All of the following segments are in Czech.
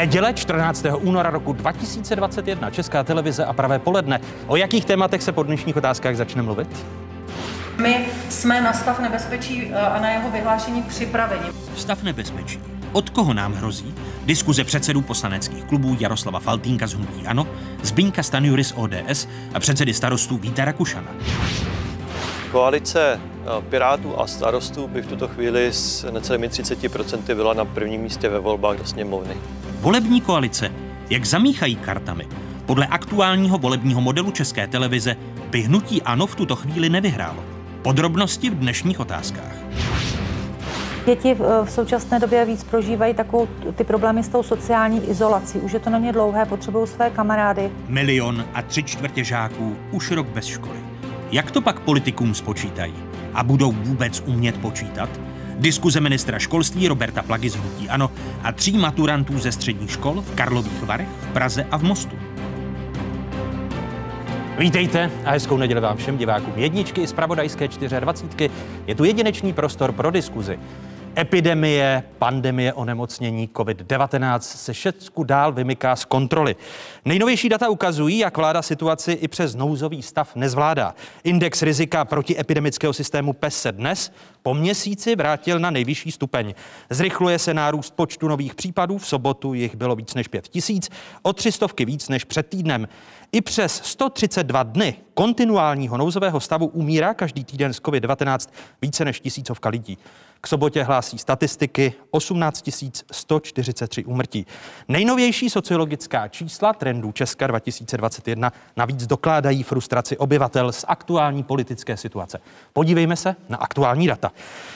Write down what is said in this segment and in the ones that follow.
Neděle 14. února roku 2021 Česká televize a pravé poledne. O jakých tématech se po dnešních otázkách začne mluvit? My jsme na stav nebezpečí eh, a na jeho vyhlášení připraveni. Stav nebezpečí. Od koho nám hrozí? Diskuze předsedů poslaneckých klubů Jaroslava Faltínka z Hnutí Ano, Zbyňka Stanjury z ODS a předsedy starostů Víta Rakušana. Koalice eh, Pirátů a starostů by v tuto chvíli s necelými 30% byla na prvním místě ve volbách do sněmovny. Volební koalice. Jak zamíchají kartami? Podle aktuálního volebního modelu České televize by hnutí ANO v tuto chvíli nevyhrálo. Podrobnosti v dnešních otázkách. Děti v současné době víc prožívají takovou ty problémy s tou sociální izolací. Už je to na ně dlouhé, potřebují své kamarády. Milion a tři čtvrtě žáků už rok bez školy. Jak to pak politikům spočítají? A budou vůbec umět počítat? Diskuze ministra školství Roberta Plagy z Hnutí Ano a tří maturantů ze středních škol v Karlových Varech, v Praze a v Mostu. Vítejte a hezkou neděli vám všem divákům jedničky z Pravodajské 24. Je tu jedinečný prostor pro diskuzi. Epidemie, pandemie, onemocnění COVID-19 se všechno dál vymyká z kontroly. Nejnovější data ukazují, jak vláda situaci i přes nouzový stav nezvládá. Index rizika protiepidemického systému PES se dnes po měsíci vrátil na nejvyšší stupeň. Zrychluje se nárůst počtu nových případů, v sobotu jich bylo víc než 5 tisíc, o tři stovky víc než před týdnem. I přes 132 dny kontinuálního nouzového stavu umírá každý týden z COVID-19 více než tisícovka lidí. K sobotě hlásí statistiky 18 143 úmrtí. Nejnovější sociologická čísla trendů Česka 2021 navíc dokládají frustraci obyvatel z aktuální politické situace. Podívejme se na aktuální data.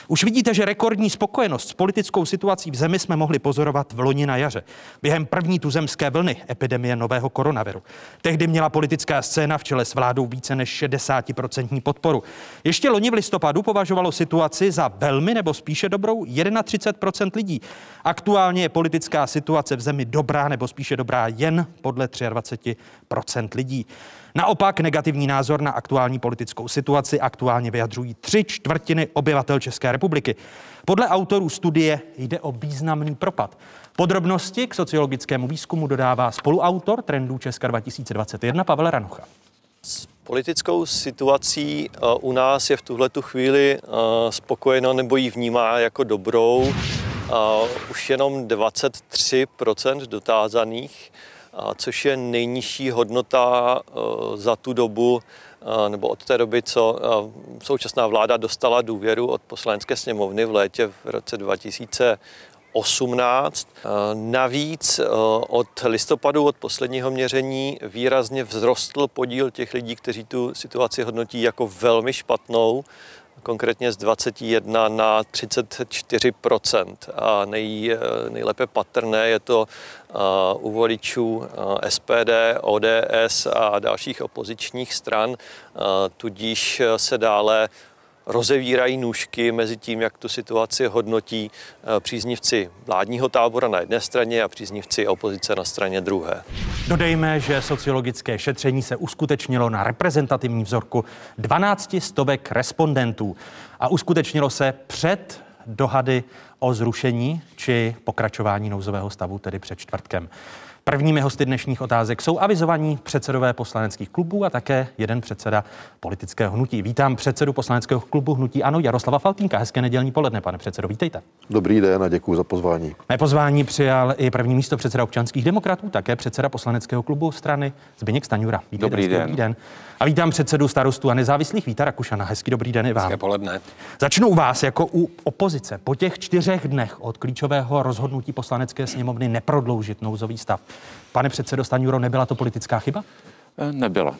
Už vidíte, že rekordní spokojenost s politickou situací v zemi jsme mohli pozorovat v loni na jaře. Během první tuzemské vlny epidemie nového koronaviru. Tehdy měla politická scéna v čele s vládou více než 60% podporu. Ještě loni v listopadu považovalo situaci za velmi nebo spíše dobrou 31% lidí. Aktuálně je politická situace v zemi dobrá nebo spíše dobrá jen podle 23% lidí. Naopak negativní názor na aktuální politickou situaci aktuálně vyjadřují tři čtvrtiny obyvatel České republiky. Podle autorů studie jde o významný propad. Podrobnosti k sociologickému výzkumu dodává spoluautor trendů Česka 2021 Pavel Ranucha. Politickou situací eh, u nás je v tuhle tu chvíli eh, spokojeno nebo ji vnímá jako dobrou už jenom 23% dotázaných což je nejnižší hodnota eh, za tu dobu, eh, nebo od té doby, co eh, současná vláda dostala důvěru od poslanecké sněmovny v létě v roce 2000 18. Navíc od listopadu, od posledního měření, výrazně vzrostl podíl těch lidí, kteří tu situaci hodnotí jako velmi špatnou konkrétně z 21 na 34% A nej, nejlépe patrné je to u voličů SPD, ODS a dalších opozičních stran. Tudíž se dále rozevírají nůžky mezi tím, jak tu situaci hodnotí eh, příznivci vládního tábora na jedné straně a příznivci opozice na straně druhé. Dodejme, že sociologické šetření se uskutečnilo na reprezentativní vzorku 12 stovek respondentů a uskutečnilo se před dohady o zrušení či pokračování nouzového stavu, tedy před čtvrtkem. Prvními hosty dnešních otázek jsou avizovaní předsedové poslaneckých klubů a také jeden předseda politického hnutí. Vítám předsedu poslaneckého klubu Hnutí Ano Jaroslava Faltínka. Hezké nedělní poledne, pane předsedo, vítejte. Dobrý den a děkuji za pozvání. Mé pozvání přijal i první místo předseda občanských demokratů, také předseda poslaneckého klubu strany Zbigněk Staňura. Vítejte, dobrý den. Dobrý den. A vítám předsedu starostů a nezávislých Víta Rakušana. Hezký dobrý den i vám. Hezké poledne. Začnu u vás jako u opozice. Po těch čtyřech dnech od klíčového rozhodnutí poslanecké sněmovny neprodloužit nouzový stav. Pane předsedo Staňuro, nebyla to politická chyba? Eh, nebyla.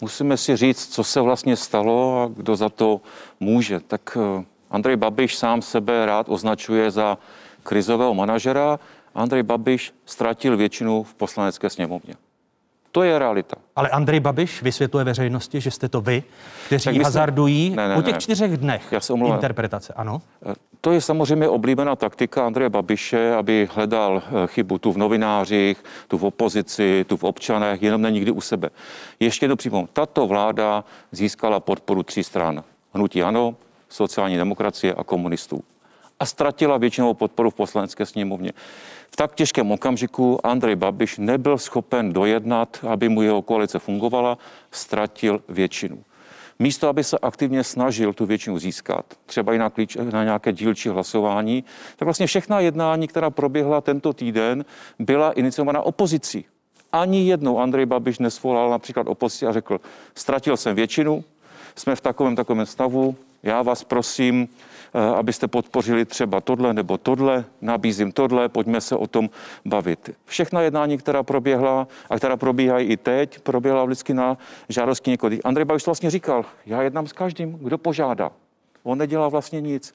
Musíme si říct, co se vlastně stalo a kdo za to může. Tak eh, Andrej Babiš sám sebe rád označuje za krizového manažera. Andrej Babiš ztratil většinu v poslanecké sněmovně. To je realita. Ale Andrej Babiš vysvětluje veřejnosti, že jste to vy, kteří jsme... hazardují ne, ne, po těch ne. čtyřech dnech Já se interpretace. Ano. Eh, to je samozřejmě oblíbená taktika Andreje Babiše, aby hledal eh, chybu tu v novinářích, tu v opozici, tu v občanech, jenom ne nikdy u sebe. Ještě jednou připomínám, tato vláda získala podporu tří stran. Hnutí ANO, sociální demokracie a komunistů. a ztratila většinou podporu v poslanecké sněmovně. V tak těžkém okamžiku Andrej Babiš nebyl schopen dojednat, aby mu jeho koalice fungovala, ztratil většinu. Místo, aby se aktivně snažil tu většinu získat, třeba i na, klíč, na nějaké dílčí hlasování, tak vlastně všechna jednání, která proběhla tento týden, byla iniciována opozicí. Ani jednou Andrej Babiš nesvolal například opozici a řekl, ztratil jsem většinu, jsme v takovém takovém stavu, já vás prosím, abyste podpořili třeba tohle nebo tohle, nabízím tohle, pojďme se o tom bavit. Všechna jednání, která proběhla a která probíhají i teď, proběhla vždycky na žádosti několik. Andrej Babiš vlastně říkal, já jednám s každým, kdo požádá. On nedělá vlastně nic.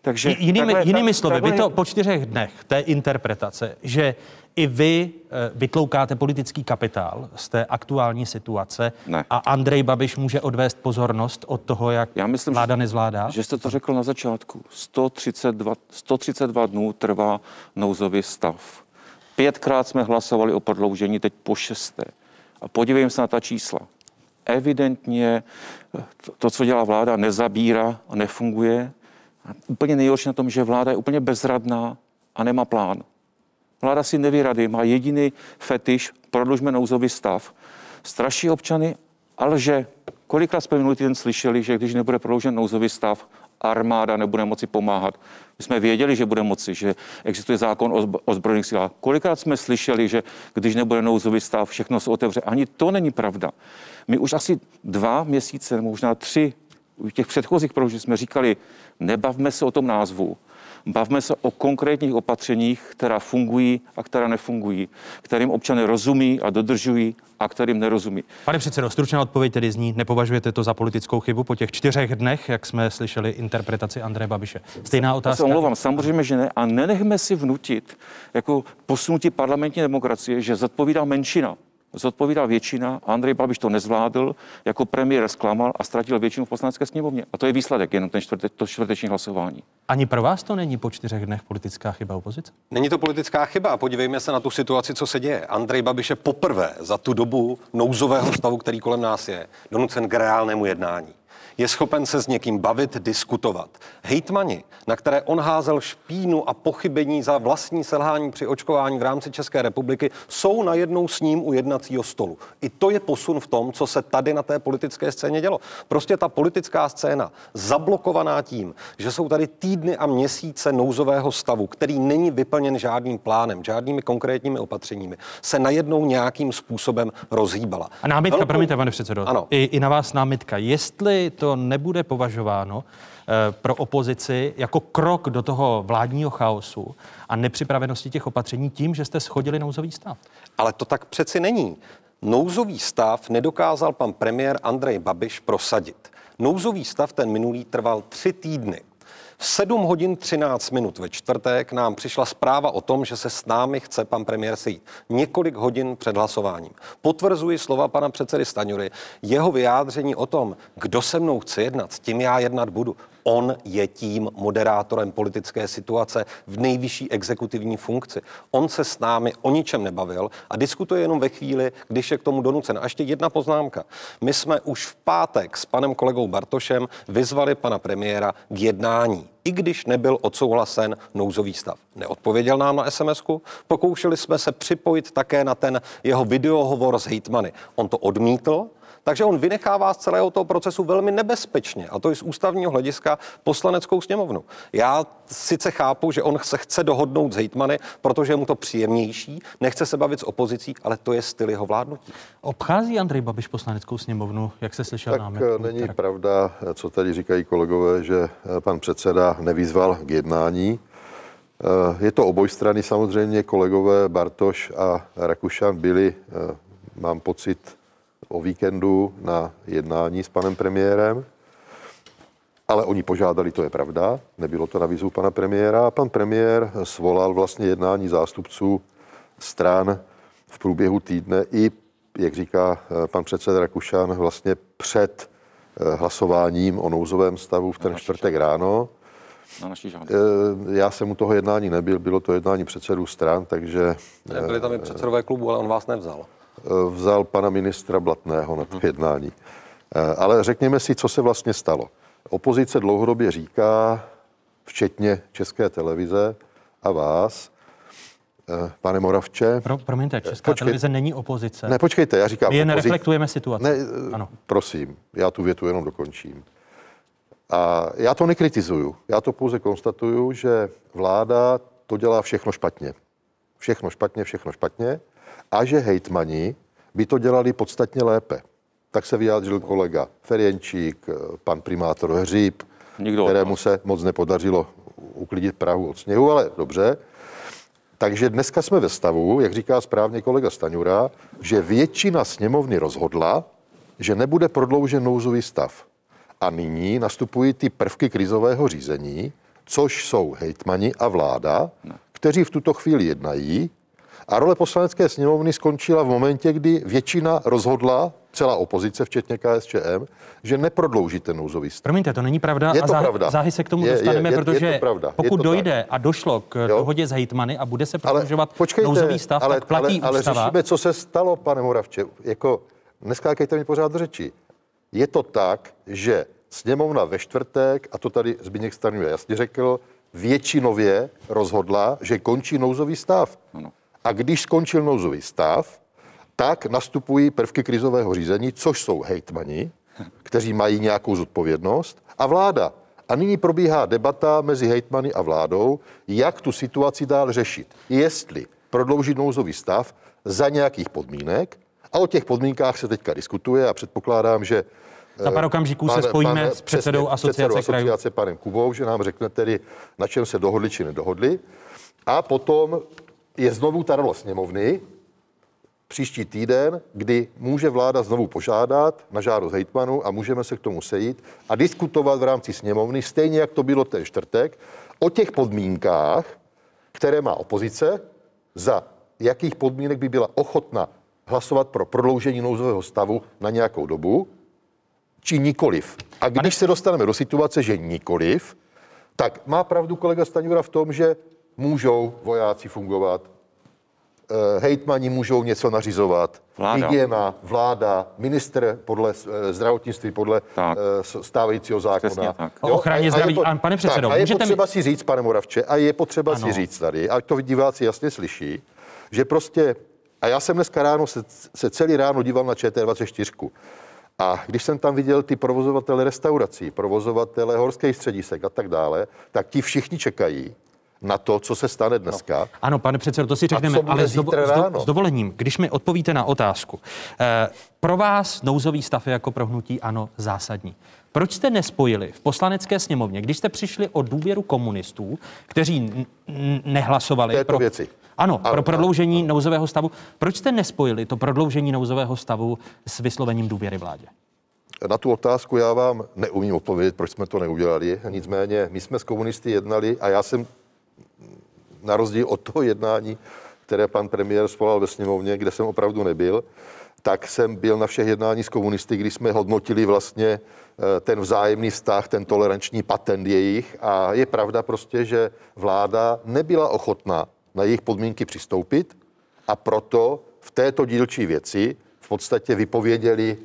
Takže jinými, takhle, jinými slovy, takhle... vy to po čtyřech dnech té interpretace, že i vy eh, vytloukáte politický kapitál z té aktuální situace ne. a Andrej Babiš může odvést pozornost od toho, jak Já myslím, vláda nezvládá? Že jste to řekl na začátku. 132, 132 dnů trvá nouzový stav. Pětkrát jsme hlasovali o prodloužení, teď po šesté. A podívejme se na ta čísla. Evidentně eh, to, co dělá vláda, nezabírá a nefunguje. A úplně nejhorší na tom, že vláda je úplně bezradná a nemá plán. Vláda si neví rady, má jediný fetiš, prodlužme nouzový stav. Straší občany ale že Kolikrát jsme minulý týden slyšeli, že když nebude prodloužen nouzový stav, armáda nebude moci pomáhat. My jsme věděli, že bude moci, že existuje zákon o ozbrojených silách. Kolikrát jsme slyšeli, že když nebude nouzový stav, všechno se otevře. Ani to není pravda. My už asi dva měsíce, možná tři, v těch předchozích prodloužení jsme říkali, nebavme se o tom názvu, Bavme se o konkrétních opatřeních, která fungují a která nefungují, kterým občany rozumí a dodržují a kterým nerozumí. Pane předsedo, stručná odpověď tedy zní, nepovažujete to za politickou chybu po těch čtyřech dnech, jak jsme slyšeli interpretaci Andreje Babiše. Stejná otázka. Já se omlouvám, samozřejmě, že ne. A nenechme si vnutit jako posunutí parlamentní demokracie, že zodpovídá menšina zodpovídá většina. Andrej Babiš to nezvládl, jako premiér zklamal a ztratil většinu v poslanecké sněmovně. A to je výsledek, jenom ten čtvrte, to čtvrteční hlasování. Ani pro vás to není po čtyřech dnech politická chyba opozice? Není to politická chyba. Podívejme se na tu situaci, co se děje. Andrej Babiš je poprvé za tu dobu nouzového stavu, který kolem nás je, donucen k reálnému jednání je schopen se s někým bavit, diskutovat. Hejtmani, na které on házel špínu a pochybení za vlastní selhání při očkování v rámci České republiky, jsou najednou s ním u jednacího stolu. I to je posun v tom, co se tady na té politické scéně dělo. Prostě ta politická scéna, zablokovaná tím, že jsou tady týdny a měsíce nouzového stavu, který není vyplněn žádným plánem, žádnými konkrétními opatřeními, se najednou nějakým způsobem rozhýbala. A námitka, Velkou... promiňte, pane předsedo, ano. I, i na vás námitka. Jestli to nebude považováno eh, pro opozici jako krok do toho vládního chaosu a nepřipravenosti těch opatření tím, že jste schodili nouzový stav. Ale to tak přeci není. Nouzový stav nedokázal pan premiér Andrej Babiš prosadit. Nouzový stav ten minulý trval tři týdny. V 7 hodin 13 minut ve čtvrtek nám přišla zpráva o tom, že se s námi chce pan premiér sejít. Několik hodin před hlasováním. Potvrzuji slova pana předsedy Staňury. Jeho vyjádření o tom, kdo se mnou chce jednat, s tím já jednat budu. On je tím moderátorem politické situace v nejvyšší exekutivní funkci. On se s námi o ničem nebavil a diskutuje jenom ve chvíli, když je k tomu donucen. A ještě jedna poznámka. My jsme už v pátek s panem kolegou Bartošem vyzvali pana premiéra k jednání i když nebyl odsouhlasen nouzový stav. Neodpověděl nám na sms pokoušeli jsme se připojit také na ten jeho videohovor s hejtmany. On to odmítl, takže on vynechává z celého toho procesu velmi nebezpečně, a to i z ústavního hlediska poslaneckou sněmovnu. Já sice chápu, že on se chce dohodnout s hejtmany, protože je mu to příjemnější, nechce se bavit s opozicí, ale to je styl jeho vládnutí. Obchází Andrej Babiš poslaneckou sněmovnu, jak se slyšel tak nám? Eh, není pravda, co tady říkají kolegové, že eh, pan předseda nevyzval k jednání. Eh, je to oboj strany samozřejmě, kolegové Bartoš a Rakušan byli, mám pocit, o víkendu na jednání s panem premiérem, ale oni požádali, to je pravda, nebylo to na výzvu pana premiéra. A pan premiér svolal vlastně jednání zástupců stran v průběhu týdne i, jak říká eh, pan předseda Rakušan, vlastně před eh, hlasováním o nouzovém stavu v ten čtvrtek ráno. Na naší žádost. Eh, já jsem u toho jednání nebyl, bylo to jednání předsedů stran, takže... Byli tam i předsedové klubu, ale on vás nevzal. Eh, vzal pana ministra Blatného na to mhm. jednání. Eh, ale řekněme si, co se vlastně stalo. Opozice dlouhodobě říká, včetně České televize a vás, eh, pane Moravče. Pro, promiňte, Česká Počkej. televize není opozice. Ne, počkejte, já říkám... My jen opozic... reflektujeme situaci. Ne, ano. prosím, já tu větu jenom dokončím. A já to nekritizuju, já to pouze konstatuju, že vláda to dělá všechno špatně. Všechno špatně, všechno špatně. A že hejtmani by to dělali podstatně lépe. Tak se vyjádřil kolega Ferjenčík, pan primátor Hříb, Nikdo kterému se moc nepodařilo uklidit Prahu od sněhu, ale dobře. Takže dneska jsme ve stavu, jak říká správně kolega Staňura, že většina sněmovny rozhodla, že nebude prodloužen nouzový stav. A nyní nastupují ty prvky krizového řízení, což jsou hejtmani a vláda, kteří v tuto chvíli jednají. A role poslanecké sněmovny skončila v momentě, kdy většina rozhodla, celá opozice, včetně KSČM, že neprodlouží ten nouzový stav. Promiňte, to není pravda je to a pravda. záhy se k tomu je, dostaneme, je, je, protože je to pravda. pokud je to dojde tak. a došlo k jo? dohodě s hejtmany a bude se prodlužovat nouzový stav, ale, tak platí ale, ústava. Ale řešíme, co se stalo, pane Moravče. Jako, neskákejte mi pořád do řeči. Je to tak, že sněmovna ve čtvrtek, a to tady Zbigněk Stanuje jasně řekl, většinově rozhodla, že končí nouzový stav. Ano. A když skončil nouzový stav, tak nastupují prvky krizového řízení, což jsou hejtmani, kteří mají nějakou zodpovědnost, a vláda. A nyní probíhá debata mezi hejtmany a vládou, jak tu situaci dál řešit. Jestli prodloužit nouzový stav za nějakých podmínek, a o těch podmínkách se teďka diskutuje a předpokládám, že za pár okamžiků pan, se spojíme pan, s předsedou přesně, asociace, předsedou krajů. asociace panem Kubou, že nám řekne tedy, na čem se dohodli či nedohodli. A potom je znovu ta role sněmovny, příští týden, kdy může vláda znovu požádat na žádost hejtmanu a můžeme se k tomu sejít a diskutovat v rámci sněmovny, stejně jak to bylo ten čtvrtek, o těch podmínkách, které má opozice, za jakých podmínek by byla ochotna hlasovat pro prodloužení nouzového stavu na nějakou dobu či nikoliv. A když se dostaneme do situace, že nikoliv, tak má pravdu kolega Staňura v tom, že můžou vojáci fungovat, eh, hejtmani můžou něco nařizovat, vláda. hygiena, vláda, minister podle eh, zdravotnictví, podle tak. Eh, stávajícího zákona. tak. O ochraně zdraví. A, a pane předsedo, tak, a je potřeba mi... si říct, pane Moravče, a je potřeba ano. si říct tady, a to diváci jasně slyší, že prostě, a já jsem dneska ráno se, se celý ráno díval na ČT24, a když jsem tam viděl ty provozovatele restaurací, provozovatele horských středisek a tak dále, tak ti všichni čekají na to, co se stane dneska. No. Ano, pane předsedo, to si řekneme, ale s, do, s, s dovolením, když mi odpovíte na otázku. Eh, pro vás nouzový stav je jako prohnutí ano zásadní. Proč jste nespojili v poslanecké sněmovně, když jste přišli o důvěru komunistů, kteří nehlasovali této pro... věci. Ano, ano, pro prodloužení ano. nouzového stavu. Proč jste nespojili to prodloužení nouzového stavu s vyslovením důvěry vládě? Na tu otázku já vám neumím odpovědět, proč jsme to neudělali. Nicméně my jsme s komunisty jednali a já jsem na rozdíl od toho jednání, které pan premiér svolal ve sněmovně, kde jsem opravdu nebyl, tak jsem byl na všech jednání s komunisty, kdy jsme hodnotili vlastně eh, ten vzájemný vztah, ten toleranční patent jejich. A je pravda prostě, že vláda nebyla ochotná na jejich podmínky přistoupit a proto v této dílčí věci v podstatě vypověděli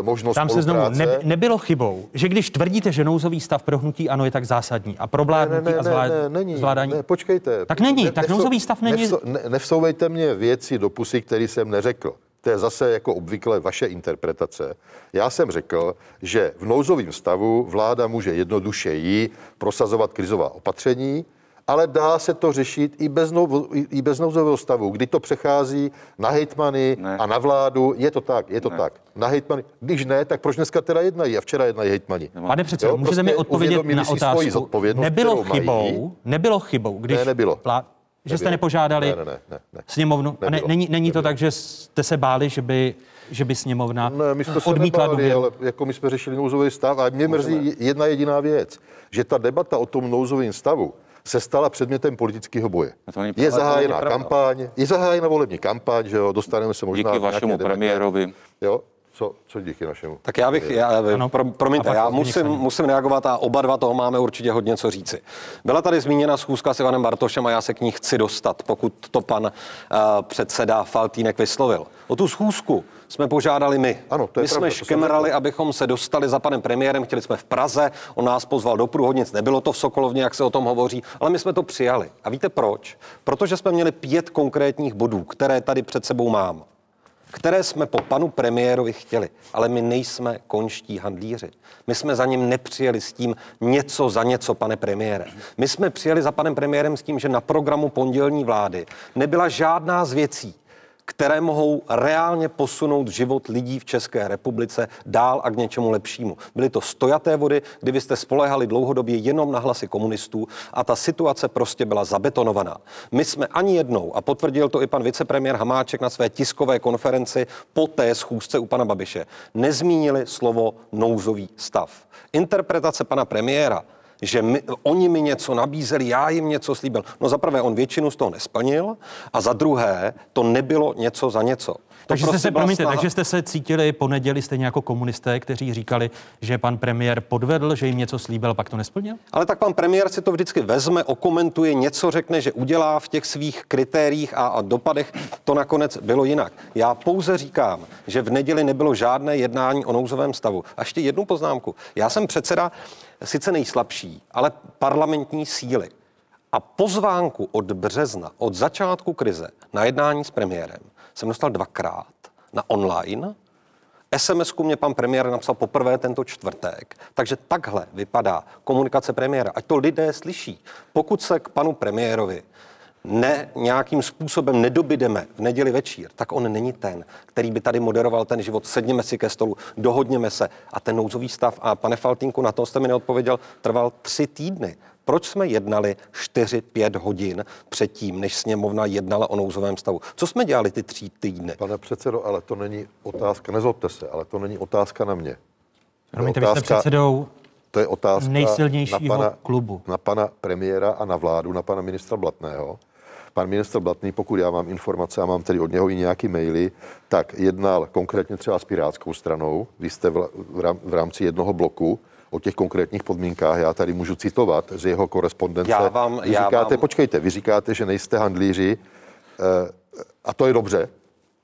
e, možnost Tam se znovu, ne, nebylo chybou, že když tvrdíte, že nouzový stav pro hnutí ano je tak zásadní a pro vládnutí ne, ne, ne, a zvlád, ne, není, zvládání... Ne, počkejte. Tak není, ne, tak nevsou, nouzový stav není... Nevsou, ne, nevsouvejte mě věci do pusy, které jsem neřekl. To je zase jako obvykle vaše interpretace. Já jsem řekl, že v nouzovém stavu vláda může jednodušeji prosazovat krizová opatření, ale dá se to řešit i bez, nou, i bez nouzového stavu, kdy to přechází na hejtmany ne. a na vládu. Je to tak, je to ne. tak. Na hejtmany. Když ne, tak proč dneska teda jednají a včera jednají hejtmani? Pane předsedo, můžete prostě mi odpovědět na otázku. Nebylo chybou, mají. nebylo chybou, když ne, nebylo. Vlá... Že jste nepožádali ne, ne, ne, ne, ne. sněmovnu? Nebylo, a ne, není, není to tak, že jste se báli, že by, že by sněmovna ne, my jsme odmítla se nebáli, ale jako my jsme řešili nouzový stav a mě mrzí jedna jediná věc, že ta debata o tom nouzovém stavu se stala předmětem politického boje. Je zahájena kampaň, je zahájena volební kampaň, že jo, dostaneme se možná Díky vašemu premiérovi. Jo, Co, co díky našemu? Tak já bych, já, Ano. pro, promiňte, já musím, musím reagovat a oba dva toho máme určitě hodně co říci. Byla tady zmíněna schůzka s Ivanem Bartošem a já se k ní chci dostat, pokud to pan uh, předseda Faltýnek vyslovil. O tu schůzku jsme požádali my. Ano, to je my pravda, jsme jsem řekl. abychom se dostali za panem premiérem, chtěli jsme v Praze, on nás pozval do Průhodnic, nebylo to v Sokolovně, jak se o tom hovoří, ale my jsme to přijali. A víte proč? Protože jsme měli pět konkrétních bodů, které tady před sebou mám které jsme po panu premiérovi chtěli, ale my nejsme konští handlíři. My jsme za ním nepřijeli s tím něco za něco, pane premiére. My jsme přijeli za panem premiérem s tím, že na programu pondělní vlády nebyla žádná z věcí, které mohou reálně posunout život lidí v České republice dál a k něčemu lepšímu. Byly to stojaté vody, kdy vy jste spolehali dlouhodobě jenom na hlasy komunistů a ta situace prostě byla zabetonovaná. My jsme ani jednou, a potvrdil to i pan vicepremiér Hamáček na své tiskové konferenci po té schůzce u pana Babiše, nezmínili slovo nouzový stav. Interpretace pana premiéra že my, oni mi něco nabízeli, já jim něco slíbil. No za prvé, on většinu z toho nesplnil a za druhé, to nebylo něco za něco. To Takže jste prostě se, byla promiňte, snaha- takže jste se cítili po neděli stejně jako komunisté, kteří říkali, že pan premiér podvedl, že jim něco slíbil, pak to nesplnil? Ale tak pan premiér si to vždycky vezme, okomentuje, něco řekne, že udělá v těch svých kritériích a, a dopadech. To nakonec bylo jinak. Já pouze říkám, že v neděli nebylo žádné jednání o nouzovém stavu. A ještě jednu poznámku. Já jsem předseda sice nejslabší, ale parlamentní síly. A pozvánku od března, od začátku krize na jednání s premiérem jsem dostal dvakrát na online SMS-ku mě pan premiér napsal poprvé tento čtvrtek, takže takhle vypadá komunikace premiéra. Ať to lidé slyší. Pokud se k panu premiérovi ne nějakým způsobem nedobydeme v neděli večír, tak on není ten, který by tady moderoval ten život. Sedněme si ke stolu, dohodněme se. A ten nouzový stav, a pane Faltínku, na to jste mi neodpověděl, trval tři týdny. Proč jsme jednali 4-5 hodin předtím, než sněmovna jednala o nouzovém stavu? Co jsme dělali ty tři týdny? Pane předsedo, ale to není otázka, nezlobte se, ale to není otázka na mě. To je Promiňte, vy jste otázka- předsedou To je otázka nejsilnějšího na pana, klubu. Na pana premiéra a na vládu, na pana ministra Blatného. Pan ministr Blatný, pokud já mám informace a mám tedy od něho i nějaký maily, tak jednal konkrétně třeba s Pirátskou stranou. Vy jste v, v, rám- v rámci jednoho bloku o těch konkrétních podmínkách, já tady můžu citovat z jeho korespondence. Já vám- vy já říkáte, vám- počkejte, vy říkáte, že nejste handlíři eh, a to je dobře,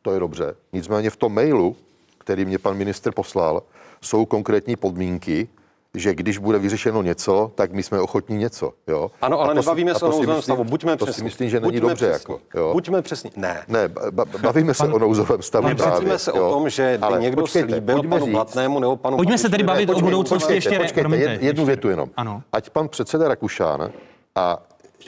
to je dobře. Nicméně v tom mailu, který mě pan minister poslal, jsou konkrétní podmínky, že když bude vyřešeno něco, tak my jsme ochotní něco. Jo? Ano, ale to si- nebavíme se to o nouzovém stavu. Buďme To přesní. si myslím, že není Buďme dobře. přesní. Jako, jo? Buďme přesní. Ne. Ne, ba- ba- bavíme se o nouzovém stavu právě. se jo. o tom, že by Ale někdo počkejte, slíbil panu říct- Blatnému nebo panu Pojďme se tedy bavit o budoucnosti počkejte. ještě. počkejte, promiňte, jed, jednu ještě. větu jenom. Ano. Ať pan předseda Rakušán a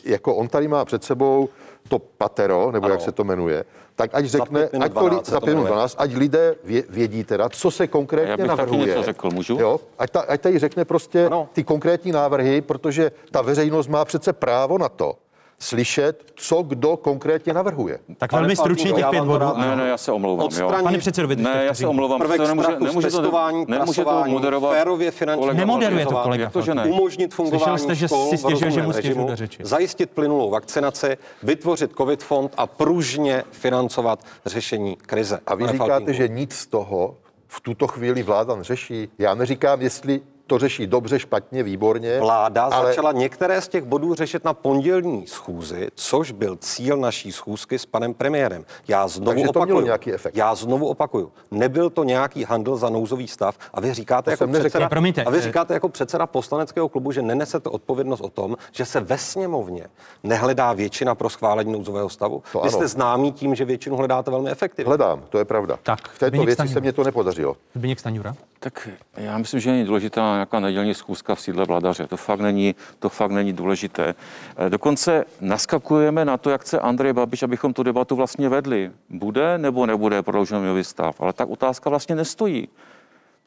jako on tady má před sebou to patero, nebo Ano. jak se to jmenuje, tak ať řekne, minut ať to, li- 12 se za to pět minut jmenuje. 12, ať lidé vě, vědí teda, co se konkrétně Já bych taky navrhuje. něco řekl, můžu? Jo, ať, ta, ať tady řekne prostě Ano. ty konkrétní návrhy, protože ta veřejnost má přece právo na to slyšet, co kdo konkrétně navrhuje. Tak Pane velmi stručně těch pět bodů. Ne, ne, já se omlouvám. Odstranit- Jo. Pane předsedo, vy Ne, já se omlouvám. Prvek to nemůže, strachu z nemůže to, testování, nemůže to moderovat. férově finanční kolega Nemoderuje to kolega to, že ne? umožnit fungování Slyšel jste, že škol si v stěžuje, že rozumném mu režimu, do řeči. zajistit plynulou vakcinaci, vytvořit covid fond a pružně financovat řešení krize. A vy říkáte, že nic z toho v tuto chvíli vláda neřeší. Já neříkám, jestli to řeší dobře, špatně, výborně. Vláda ale začala některé z těch bodů řešit na pondělní schůzi, což byl cíl naší schůzky s panem premiérem. Já znovu Takže to opakuju. mělo nějaký efekt. Já znovu opakuju. Nebyl to nějaký handl za nouzový stav a vy říkáte jako neřekl. předseda, Ne, promiňte, a vy eh, říkáte jako předseda poslaneckého klubu, že nenesete odpovědnost o tom, že se ve sněmovně nehledá většina pro schválení nouzového stavu. To vy ano. jste známí tím, že většinu hledáte velmi efektivně. Hledám, to je pravda. Tak, v této věci se mně to nepodařilo. Zbigněk Staňura. Tak já myslím, že není důležitá nějaká nedělní schůzka v sídle vladaře. To fakt není, to fakt není důležité. Eh, Dokonce naskakujeme na to, jak chce Andrej Babiš, abychom tu debatu vlastně vedli. Bude nebo nebude prodloužený stav? Ale tak otázka vlastně nestojí.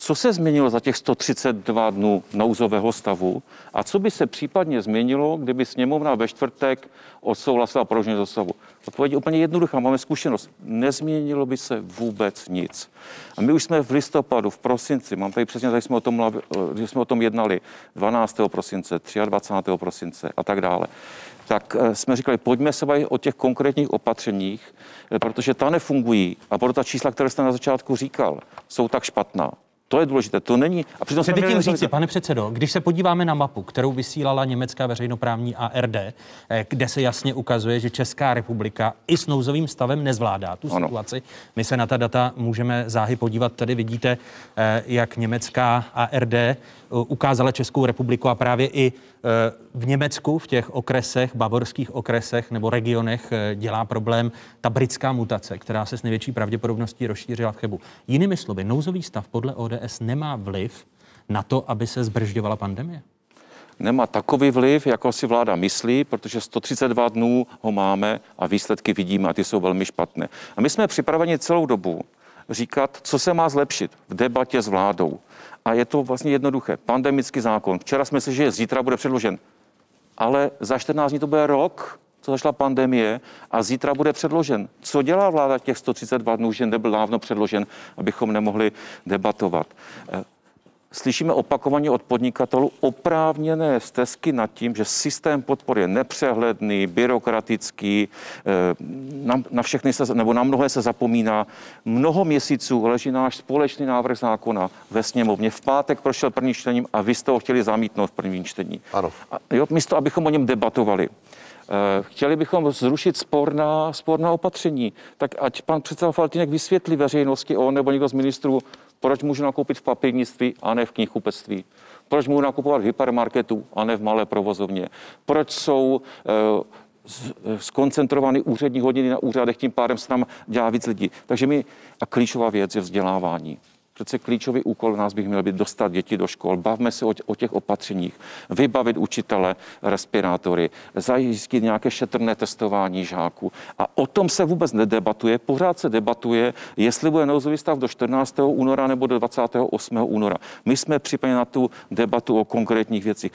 Co se změnilo za těch 132 dnů nouzového stavu a co by se případně změnilo, kdyby sněmovna ve čtvrtek odsouhlasila prodloužení stavu? Odpověď je úplně jednoduchá, máme zkušenost. Nezměnilo by se vůbec nic. A my už jsme v listopadu, v prosinci, mám tady přesně, tady jsme o tom, eh, že jsme o tom jednali 12. prosince, 23. prosince a tak dále. tak eh, jsme říkali, pojďme se bavit o těch konkrétních opatřeních, eh, protože ta nefungují a proto ta čísla, které jste na začátku říkal, jsou tak špatná. To je důležité, to není. A přitom Chcete tím říci, pane předsedo, když se podíváme na mapu, kterou vysílala německá veřejnoprávní ARD, eh, kde se jasně ukazuje, že Česká republika i s nouzovým stavem nezvládá tu ano. situaci. My se na ta data můžeme záhy podívat. Tady vidíte, eh, jak německá ARD ukázala Českou republiku a právě i v Německu, v těch okresech, bavorských okresech nebo regionech dělá problém ta britská mutace, která se s největší pravděpodobností rozšířila v Chebu. Jinými slovy, nouzový stav podle ODS ODS nemá vliv na to, aby se zbržďovala pandemie? Nemá takový vliv, jako si vláda myslí, protože 132 dnů ho máme a výsledky vidíme a ty jsou velmi špatné. A my jsme připraveni celou dobu říkat, co se má zlepšit v debatě s vládou. A je to vlastně jednoduché. Pandemický zákon. Včera jsme si, že zítra bude předložen. Ale za 14 dní to bude rok, co začala pandemie a zítra bude předložen. Co dělá vláda těch 132 dnů, že nebyl dávno předložen, abychom nemohli debatovat? Slyšíme opakovaně od podnikatelů oprávněné stezky nad tím, že systém podpory je nepřehledný, byrokratický, eh, na, na všechny se, nebo na mnohé se zapomíná. Mnoho měsíců leží náš společný návrh zákona ve sněmovně. V pátek prošel první čtením a vy jste ho chtěli zamítnout v prvním čtení. Ano. A, jo, místo, abychom o něm debatovali. Eh, chtěli bychom zrušit sporná, sporná opatření. Tak ať pan předseda Faltinek vysvětlí veřejnosti, on nebo někdo z ministrů, proč můžu nakoupit v papírnictví a ne v knihkupectví. Proč můžu nakupovat v hypermarketu a ne v malé provozovně. Proč jsou uh, skoncentrované úřední hodiny na úřadech, tím pádem se tam dělá víc lidí. Takže mi, a klíčová věc je vzdělávání. Přece klíčový úkol nás bych měl být dostat děti do škol. Bavme se o, o těch opatřeních, vybavit učitele respirátory, zajistit nějaké šetrné testování žáků. A o tom se vůbec nedebatuje. Pořád se debatuje, jestli bude nouzový stav do 14. února nebo do 28. února. My jsme připraveni na tu debatu o konkrétních věcích.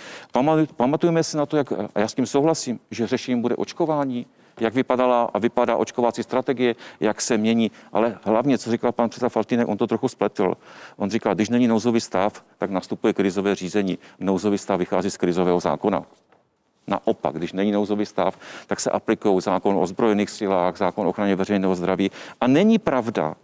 Pamatujeme si na to, jak, a já s tím souhlasím, že řešením bude očkování, jak vypadala a vypadá očkovací strategie, jak se mění. Ale hlavně, co říkal pan předseda Faltinek, on to trochu spletl. On říkal, když není nouzový stav, tak nastupuje krizové řízení. Nouzový stav vychází z krizového zákona. Naopak, když není nouzový stav, tak se aplikují zákon o zbrojených silách, zákon o ochraně veřejného zdraví. A není pravda,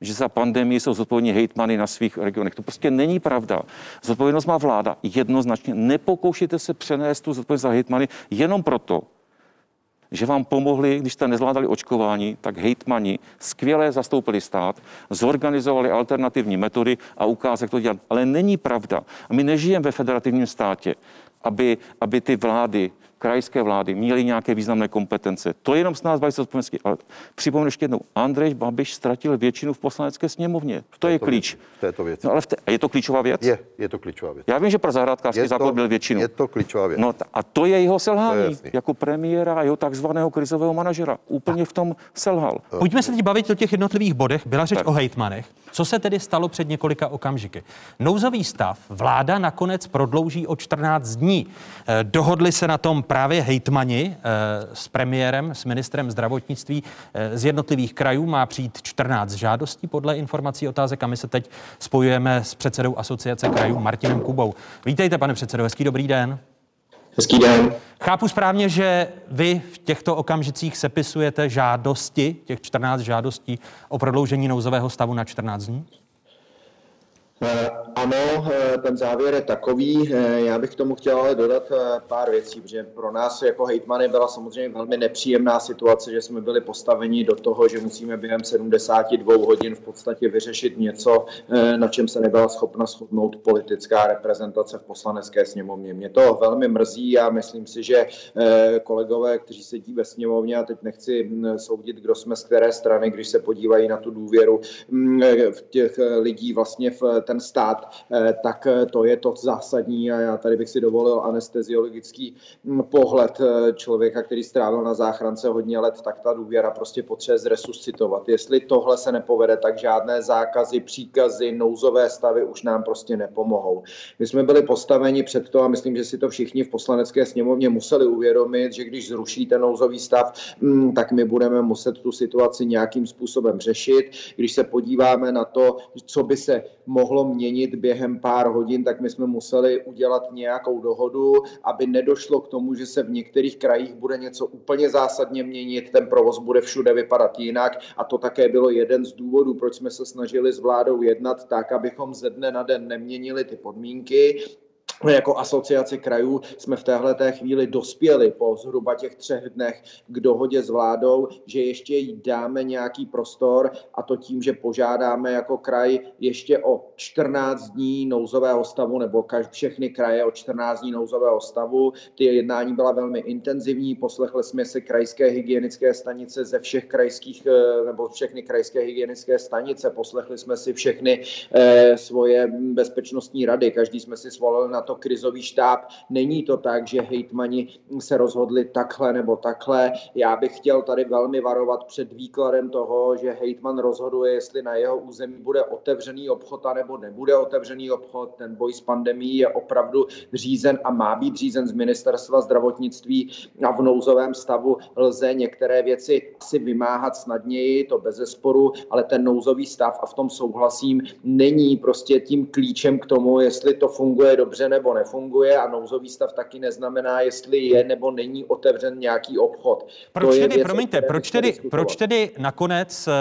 že za pandemii jsou zodpovědní hejtmany na svých regionech. To prostě není pravda. Zodpovědnost má vláda. Jednoznačně nepokoušíte se přenést tu zodpovědnost za hejtmany jenom proto, že vám pomohli, když jste nezvládali očkování, tak hejtmani skvěle zastoupili stát, zorganizovali alternativní metody a ukázali, jak to dělat. Ale není pravda. My nežijeme ve federativním státě, aby, aby ty vlády krajské vlády měly nějaké významné kompetence. To je jenom s nás baví odpovědnosti. Ale připomenu ještě jednou, Andrej Babiš ztratil většinu v poslanecké sněmovně. To je klíč. Věc, v této věci. No, ale v té, a je to klíčová věc? Je, je to klíčová věc. Já vím, že pro zahrádkářský zákon byl většinu. Je to klíčová věc. No a to je jeho selhání je jako premiéra a jeho takzvaného krizového manažera. Úplně v tom selhal. Pojďme se teď bavit o těch jednotlivých bodech. Byla řeč tak. o hejtmanech. Co se tedy stalo před několika okamžiky? Nouzový stav vláda nakonec prodlouží o 14 dní. Eh, dohodli se na tom právě hejtmani eh, s premiérem, s ministrem zdravotnictví eh, z jednotlivých krajů. Má přijít 14 žádostí podle informací otázek a my se teď spojujeme s předsedou asociace krajů Martinem Kubou. Vítejte, pane předsedo, hezký dobrý den. Hezký den. Chápu správně, že vy v těchto okamžicích sepisujete žádosti, těch 14 žádostí o prodloužení nouzového stavu na 14 dní? Eh, ano, eh, ten závěr je takový. Eh, já bych k tomu chtěl ale dodat pár věcí, protože pro nás jako hejtmany byla samozřejmě velmi nepříjemná situace, že jsme byli postaveni do toho, že musíme během 72 hodin v podstatě vyřešit něco, na čem se nebyla schopna shodnout politická reprezentace v poslanecké sněmovně. Mě to velmi mrzí a myslím si, že kolegové, kteří sedí ve sněmovně, a teď nechci hm, soudit, kdo jsme z které strany, když se podívají na tu důvěru hm, v těch lidí vlastně v ten stát, eh, tak eh, to je to zásadní a já tady bych si dovolil anesteziologický hm, pohled eh, člověka, který strávil na záchrance hodně let, tak ta důvěra prostě potřebuje zresuscitovat. Jestli tohle se nepovede, tak žádné zákazy, příkazy, nouzové stavy už nám prostě nepomohou. My jsme byli postaveni před to a myslím, že si to všichni v poslanecké sněmovně museli uvědomit, že když zrušíte nouzový stav, hm, tak my budeme muset tu situaci nějakým způsobem řešit. Když se podíváme na to, co by se mohlo měnit během pár hodin, tak my jsme museli udělat nějakou dohodu, aby nedošlo k tomu, že se v některých krajích bude něco úplně zásadně měnit, ten provoz bude všude vypadat jinak. A to také bylo jeden z důvodů, proč jsme se snažili s vládou jednat tak, abychom ze dne na den neměnili ty podmínky jako asociace krajů jsme v téhle té chvíli dospěli po zhruba těch třech dnech k dohodě s vládou, že ještě jí dáme nějaký prostor a to tím, že požádáme jako kraj ještě o 14 dní nouzového stavu nebo všechny kraje o 14 dní nouzového stavu. Ty jednání byla velmi intenzivní, poslechli jsme si krajské hygienické stanice ze všech krajských eh, nebo všechny krajské hygienické stanice, poslechli jsme si všechny eh, svoje bezpečnostní rady, každý jsme si svolili na to krizový štáb. Není to tak, že hejtmani se rozhodli takhle nebo takhle. Já bych chtěl tady velmi varovat před výkladem toho, že hejtman rozhoduje, jestli na jeho území bude otevřený obchod a nebo nebude otevřený obchod. Ten boj s pandemí je opravdu řízen a má být řízen z ministerstva zdravotnictví a v nouzovém stavu lze některé věci si vymáhat snadněji, to bez zesporu, ale ten nouzový stav, a v tom souhlasím, není prostě tím klíčem k tomu, jestli to funguje dobře nebo nefunguje a nouzový stav taky neznamená, jestli je nebo není otevřen nějaký obchod. Proč to tedy, věc, promiňte, proč tedy, proč tedy nakonec eh,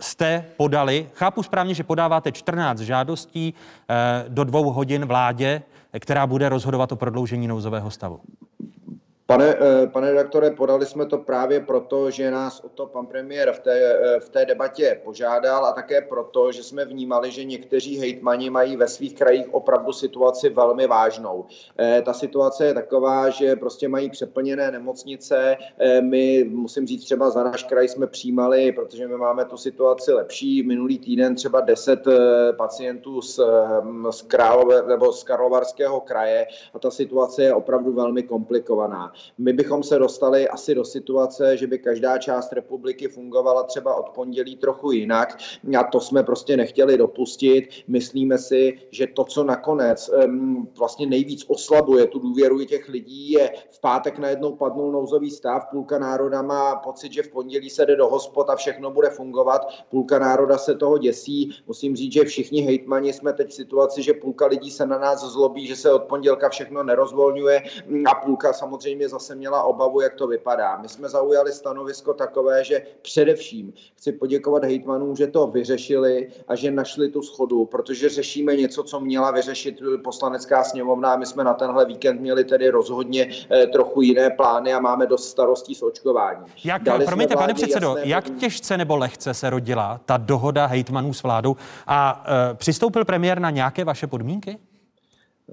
jste podali, chápu správně, že podáváte 14 žádostí eh, do dvou hodin vládě, která bude rozhodovat o prodloužení nouzového stavu? Pane, eh, pane redaktore, podali jsme to právě proto, že nás o to pan premiér v té, eh, v té debatě požádal a také proto, že jsme vnímali, že někteří hejtmani mají ve svých krajích opravdu situaci velmi vážnou. Eh, ta situace je taková, že prostě mají přeplněné nemocnice. My, musím říct, třeba za náš kraj jsme přijímali, protože my máme tu situaci lepší. Minulý týden třeba 10 pacientů z, z, Králové, nebo z Karlovarského kraje a ta situace je opravdu velmi komplikovaná. My bychom se dostali asi do situace, že by každá část republiky fungovala třeba od pondělí trochu jinak a to jsme prostě nechtěli dopustit. Myslíme si, že to, co nakonec um, vlastně nejvíc oslabuje tu důvěru těch lidí, je v pátek najednou padnul nouzový stav, půlka národa má pocit, že v pondělí se jde do hospod a všechno bude fungovat, půlka národa se toho děsí. Musím říct, že všichni hejtmani jsme teď v situaci, že půlka lidí se na nás zlobí, že se od pondělka všechno nerozvolňuje a půlka samozřejmě zase měla obavu, jak to vypadá. My jsme zaujali stanovisko takové, že především chci poděkovat hejtmanům, že to vyřešili a že našli tu schodu, protože řešíme něco, co měla vyřešit poslanecká sněmovna my jsme na tenhle víkend měli tedy rozhodně eh, trochu jiné plány a máme dost starostí s očkováním. Jak, promiňte, pane předsedo, jak těžce nebo lehce se rodila ta dohoda hejtmanů s vládou a e, přistoupil premiér na nějaké vaše podmínky?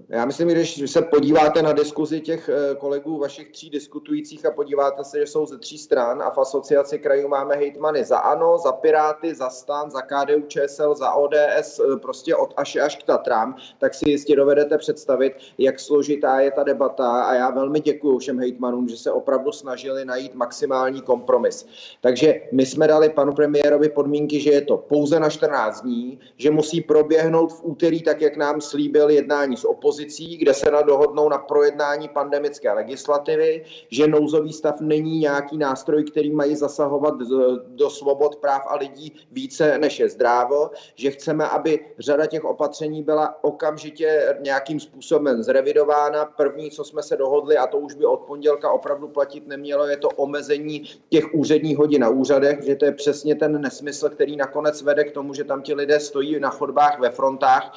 Já myslím, když se podíváte na diskuzi těch eh, kolegů vašich tří diskutujících a podíváte se, že jsou ze tří stran a v asociaci krajů máme hejtmany za ANO, za Piráty, za STAN, za KDU ČSL, za ODS, eh, prostě od až až k Tatrám, tak si jistě dovedete představit, jak složitá je ta debata a já velmi děkuji všem hejtmanům, že se opravdu snažili najít maximální kompromis. Takže my jsme dali panu premiérovi podmínky, že je to pouze na 14 dní, že musí proběhnout v úterý tak, jak nám slíbil jednání s opozicí, opozicí, kde se dohodnou na projednání pandemické legislativy, že nouzový stav není nějaký nástroj, který mají zasahovat do svobod práv a lidí více než je zdrávo, že chceme, aby řada těch opatření byla okamžitě nějakým způsobem zrevidována. První, co jsme se dohodli, a to už by od pondělka opravdu platit nemělo, je to omezení těch úředních hodin na úřadech, že to je přesně ten nesmysl, který nakonec vede k tomu, že tam ti lidé stojí na chodbách ve frontách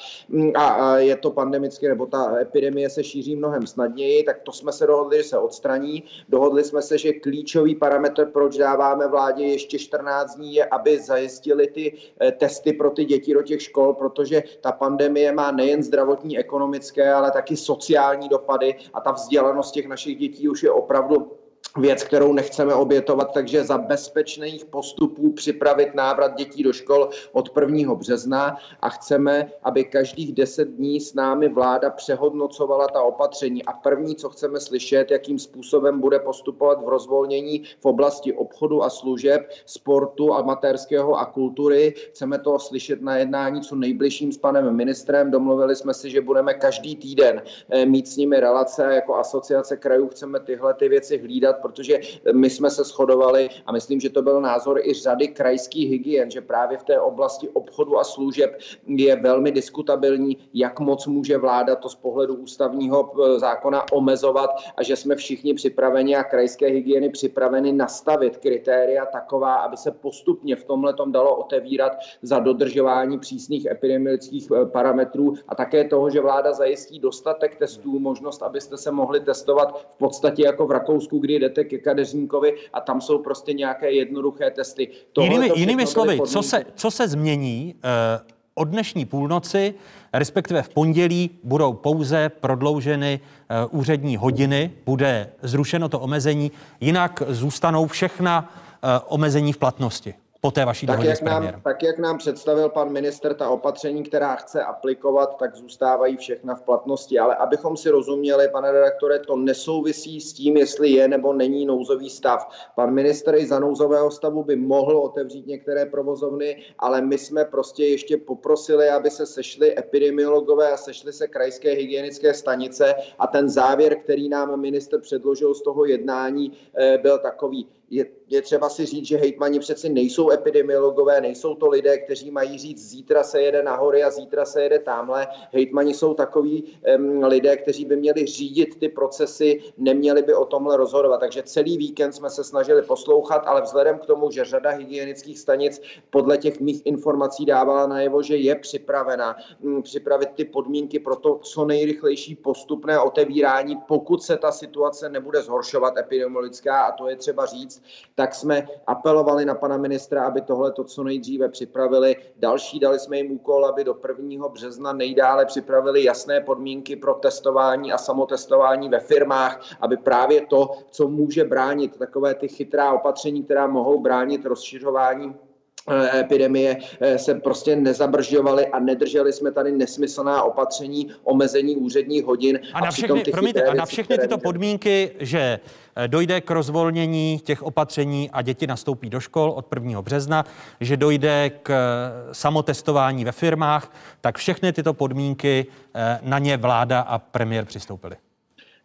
a je to pandemické nebo ta epidemie se šíří mnohem snadněji, tak to jsme se dohodli, že se odstraní. Dohodli jsme se, že klíčový parametr, proč dáváme vládě ještě 14 dní, je, aby zajistili ty eh, testy pro ty děti do těch škol, protože ta pandemie má nejen zdravotní, ekonomické, ale taky sociální dopady a ta vzdělanost těch našich dětí už je opravdu věc, kterou nechceme obětovat, takže za bezpečných postupů připravit návrat dětí do škol od 1. března a chceme, aby každých 10 dní s námi vláda přehodnocovala ta opatření. A první, co chceme slyšet, jakým způsobem bude postupovat v rozvolnění v oblasti obchodu a služeb, sportu, amatérského a kultury. Chceme to slyšet na jednání co nejbližším s panem ministrem. Domluvili jsme si, že budeme každý týden eh, mít s nimi relace. Jako asociace krajů chceme tyhle ty věci hlídat protože my jsme se shodovali a myslím, že to byl názor i řady krajských hygien, že právě v té oblasti obchodu a služeb je velmi diskutabilní, jak moc může vláda to z pohledu ústavního eh, zákona omezovat a že jsme všichni připraveni a krajské hygieny připraveny nastavit kritéria taková, aby se postupně v tomhle dalo otevírat za dodržování přísných epidemiologických eh, parametrů a také toho, že vláda zajistí dostatek testů, možnost, abyste se mohli testovat v podstatě jako v Rakousku, kdy jdete ke kadeřníkovi a tam jsou prostě nějaké jednoduché testy. Tohle jinými, jinými slovy, co se, co se změní uh, od dnešní půlnoci, respektive v pondělí, budou pouze prodlouženy uh, úřední hodiny, bude zrušeno to omezení, jinak zůstanou všechna uh, omezení v platnosti po té vaší tak, jak nám, tak jak nám představil pan minister ta opatření, která chce aplikovat, tak zůstávají všechna v platnosti. Ale abychom si rozuměli, pane redaktore, to nesouvisí s tím, jestli je nebo není nouzový stav. Pan minister i za nouzového stavu by mohl otevřít některé provozovny, ale my jsme prostě ještě poprosili, aby se sešly epidemiologové a sešly se krajské hygienické stanice a ten závěr, který nám minister předložil z toho jednání, eh, byl takový je, je třeba si říct, že hejtmani přeci nejsou epidemiologové, nejsou to lidé, kteří mají říct, zítra se jede nahory a zítra se jede tamhle. Hejtmani jsou takový um, lidé, kteří by měli řídit ty procesy, neměli by o tomhle rozhodovat. Takže celý víkend jsme se snažili poslouchat, ale vzhledem k tomu, že řada hygienických stanic podle těch mých informací dávala najevo, že je připravena um, připravit ty podmínky pro to co nejrychlejší postupné otevírání, pokud se ta situace nebude zhoršovat epidemiologická, a to je třeba říct, tak jsme apelovali na pana ministra, aby tohle to co nejdříve připravili. Další dali jsme jim úkol, aby do 1. března nejdále připravili jasné podmínky pro testování a samotestování ve firmách, aby právě to, co může bránit, takové ty chytrá opatření, která mohou bránit rozšiřování epidemie eh, se prostě nezabržďovaly a nedrželi jsme tady nesmyslná opatření, omezení úředních hodin. A na všechny, promiňte, a na všechny tyto podmínky, že eh, dojde k rozvolnění těch opatření a děti nastoupí do škol od 1. března, že dojde k samotestování ve firmách, tak všechny tyto podmínky na ně vláda a premiér přistoupili.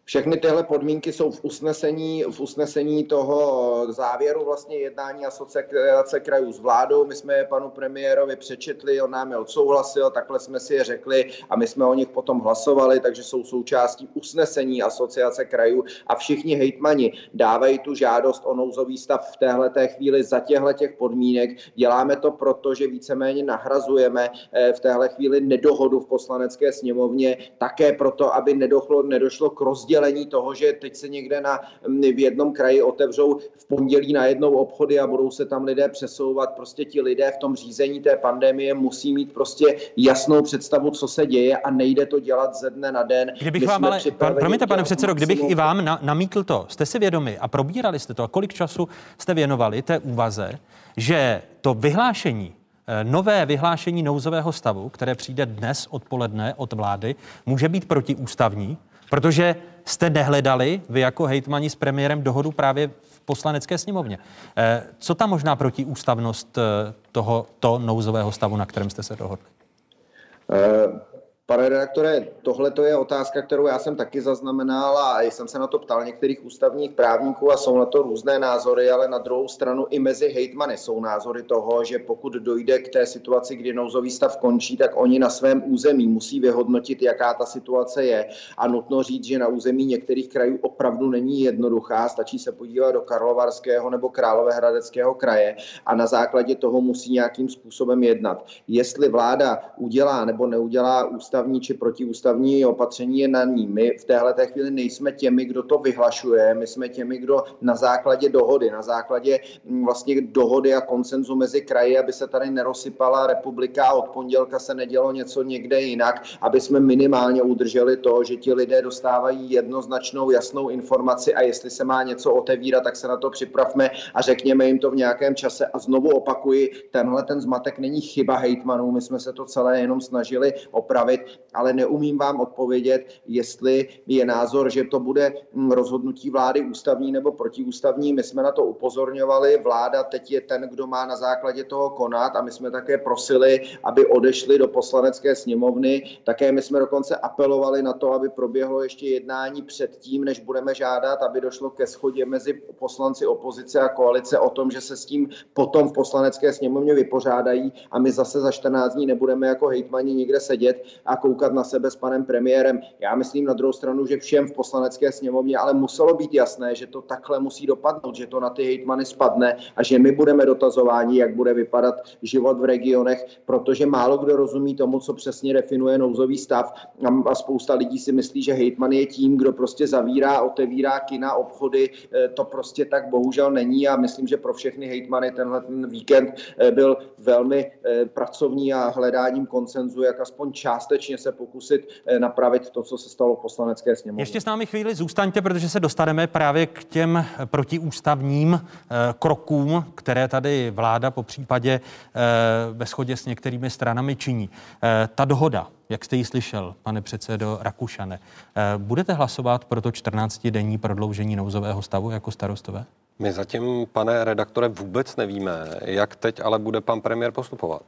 Všechny tyhle podmínky jsou v usnesení, v usnesení toho závěru vlastně jednání asociace krajů s vládou. My jsme je panu premiérovi přečetli, on nám je odsouhlasil, takhle jsme si je řekli a my jsme o nich potom hlasovali, takže jsou součástí usnesení asociace krajů a všichni hejtmani dávají tu žádost o nouzový stav v téhle té chvíli za těchto těch podmínek. Děláme to proto, že víceméně nahrazujeme eh, v téhle chvíli nedohodu v poslanecké sněmovně, také proto, aby nedošlo, nedošlo k rozdělení rozdělení toho, že teď se někde na, v jednom kraji otevřou v pondělí na jednou obchody a budou se tam lidé přesouvat. Prostě ti lidé v tom řízení té pandemie musí mít prostě jasnou představu, co se děje a nejde to dělat ze dne na den. Kdybych vám ale, promiňte, pane předsedo, kdybych i vám na, namítl to, jste si vědomi a probírali jste to a kolik času jste věnovali té úvaze, že to vyhlášení eh, nové vyhlášení nouzového stavu, které přijde dnes odpoledne od vlády, může být protiústavní, protože jste nehledali vy jako hejtmani s premiérem dohodu právě v poslanecké sněmovně. Eh, co tam možná protiústavnost eh, tohoto nouzového stavu, na kterém jste se dohodli? Pane redaktore, tohle je otázka, kterou já jsem taky zaznamenal a jsem se na to ptal některých ústavních právníků a jsou na to různé názory, ale na druhou stranu i mezi hejtmany jsou názory toho, že pokud dojde k té situaci, kdy nouzový stav končí, tak oni na svém území musí vyhodnotit, jaká ta situace je. A nutno říct, že na území některých krajů opravdu není jednoduchá. Stačí se podívat do Karlovarského nebo Královéhradeckého kraje a na základě toho musí nějakým způsobem jednat. Jestli vláda udělá nebo neudělá ústav ústavní či protiústavní opatření je na ní. My v téhle té chvíli nejsme těmi, kdo to vyhlašuje, my jsme těmi, kdo na základě dohody, na základě mm, vlastně dohody a konsenzu mezi kraji, aby se tady nerosypala republika a od pondělka se nedělo něco někde jinak, aby jsme minimálně udrželi to, že ti lidé dostávají jednoznačnou jasnou informaci a jestli se má něco otevírat, tak se na to připravme a řekněme jim to v nějakém čase. A znovu opakuji, tenhle ten zmatek není chyba hejtmanů, my jsme se to celé jenom snažili opravit ale neumím vám odpovědět, jestli je názor, že to bude hm, rozhodnutí vlády ústavní nebo protiústavní. My jsme na to upozorňovali, vláda teď je ten, kdo má na základě toho konat a my jsme také prosili, aby odešli do poslanecké sněmovny. Také my jsme dokonce apelovali na to, aby proběhlo ještě jednání předtím, než budeme žádat, aby došlo ke schodě mezi poslanci opozice a koalice o tom, že se s tím potom v poslanecké sněmovně vypořádají a my zase za 14 dní nebudeme jako hejtmani nikde sedět a koukat na sebe s panem premiérem. Já myslím na druhou stranu, že všem v poslanecké sněmovně ale muselo být jasné, že to takhle musí dopadnout, že to na ty hejtmany spadne a že my budeme dotazováni, jak bude vypadat život v regionech, protože málo kdo rozumí tomu, co přesně definuje nouzový stav a spousta lidí si myslí, že hejtman je tím, kdo prostě zavírá, otevírá kina, obchody. E, to prostě tak bohužel není a myslím, že pro všechny hejtmany tenhle ten víkend e, byl velmi e, pracovní a hledáním koncenzu, jak aspoň částečně se pokusit napravit to, co se stalo v poslanecké sněmovně. Ještě s námi chvíli zůstaňte, protože se dostaneme právě k těm protiústavním krokům, které tady vláda po případě ve shodě s některými stranami činí. Ta dohoda, jak jste ji slyšel, pane předsedo Rakušane, budete hlasovat pro to 14-denní prodloužení nouzového stavu jako starostové? My zatím, pane redaktore, vůbec nevíme, jak teď ale bude pan premiér postupovat.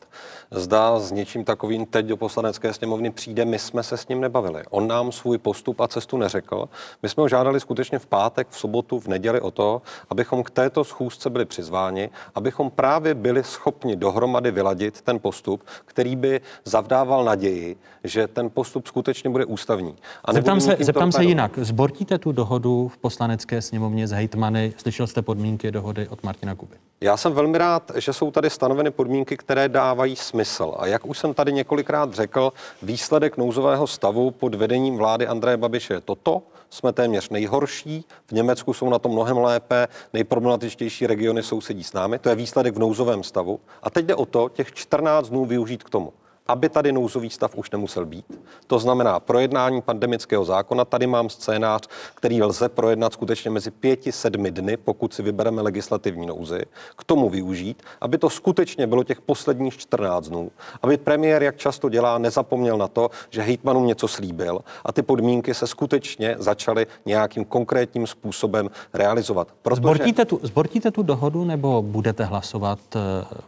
Zda s něčím takovým teď do poslanecké sněmovny přijde, my jsme se s ním nebavili. On nám svůj postup a cestu neřekl. My jsme ho žádali skutečně v pátek, v sobotu, v neděli o to, abychom k této schůzce byli přizváni, abychom právě byli schopni dohromady vyladit ten postup, který by zavdával naději, že ten postup skutečně bude ústavní. A zeptám se, zeptám se jinak. Zbortíte tu dohodu v poslanecké sněmovně s hejtmany? Slyšel jste podmínky dohody od Martina Kuby? Já jsem velmi rád, že jsou tady stanoveny podmínky, které dávají smysl. A jak už jsem tady několikrát řekl, výsledek nouzového stavu pod vedením vlády Andreje Babiše je toto. Jsme téměř nejhorší, v Německu jsou na to mnohem lépe, nejproblematičtější regiony sousedí s námi. To je výsledek v nouzovém stavu. A teď jde o to, těch 14 dnů využít k tomu aby tady nouzový stav už nemusel být. To znamená projednání pandemického zákona. Tady mám scénář, který lze projednat skutečně mezi pěti, sedmi dny, pokud si vybereme legislativní nouzy, k tomu využít, aby to skutečně bylo těch posledních 14 dnů. Aby premiér, jak často dělá, nezapomněl na to, že hejtmanům něco slíbil a ty podmínky se skutečně začaly nějakým konkrétním způsobem realizovat. Protože... Zbortíte, tu, zbortíte tu dohodu nebo budete hlasovat uh,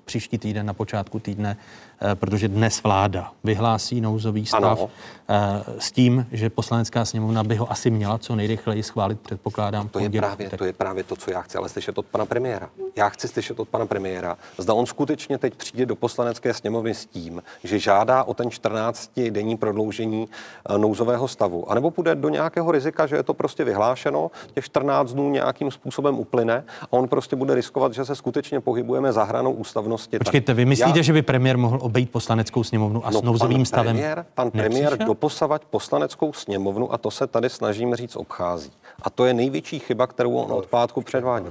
příští týden na počátku týdne Eh, protože dnes vláda vyhlásí nouzový stav ano. Eh, s tím, že poslanecká sněmovna by ho asi měla co nejrychleji schválit, předpokládám. To je, právě, to je právě to, co já chci ale slyšet od pana premiéra. Já chci slyšet od pana premiéra, zda on skutečně teď přijde do poslanecké sněmovny s tím, že žádá o ten 14-denní prodloužení eh, nouzového stavu, anebo půjde do nějakého rizika, že je to prostě vyhlášeno, těch 14 dnů nějakým způsobem uplyne a on prostě bude riskovat, že se skutečně pohybujeme za hranou ústavnosti. Počkejte, vy myslíte, já... že by premiér mohl obejít poslaneckou sněmovnu a no, s nouzovým stavem? Premiér, pan premiér doposavať poslaneckou sněmovnu a to se tady snažíme říct obchází. A to je největší chyba, kterou on od pátku předvádí.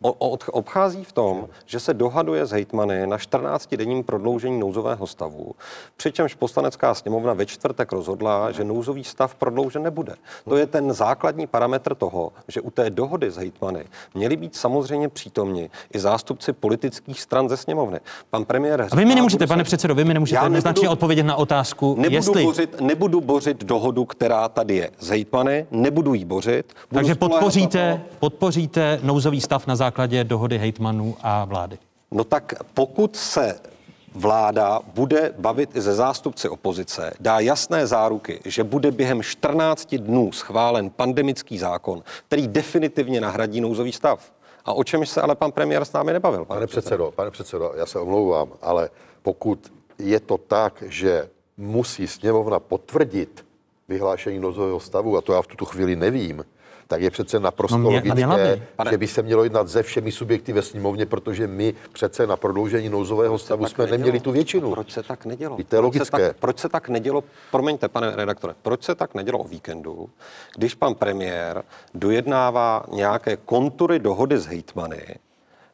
O, od, obchází v tom, že se dohaduje s hejtmany na 14-denním prodloužení nouzového stavu, přičemž poslanecká sněmovna ve čtvrtek rozhodla, že nouzový stav prodloužen nebude. To je ten základní parametr toho, že u té dohody s hejtmany měli být samozřejmě přítomni i zástupci politických stran ze sněmovny. Pan premiér. A vy mi nemůžete, pane předsedo, vy mi nemůžete jednoznačně odpovědět na otázku, nebudu jestli... Bořit, nebudu bořit dohodu, která tady je s hejtmany, nebudu jí bořit. Takže podpoříte, podpoříte nouzový stav na základě dohody hejtmanů a vlády? No tak pokud se vláda bude bavit i ze zástupci opozice, dá jasné záruky, že bude během 14 dnů schválen pandemický zákon, který definitivně nahradí nouzový stav. A o čem se ale pan premiér s námi nebavil? Pane, pane předsedo, pane předsedo, já se omlouvám, ale pokud je to tak, že musí sněmovna potvrdit vyhlášení nouzového stavu, a to já v tuto chvíli nevím, tak je přece naprosto no mě, logické, by. že by se mělo jednat se všemi subjekty ve sněmovně, protože my přece na prodloužení nouzového stavu jsme nedělo? neměli tu většinu. A proč se tak nedělo? to je logické. Proč se, tak, proč se tak nedělo, promiňte, pane redaktore, proč se tak nedělo o víkendu, když pan premiér dojednává nějaké kontury dohody s hejtmany,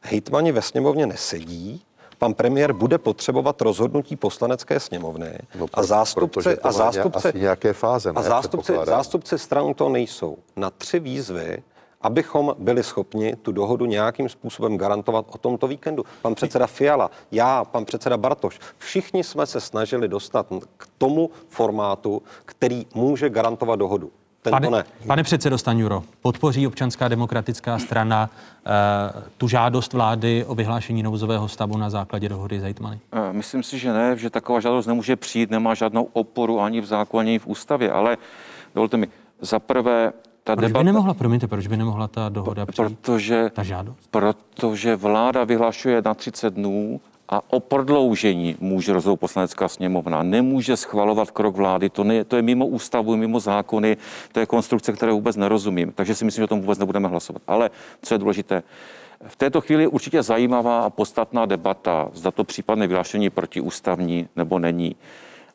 hejtmani ve sněmovně nesedí, pan premiér bude potřebovat rozhodnutí poslanecké sněmovny no, a zástupci, a zástupci, nějaké fáze, ne, a zástupci, zástupci stran to nejsou. Na tři výzvy abychom byli schopni tu dohodu nějakým způsobem garantovat o tomto víkendu. Pan předseda Fiala, já, pan předseda Bartoš, všichni jsme se snažili dostat k tomu formátu, který může garantovat dohodu. Pane, ne. pane předsedo Staňuro, podpoří občanská demokratická strana uh, tu žádost vlády o vyhlášení nouzového stavu na základě dohody s hejtmany? Eh, Myslím si, že ne, že taková žádost nemůže přijít, nemá žádnou oporu ani v zákoně, ani v ústavě, ale dovolte mi, za prvé, ta Proč debata... by nemohla, promiňte, proč by nemohla ta dohoda přijít? Protože, Ta žádost? protože vláda vyhlašuje na 30 dnů a o prodloužení může rozhodnout poslanecká sněmovna. Nemůže schvalovat krok vlády, to, ne, to je mimo ústavu, mimo zákony, to je konstrukce, které vůbec nerozumím. Takže si myslím, že o tom vůbec nebudeme hlasovat. Ale co je důležité, v této chvíli je určitě zajímavá a podstatná debata, zda to případné vyhlášení protiústavní nebo není.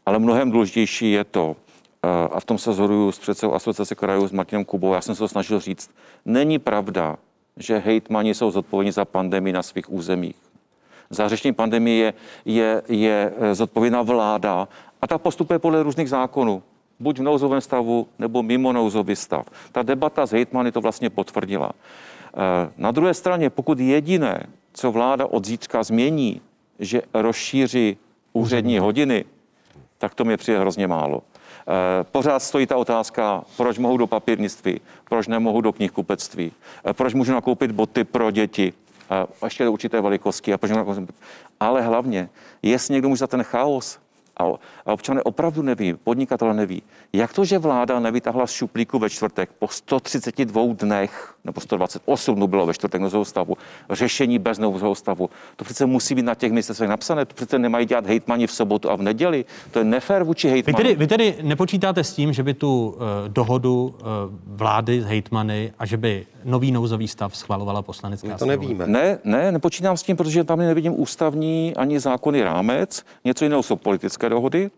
Ale mnohem důležitější je to, eh, a v tom se zhoduju s předsedou asociace krajů s Martinem Kubou, já jsem se to snažil říct, není pravda, že hejtmani jsou zodpovědní za pandemii na svých územích. Za řešení pandemie je, je, je eh, zodpovědná vláda a ta postupuje podle různých zákonů. Buď v nouzovém stavu, nebo mimo nouzový stav. Ta debata s hejtmany to vlastně potvrdila. Eh, Na druhé straně, pokud jediné, co vláda od zítřka změní, že rozšíří úřední hodiny, tak to mě přijde hrozně málo. Eh, Pořád stojí ta otázka, proč mohu do papírnictví, proč nemohu do knihkupectví, proč můžu nakoupit boty pro děti, a ještě do určité velikosti. A. Ale hlavně, jestli někdo může za ten chaos, a a občané opravdu neví, podnikatelé neví, jak to, že vláda nevytáhla z šuplíku ve čtvrtek po 132 dnech, nebo 128 dnů bylo ve čtvrtek nouzového stavu, řešení bez nouzového stavu. To přece musí být na těch ministerstvech napsané, to přece nemají dělat hejtmani v sobotu a v neděli. To je nefér vůči Vy hejtmanům. tedy, vy tedy nepočítáte s tím, že by tu uh, dohodu uh, vlády s hejtmany a že by nový nouzový stav schvalovala poslanecká My to sněmovna? nevíme. Ne, ne, nepočítám s tím, protože tam nevidím ústavní ani zákonný rámec. Něco jiného jsou politické dohody.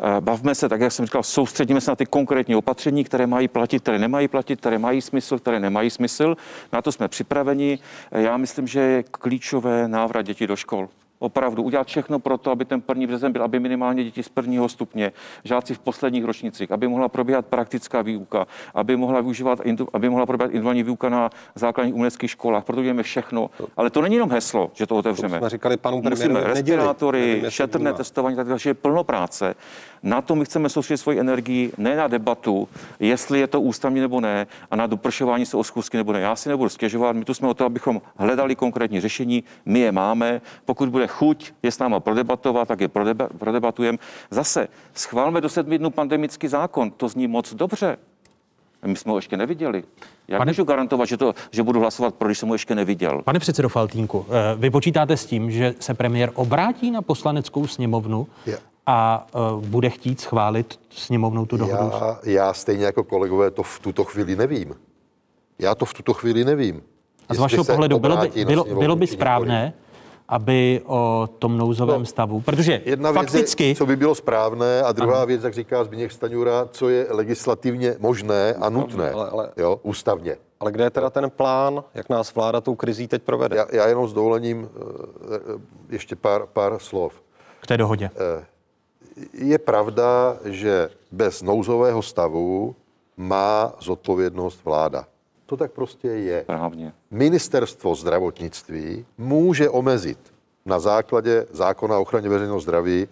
Eh, Bavme se, tak jak jsem říkal, soustředíme se na ty konkrétní opatření, které mají platit, které nemají platit, které mají smysl, které nemají smysl. Na to jsme připraveni. Eh, Já myslím, že je klíčové návrat dětí do škol. Opravdu udělat všechno pro to, aby ten první březen byl, aby minimálně děti z prvního stupně, žáci v posledních ročnicích, aby mohla probíhat praktická výuka, aby mohla, využívat, aby mohla probíhat individuální výuka na základních uměleckých školách. Proto děláme všechno. Ale to není jenom heslo, že to otevřeme. jsme říkali panu Musíme neděli. respirátory, jestli šetrné testování, tak další je plno práce. Na to my chceme soustředit svoji energii, ne na debatu, jestli je to ústavní nebo ne, a na dopršování se o schůzky nebo ne. Já si nebudu stěžovat, my tu jsme o to, abychom hledali konkrétní řešení, my je máme. Pokud bude chuť je s náma prodebatovat, tak je prodeba- prodebatujeme. Zase schválme do sedmi dnů pandemický zákon, to zní moc dobře. My jsme ho ještě neviděli. Jak Pane- můžu garantovat, že, to, že budu hlasovat pro, když jsem ho ještě neviděl? Pane předsedo Faltínku, eh, vy počítáte s tím, že se premiér obrátí na poslaneckou sněmovnu Je. a eh, bude chtít schválit sněmovnou tu dohodu? Já, já stejně jako kolegové to v tuto chvíli nevím. Já to v tuto chvíli nevím. A z vašeho pohledu bylo by, bylo, bylo by či nikoliv. Aby o tom nouzovém No, stavu, protože Jedna fakticky... věc je, co by bylo správné, a druhá ano. věc, jak říká Zbigněk Staňura, co je legislativně možné a nutné, ale- ale- Jo, ústavně. Ale kde je teda ten plán, jak nás vláda tou krizí teď provede? Já, já jenom s dovolením eh, eh, ještě pár, pár slov. K té dohodě. Je pravda, že bez nouzového stavu má zodpovědnost vláda. To tak prostě je. Právně. Ministerstvo zdravotnictví může omezit na základě zákona o ochraně veřejného zdraví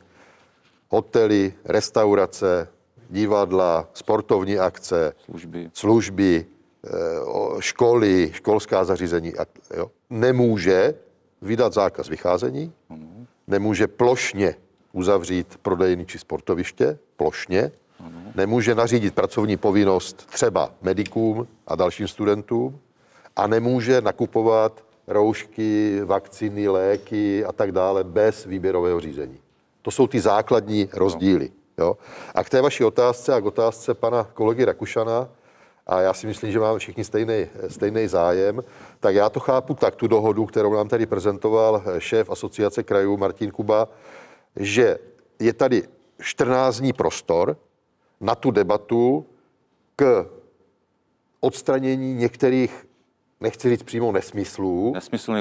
hotely, restaurace, divadla, sportovní akce, Služby. služby, eh, školy, školská zařízení. a- Jo. Nemůže vydat zákaz vycházení, nemůže plošně uzavřít prodejny či sportoviště, plošně, nemůže nařídit pracovní povinnost třeba medikům a dalším studentům a nemůže nakupovat roušky, vakcíny, léky a tak dále bez výběrového řízení. To jsou ty základní rozdíly. Jo? A k té vaší otázce a k otázce pana kolegy Rakušana, a já si myslím, že máme všichni stejný, stejný zájem, tak já to chápu tak, tu dohodu, kterou nám tady prezentoval šéf asociace krajů Martin Kuba, že je tady 14 dní prostor na tu debatu k odstranění některých, nechci říct přímo nesmyslů,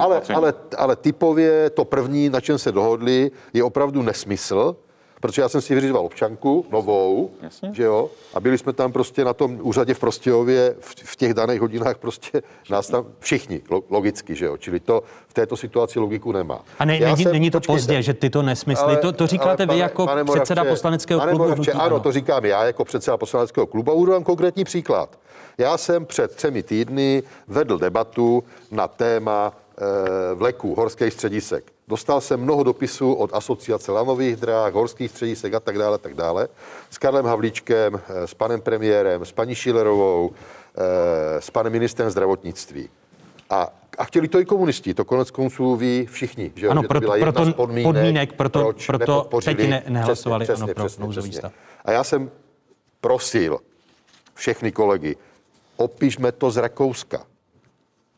ale, ale, ale typově to první, na čem se dohodli, je opravdu nesmysl Protože já jsem si vyřizoval občanku, novou, Jasně. že jo, a byli jsme tam prostě na tom úřadě v Prostějově v, v těch daných hodinách prostě nás tam všichni, lo, logicky, že jo, čili to v této situaci logiku nemá. A ne, Já není, jsem- není to počkejte. pozdě, že tyto nesmysly, to, to říkáte ale vy jako předseda Moravče, poslaneckého pane klubu. Moravče, ano, ANO. to říkám já jako předseda poslaneckého klubu a uvedu vám konkrétní příklad. Já jsem před třemi týdny vedl debatu na téma e, vleků, horských středisek. Dostal jsem mnoho dopisů od asociace lanových dráh, horských středisek a tak dále, tak dále. S Karlem Havlíčkem, eh, s panem premiérem, s paní Šilerovou, eh, s panem ministrem zdravotnictví. A, a chtěli to i komunisti, to konec konců ví všichni, že, Ano, že proto- to byla jedna proto z podmínek, podmínek, proto- proč proto teď ne- nehlasovali, přesně, ano, pro přesně, nouzový přesně. stav. A já jsem prosil všechny kolegy, opišme to z Rakouska.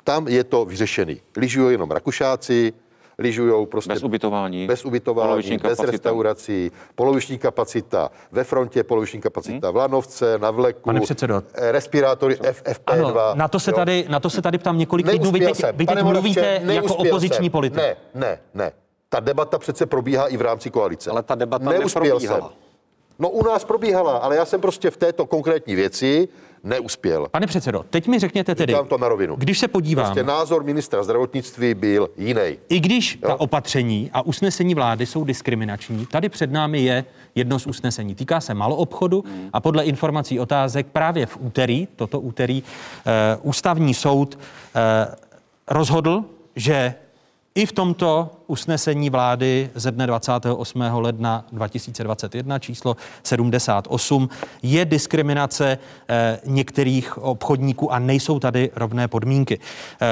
Tam je to vyřešený. Lyžují jenom Rakušáci, lyžují prostě Bez ubytování, bez ubytování, poloviční bez kapacita. restaurací, poloviční kapacita, ve frontě poloviční kapacita, v Lanovce, na vleku, Pane předsedo. eh, respirátory FFP2. Ano, na to, se jo. tady, na to se tady ptám několik týdnů. Vy teď, jsem. vy teď mluvíte jako neuspěl opoziční jsem. politik. Ne, ne, ne. Ta debata přece probíhá i v rámci koalice. Ale ta debata Neuspěl neprobíhala. jsem. No u nás probíhala, ale já jsem prostě v této konkrétní věci neuspěl. Pane předsedo, teď mi řekněte tedy, Říkám to na rovinu. když se podívám, Prostě názor ministra zdravotnictví byl jiný. i když ta opatření a usnesení vlády jsou diskriminační, tady před námi je jedno z usnesení. Týká se maloobchodu a podle informací otázek právě v úterý, toto úterý, eh, ústavní soud eh, rozhodl, že i v tomto usnesení vlády ze dne 28. ledna 2021 číslo 78 je diskriminace eh, některých obchodníků a nejsou tady rovné podmínky. Eh,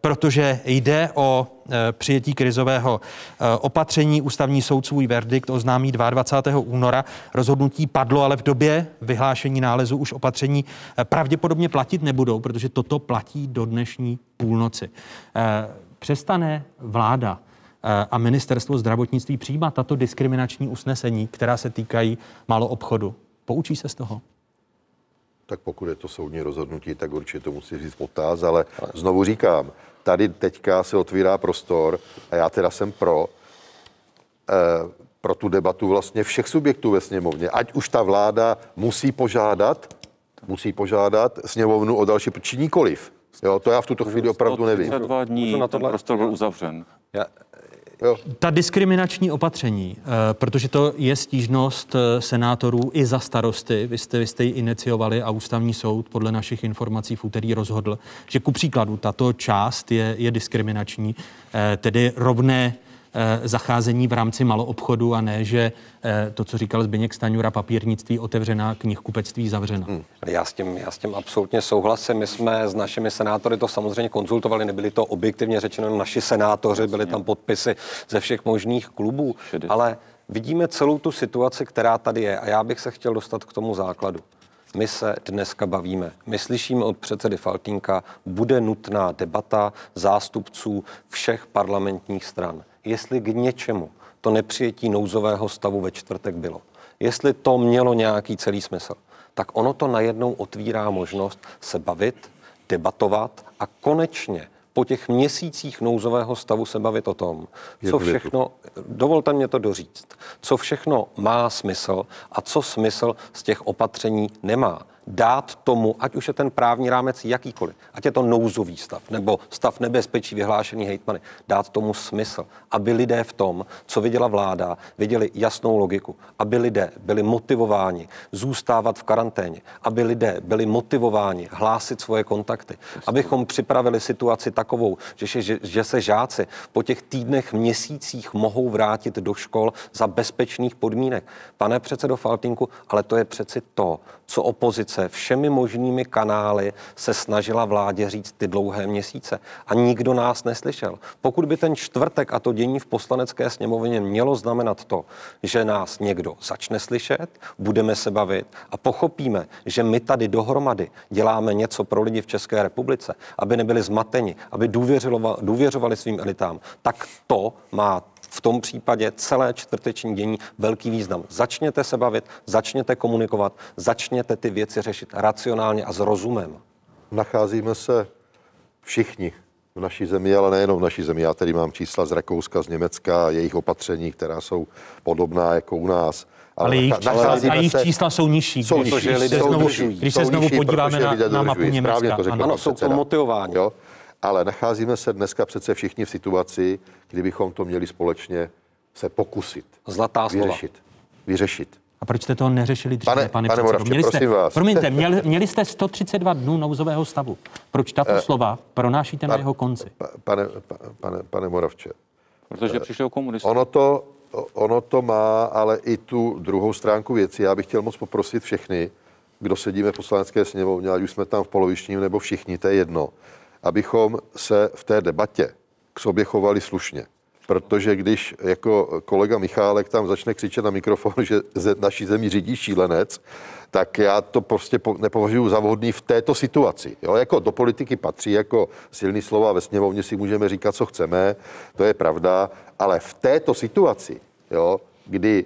protože jde o eh, přijetí krizového eh, opatření. Ústavní soud svůj verdikt oznámí 22. února. Rozhodnutí padlo, ale v době vyhlášení nálezu už opatření eh, pravděpodobně platit nebudou, protože toto platí do dnešní půlnoci. Přestane vláda eh, a ministerstvo zdravotnictví přijímat tato diskriminační usnesení, která se týkají malo obchodu. Poučí se z toho? Tak pokud je to soudní rozhodnutí, tak určitě to musí říct potáz, ale znovu říkám, tady teďka se otvírá prostor a já teda jsem pro, eh, pro tu debatu vlastně všech subjektů ve sněmovně. Ať už ta vláda musí požádat, musí požádat sněmovnu o další, či nikoliv. Jo, to já v tuto chvíli opravdu nevím. 32 dní na ten tohle- prostor byl uzavřen. Já, Jo. Ta diskriminační opatření, eh, protože to je stížnost eh, senátorů i za starosty, vy jste, vy jste ji iniciovali a ústavní soud podle našich informací v úterý rozhodl, že ku příkladu tato část je, je diskriminační, eh, tedy rovné zacházení v rámci maloobchodu a ne, že eh, to, co říkal Zbyněk Staňura, papírnictví otevřená, knihkupectví zavřena. Hmm. Já s, tím, já s tím absolutně souhlasím. My jsme s našimi senátory to samozřejmě konzultovali, nebyli to objektivně řečeno naši senátoři, byly tam podpisy ze všech možných klubů, ale vidíme celou tu situaci, která tady je a já bych se chtěl dostat k tomu základu. My se dneska bavíme. My slyšíme od předsedy Faltínka, bude nutná debata zástupců všech parlamentních stran. Jestli k něčemu to nepřijetí nouzového stavu ve čtvrtek bylo. Jestli to mělo nějaký celý smysl, tak ono to najednou otvírá možnost se bavit, debatovat a konečně po těch měsících nouzového stavu se bavit o tom, co všechno, dovolte mě to doříct, co všechno má smysl a co smysl z těch opatření nemá. Dát tomu, ať už je ten právní rámec jakýkoliv, ať je to nouzový stav nebo stav nebezpečí vyhlášený hejtmany, dát tomu smysl, aby lidé v tom, co viděla vláda, viděli jasnou logiku, aby lidé byli motivováni zůstávat v karanténě, aby lidé byli motivováni hlásit svoje kontakty, abychom připravili situaci takovou, že, se- že, že se žáci po těch týdnech, měsících mohou vrátit do škol za bezpečných podmínek. Pane předsedo Faltinku, ale to je přeci to, co opozice všemi možnými kanály se snažila vládě říct ty dlouhé měsíce. A nikdo nás neslyšel. Pokud by ten čtvrtek a to dění v poslanecké sněmovně mělo znamenat to, že nás někdo začne slyšet, budeme se bavit a pochopíme, že my tady dohromady děláme něco pro lidi v České republice, aby nebyli zmateni, aby důvěřovali svým elitám, tak to má v tom případě celé čtvrteční dění velký význam. Začněte se bavit, začněte komunikovat, začněte ty věci řešit racionálně a s rozumem. Nacházíme se všichni v naší zemi, ale nejenom v naší zemi. Já tady mám čísla z Rakouska, z Německa, jejich opatření, která jsou podobná jako u nás. Ale jejich, čísla, a jejich čísla jsou nižší. Jsou nižší, když se jsou znovu, nižší, když se znovu nižší, podíváme na, na mapu Německa. to řekl ano. Ano, jsou to předseda. motivováni. Jo? Ale nacházíme se dneska přece všichni v situaci, kdybychom to měli společně se pokusit Zlatá slova. vyřešit. Vyřešit. A proč jste to neřešili dříve, Pane- pane, pane? Moravče, měli jste, prosím vás. Promiňte, měli, měli jste 132 dnů nouzového stavu. Proč tato Eh, slova pronášíte na pan- jeho konci? Pa- Pane, pa- pane, pane Moravče, Protože přišli o komunisty. ono to, ono to má ale i tu druhou stránku věci. Já bych chtěl moc poprosit všechny, kdo sedíme v poslanecké sněmovně, ať už jsme tam v polovičním nebo všichni, to je jedno, abychom se v té debatě k sobě chovali slušně. Protože když jako kolega Michálek tam začne křičet na mikrofon, že ze naší zemi řídí šílenec, tak já to prostě po- nepovažuji za vhodný v této situaci. Jo? Jako do politiky patří jako silný slova ve sněmovně si můžeme říkat, co chceme, to je pravda, ale v této situaci, jo, kdy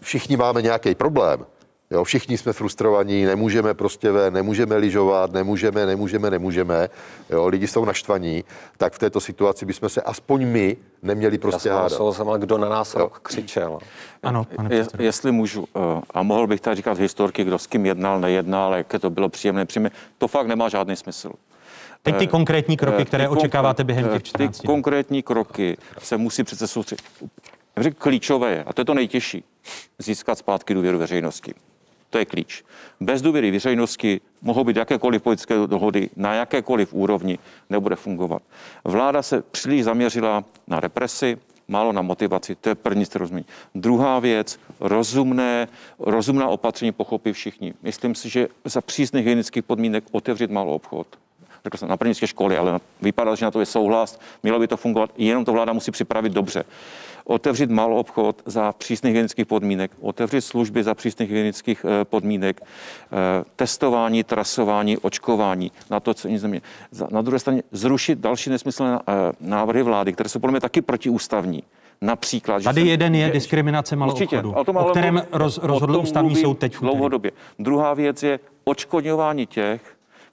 všichni máme nějaký problém, Jo, všichni jsme frustrovaní, nemůžeme prostě ven, nemůžeme lyžovat, nemůžeme, nemůžeme, nemůžeme. Jo, lidi jsou naštvaní, tak v této situaci bychom se aspoň my neměli Já prostě jsem hádat. jsem, ale kdo na nás rok křičel. Ano, pane Je, jestli můžu, eh, a mohl bych tady říkat historky, kdo s kým jednal, nejednal, jaké to bylo příjemné, příjemné, to fakt nemá žádný smysl. Teď ty konkrétní kroky, Eh, které ty očekáváte během eh, těch 14 Ty konkrétní kroky se musí přece soustředit. Já klíčové je, a to je to nejtěžší, získat zpátky důvěru veřejnosti. To je klíč. Bez důvěry veřejnosti mohou být jakékoliv politické dohody na jakékoliv úrovni, nebude fungovat. Vláda se příliš zaměřila na represi, málo na motivaci, to je první, co rozumí. Druhá věc, rozumné, rozumná opatření pochopí všichni. Myslím si, že za přísných hygienických podmínek otevřít malou obchod, řekl jsem na první školy, ale vypadá, že na to je souhlas, mělo by to fungovat, jenom to vláda musí připravit dobře. Otevřít malou obchod za přísných hygienických podmínek, otevřít služby za přísných hygienických eh, podmínek, eh, testování, trasování, očkování, na to, co nic nemě. Na druhé straně zrušit další nesmyslné eh, návrhy vlády, které jsou podle mě taky protiústavní. Například, že Tady se- jeden je že- diskriminace malou Určitě, obchodu, o, tom o kterém roz, o rozhodl tom ústavní soud teď. Dlouhodobě. Druhá věc je odškodňování těch,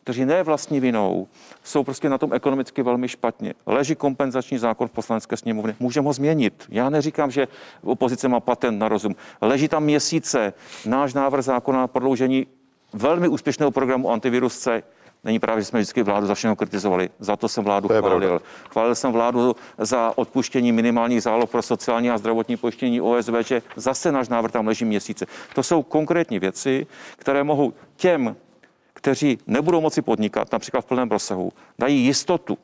kteří ne vlastní vinou jsou prostě na tom ekonomicky velmi špatně. Leží kompenzační zákon v poslanecké sněmovně, můžeme ho změnit. Já neříkám, že opozice má patent na rozum. Leží tam měsíce náš návrh zákona na prodloužení velmi úspěšného programu antivirus C. Není právě, že jsme vždycky vládu za všechno kritizovali. Za to jsem vládu To chválil. pravda. Chválil jsem vládu za odpuštění minimálních záloh pro sociální a zdravotní pojištění OSVČ. Zase náš návrh tam leží měsíce. To jsou konkrétní věci, které mohou těm, kteří nebudou moci podnikat, například v plném rozsahu, dají jistotu,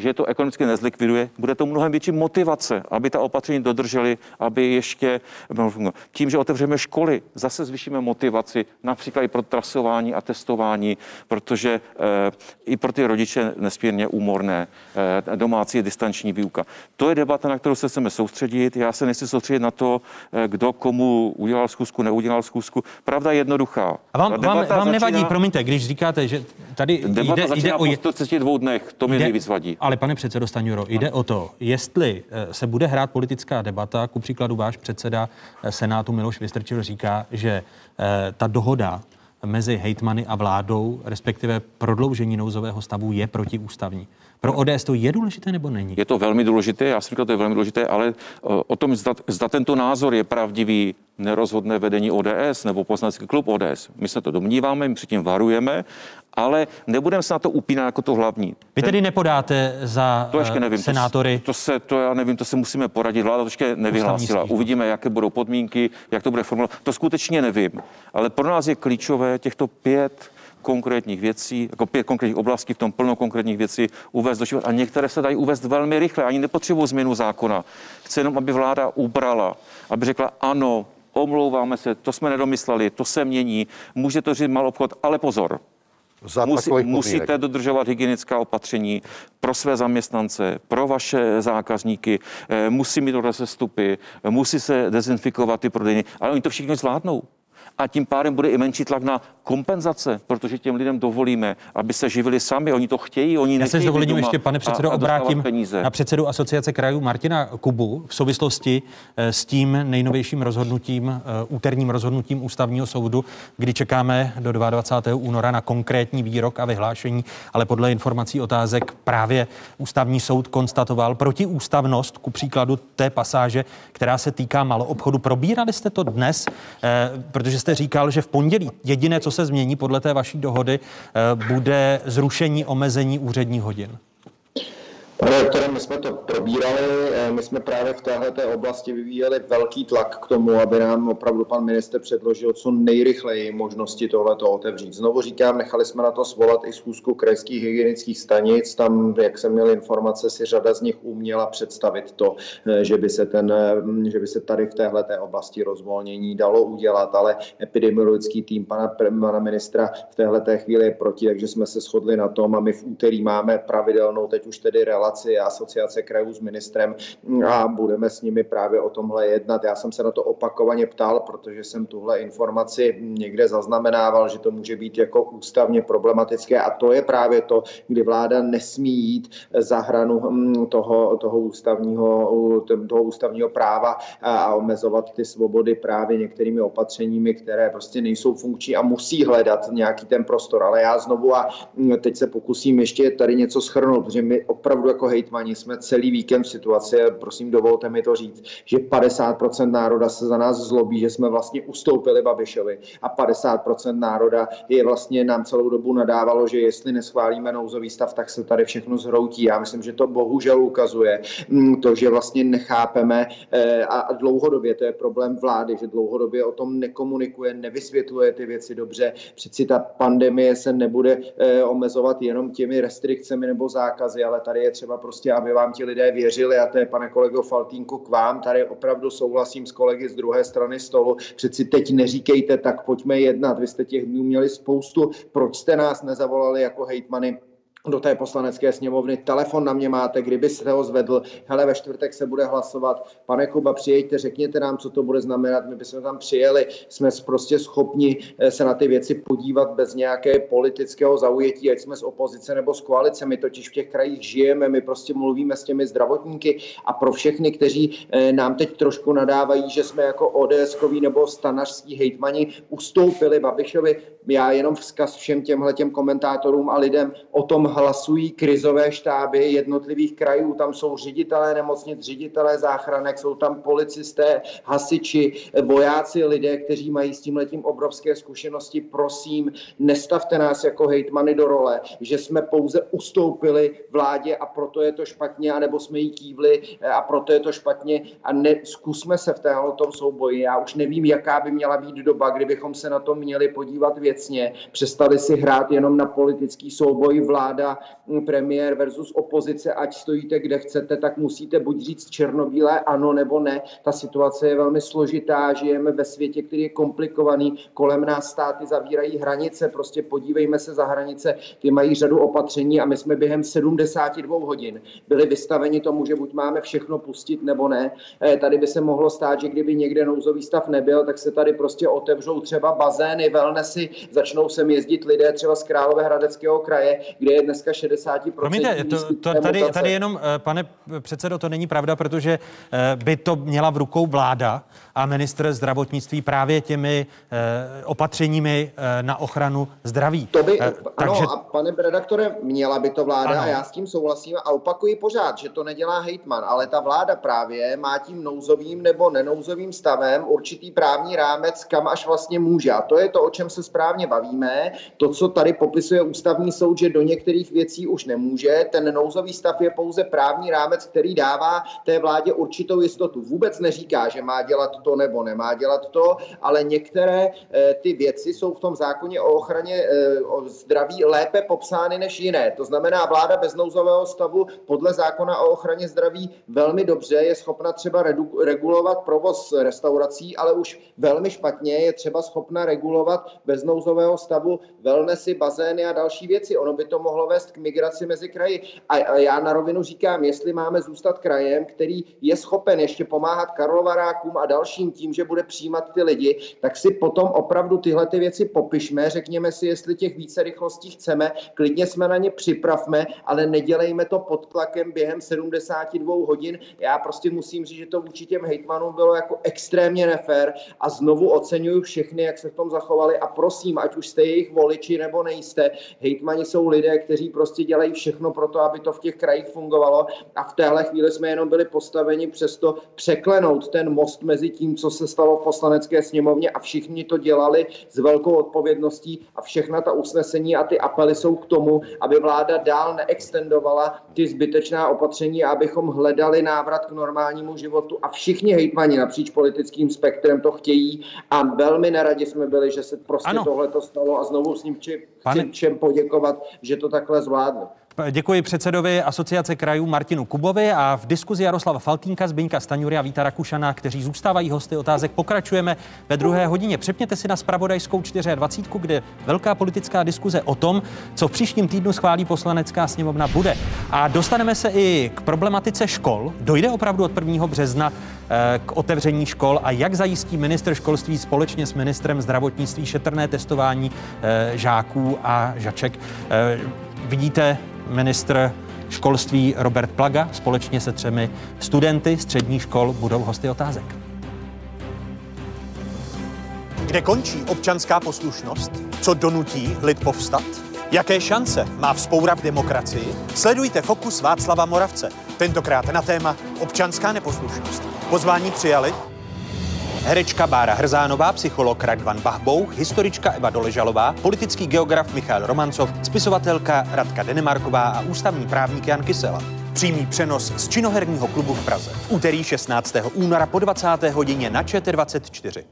že to ekonomicky nezlikviduje, bude to mnohem větší motivace, aby ta opatření dodrželi, aby ještě tím, že otevřeme školy, zase zvýšíme motivaci, například i pro trasování a testování, protože eh, i pro ty rodiče nesmírně úmorné eh, domácí distanční výuka. To je debata, na kterou se chceme soustředit. Já se nechci soustředit na to, eh, kdo komu udělal zkusku, neudělal zkusku. Pravda je jednoduchá. A vám, vám, debata vám nevadí, začíná- promiňte, když říkáte, že tady Debata jde, začíná jde o... po je- 132 dnech, to mě jde- nejvíc vadí. Ale pane předsedo Staňuro, jde o to, jestli eh, se bude hrát politická debata, ku příkladu váš předseda eh, Senátu Miloš Vystrčil říká, že eh, ta dohoda mezi hejtmany a vládou, respektive prodloužení nouzového stavu, je protiústavní. Pro ODS to je důležité nebo není? Je to velmi důležité, já jsem říkal, to je velmi důležité, ale o o tom, zda, zda tento názor je pravdivý, nerozhodné vedení ODS nebo poslanecký klub ODS. My se to domníváme, my předtím varujeme, ale nebudeme se na to upínat jako to hlavní. Vy tedy nepodáte za To ještě eh, nevím. senátory To, to, se, to já nevím, to se musíme poradit. Vláda to ještě nevyhlásila. Uvidíme, jaké budou podmínky, jak to bude formulovat. To skutečně nevím. Ale pro nás je klíčové těchto pět konkrétních věcí, jako pět konkrétních oblastí, v tom plno konkrétních věcí uvést do života. A některé se dají uvést velmi rychle, ani nepotřebují změnu zákona. Chci jenom, aby vláda ubrala, aby řekla ano, omlouváme se, to jsme nedomysleli, to se mění, může to říct malý obchod, ale pozor, Za Musí, musíte dodržovat hygienická opatření pro své zaměstnance, pro vaše zákazníky, eh, musí mít rozestupy, musí se dezinfikovat ty prodejny, ale oni to všichni zvládnou. A tím pádem bude i menší tlak na kompenzace, protože těm lidem dovolíme, aby se živili sami. Oni to chtějí, oni Já se s dovolením ještě, pane předsedo, a, a obrátím peníze. na předsedu Asociace krajů Martina Kubu v souvislosti eh, s tím nejnovějším rozhodnutím, eh, úterním rozhodnutím ústavního soudu, kdy čekáme do 22. února na konkrétní výrok a vyhlášení, ale podle informací otázek právě ústavní soud konstatoval protiústavnost ku příkladu té pasáže, která se týká maloobchodu. Probírali jste to dnes, eh, jste říkal, že v pondělí jediné, co se změní podle té vaší dohody, eh, bude zrušení omezení úředních hodin. Pane doktore, my jsme to probírali, eh, my jsme právě v této oblasti vyvíjeli velký tlak k tomu, aby nám opravdu pan minister předložil co nejrychleji možnosti tohleto otevřít. Znovu říkám, nechali jsme na to svolat i schůzku krajských hygienických stanic, tam, jak jsem měl informace, si řada z nich uměla představit to, eh, že by se, ten, eh, že by se tady v téhleté oblasti rozvolnění dalo udělat, ale epidemiologický tým pana, pana ministra v téhleté chvíli je proti, takže jsme se shodli na tom a my v úterý máme pravidelnou, teď už tedy relaci relaci asociace krajů s ministrem a budeme s nimi právě o tomhle jednat. Já jsem se na to opakovaně ptal, protože jsem tuhle informaci někde zaznamenával, že to může být jako ústavně problematické a to je právě to, kdy vláda nesmí jít za hranu hm, toho, toho, ústavního, toho ústavního práva a omezovat ty svobody právě některými opatřeními, které prostě nejsou funkční a musí hledat nějaký ten prostor. Ale já znovu a teď se pokusím ještě tady něco schrnout, protože my opravdu jako hejtmani jsme celý víkend v situaci, prosím dovolte mi to říct, že 50% národa se za nás zlobí, že jsme vlastně ustoupili Babišovi a 50% národa je vlastně nám celou dobu nadávalo, že jestli neschválíme nouzový stav, tak se tady všechno zhroutí. Já myslím, že to bohužel ukazuje mm, to, že vlastně nechápeme eh, a dlouhodobě to je problém vlády, že dlouhodobě o tom nekomunikuje, nevysvětluje ty věci dobře. Přeci ta pandemie se nebude eh, omezovat jenom těmi restrikcemi nebo zákazy, ale tady je třeba prostě, aby vám ti lidé věřili a to je, pane kolego Faltínku, k vám. Tady opravdu souhlasím s kolegy z druhé strany stolu. Přeci teď neříkejte, tak pojďme jednat. Vy jste těch dnů měli spoustu. Proč jste nás nezavolali jako hejtmany? Do té poslanecké sněmovny. Telefon na mě máte, kdybyste ho zvedl. Hele, ve čtvrtek se bude hlasovat. Pane Kuba, přijďte, řekněte nám, co to bude znamenat. My bychom tam přijeli. Jsme prostě schopni eh, se na ty věci podívat bez nějaké politického zaujetí, ať jsme z opozice nebo z koalice. My totiž v těch krajích žijeme, my prostě mluvíme s těmi zdravotníky a pro všechny, kteří eh, nám teď trošku nadávají, že jsme jako ods nebo stanařský hejtmani ustoupili Babišovi, já jenom vzkaz všem těmhle těm komentátorům a lidem o tom hlasují krizové štáby jednotlivých krajů. Tam jsou ředitelé nemocnic, ředitelé záchranek, jsou tam policisté, hasiči, vojáci, lidé, kteří mají s tím letím obrovské zkušenosti. Prosím, nestavte nás jako hejtmany do role, že jsme pouze ustoupili vládě a proto je to špatně, anebo jsme jí kývli a proto je to špatně a ne, zkusme se v téhle tom souboji. Já už nevím, jaká by měla být doba, kdybychom se na to měli podívat věcně, přestali si hrát jenom na politický souboj vláda vláda, mm, premiér versus opozice, ať stojíte kde chcete, tak musíte buď říct černobílé ano nebo ne. Ta situace je velmi složitá, žijeme ve světě, který je komplikovaný, kolem nás státy zavírají hranice, prostě podívejme se za hranice, ty mají řadu opatření a my jsme během 72 hodin byli vystaveni tomu, že buď máme všechno pustit nebo ne. Eh, tady by se mohlo stát, že kdyby někde nouzový stav nebyl, tak se tady prostě otevřou třeba bazény, wellnessy, začnou sem jezdit lidé třeba z Královéhradeckého kraje, kde je dneska 60%. Promiňte, to, to, tady, tady jenom, eh, pane předsedo, to není pravda, protože eh, by to měla v rukou vláda a ministr zdravotnictví právě těmi eh, opatřeními na ochranu zdraví. To by, ano, Takže... a pane redaktore, měla by to vláda ano. a já s tím souhlasím a opakuji pořád, že to nedělá hejtman, ale ta vláda právě má tím nouzovým nebo nenouzovým stavem určitý právní rámec, kam až vlastně může. A to je to, o čem se správně bavíme. To, co tady popisuje ústavní soud, že do některých některých věcí už nemůže. Ten nouzový stav je pouze právní rámec, který dává té vládě určitou jistotu. Vůbec neříká, že má dělat to nebo nemá dělat to, ale některé eh, ty věci jsou v tom zákoně o ochraně eh, o zdraví lépe popsány než jiné. To znamená, vláda bez nouzového stavu podle zákona o ochraně zdraví velmi dobře je schopna třeba regulovat provoz restaurací, ale už velmi špatně je třeba schopna regulovat bez nouzového stavu wellnessy, bazény a další věci. Ono by to mohlo vést k migraci mezi kraji. A já na rovinu říkám, jestli máme zůstat krajem, který je schopen ještě pomáhat Karlovarákům a dalším tím, že bude přijímat ty lidi, tak si potom opravdu tyhle ty věci popišme, řekněme si, jestli těch více rychlostí chceme, klidně jsme na ně připravme, ale nedělejme to pod tlakem během 72 hodin. Já prostě musím říct, že to vůči těm hejtmanům bylo jako extrémně nefér a znovu oceňuju všechny, jak se v tom zachovali a prosím, ať už jste jejich voliči nebo nejste, hejtmani jsou lidé, kteří prostě dělají všechno pro to, aby to v těch krajích fungovalo. A v téhle chvíli jsme jenom byli postaveni přesto překlenout ten most mezi tím, co se stalo v poslanecké sněmovně a všichni to dělali s velkou odpovědností. A všechna ta usnesení a ty apely jsou k tomu, aby vláda dál neextendovala ty zbytečná opatření a abychom hledali návrat k normálnímu životu. A všichni hejtmani napříč politickým spektrem to chtějí. A velmi neradi jsme byli, že se prostě tohle to stalo. A znovu s ním či, Pane... všem poděkovat, že to takhle zvládli. Děkuji předsedovi Asociace krajů Martinu Kubovi a v diskuzi Jaroslava Faltínka, Zbyňka Staňury a Víta Rakušana, kteří zůstávají hosty otázek, pokračujeme ve druhé hodině. Přepněte si na spravodajskou 24, kde velká politická diskuze o tom, co v příštím týdnu schválí poslanecká sněmovna bude. A dostaneme se i k problematice škol. Dojde opravdu od 1. března eh, k otevření škol a jak zajistí minister školství společně s ministrem zdravotnictví šetrné testování eh, žáků a žaček. Vidíte ministr školství Robert Plaga společně se třemi studenty středních škol budou hosty otázek. Kde končí občanská poslušnost? Co donutí lid povstat? Jaké šance má vzpoura v demokracii? Sledujte Fokus Václava Moravce. Tentokrát na téma občanská neposlušnost. Pozvání přijali Herečka Bára Hrzánová, psycholog Radvan Bachbouch, historička Eva Doležalová, politický geograf Michal Romancov, spisovatelka Radka Denemarková a ústavní právník Jan Kysela. Přímý přenos z činoherního klubu v Praze. V úterý 16. února po 20. hodině na ČT24.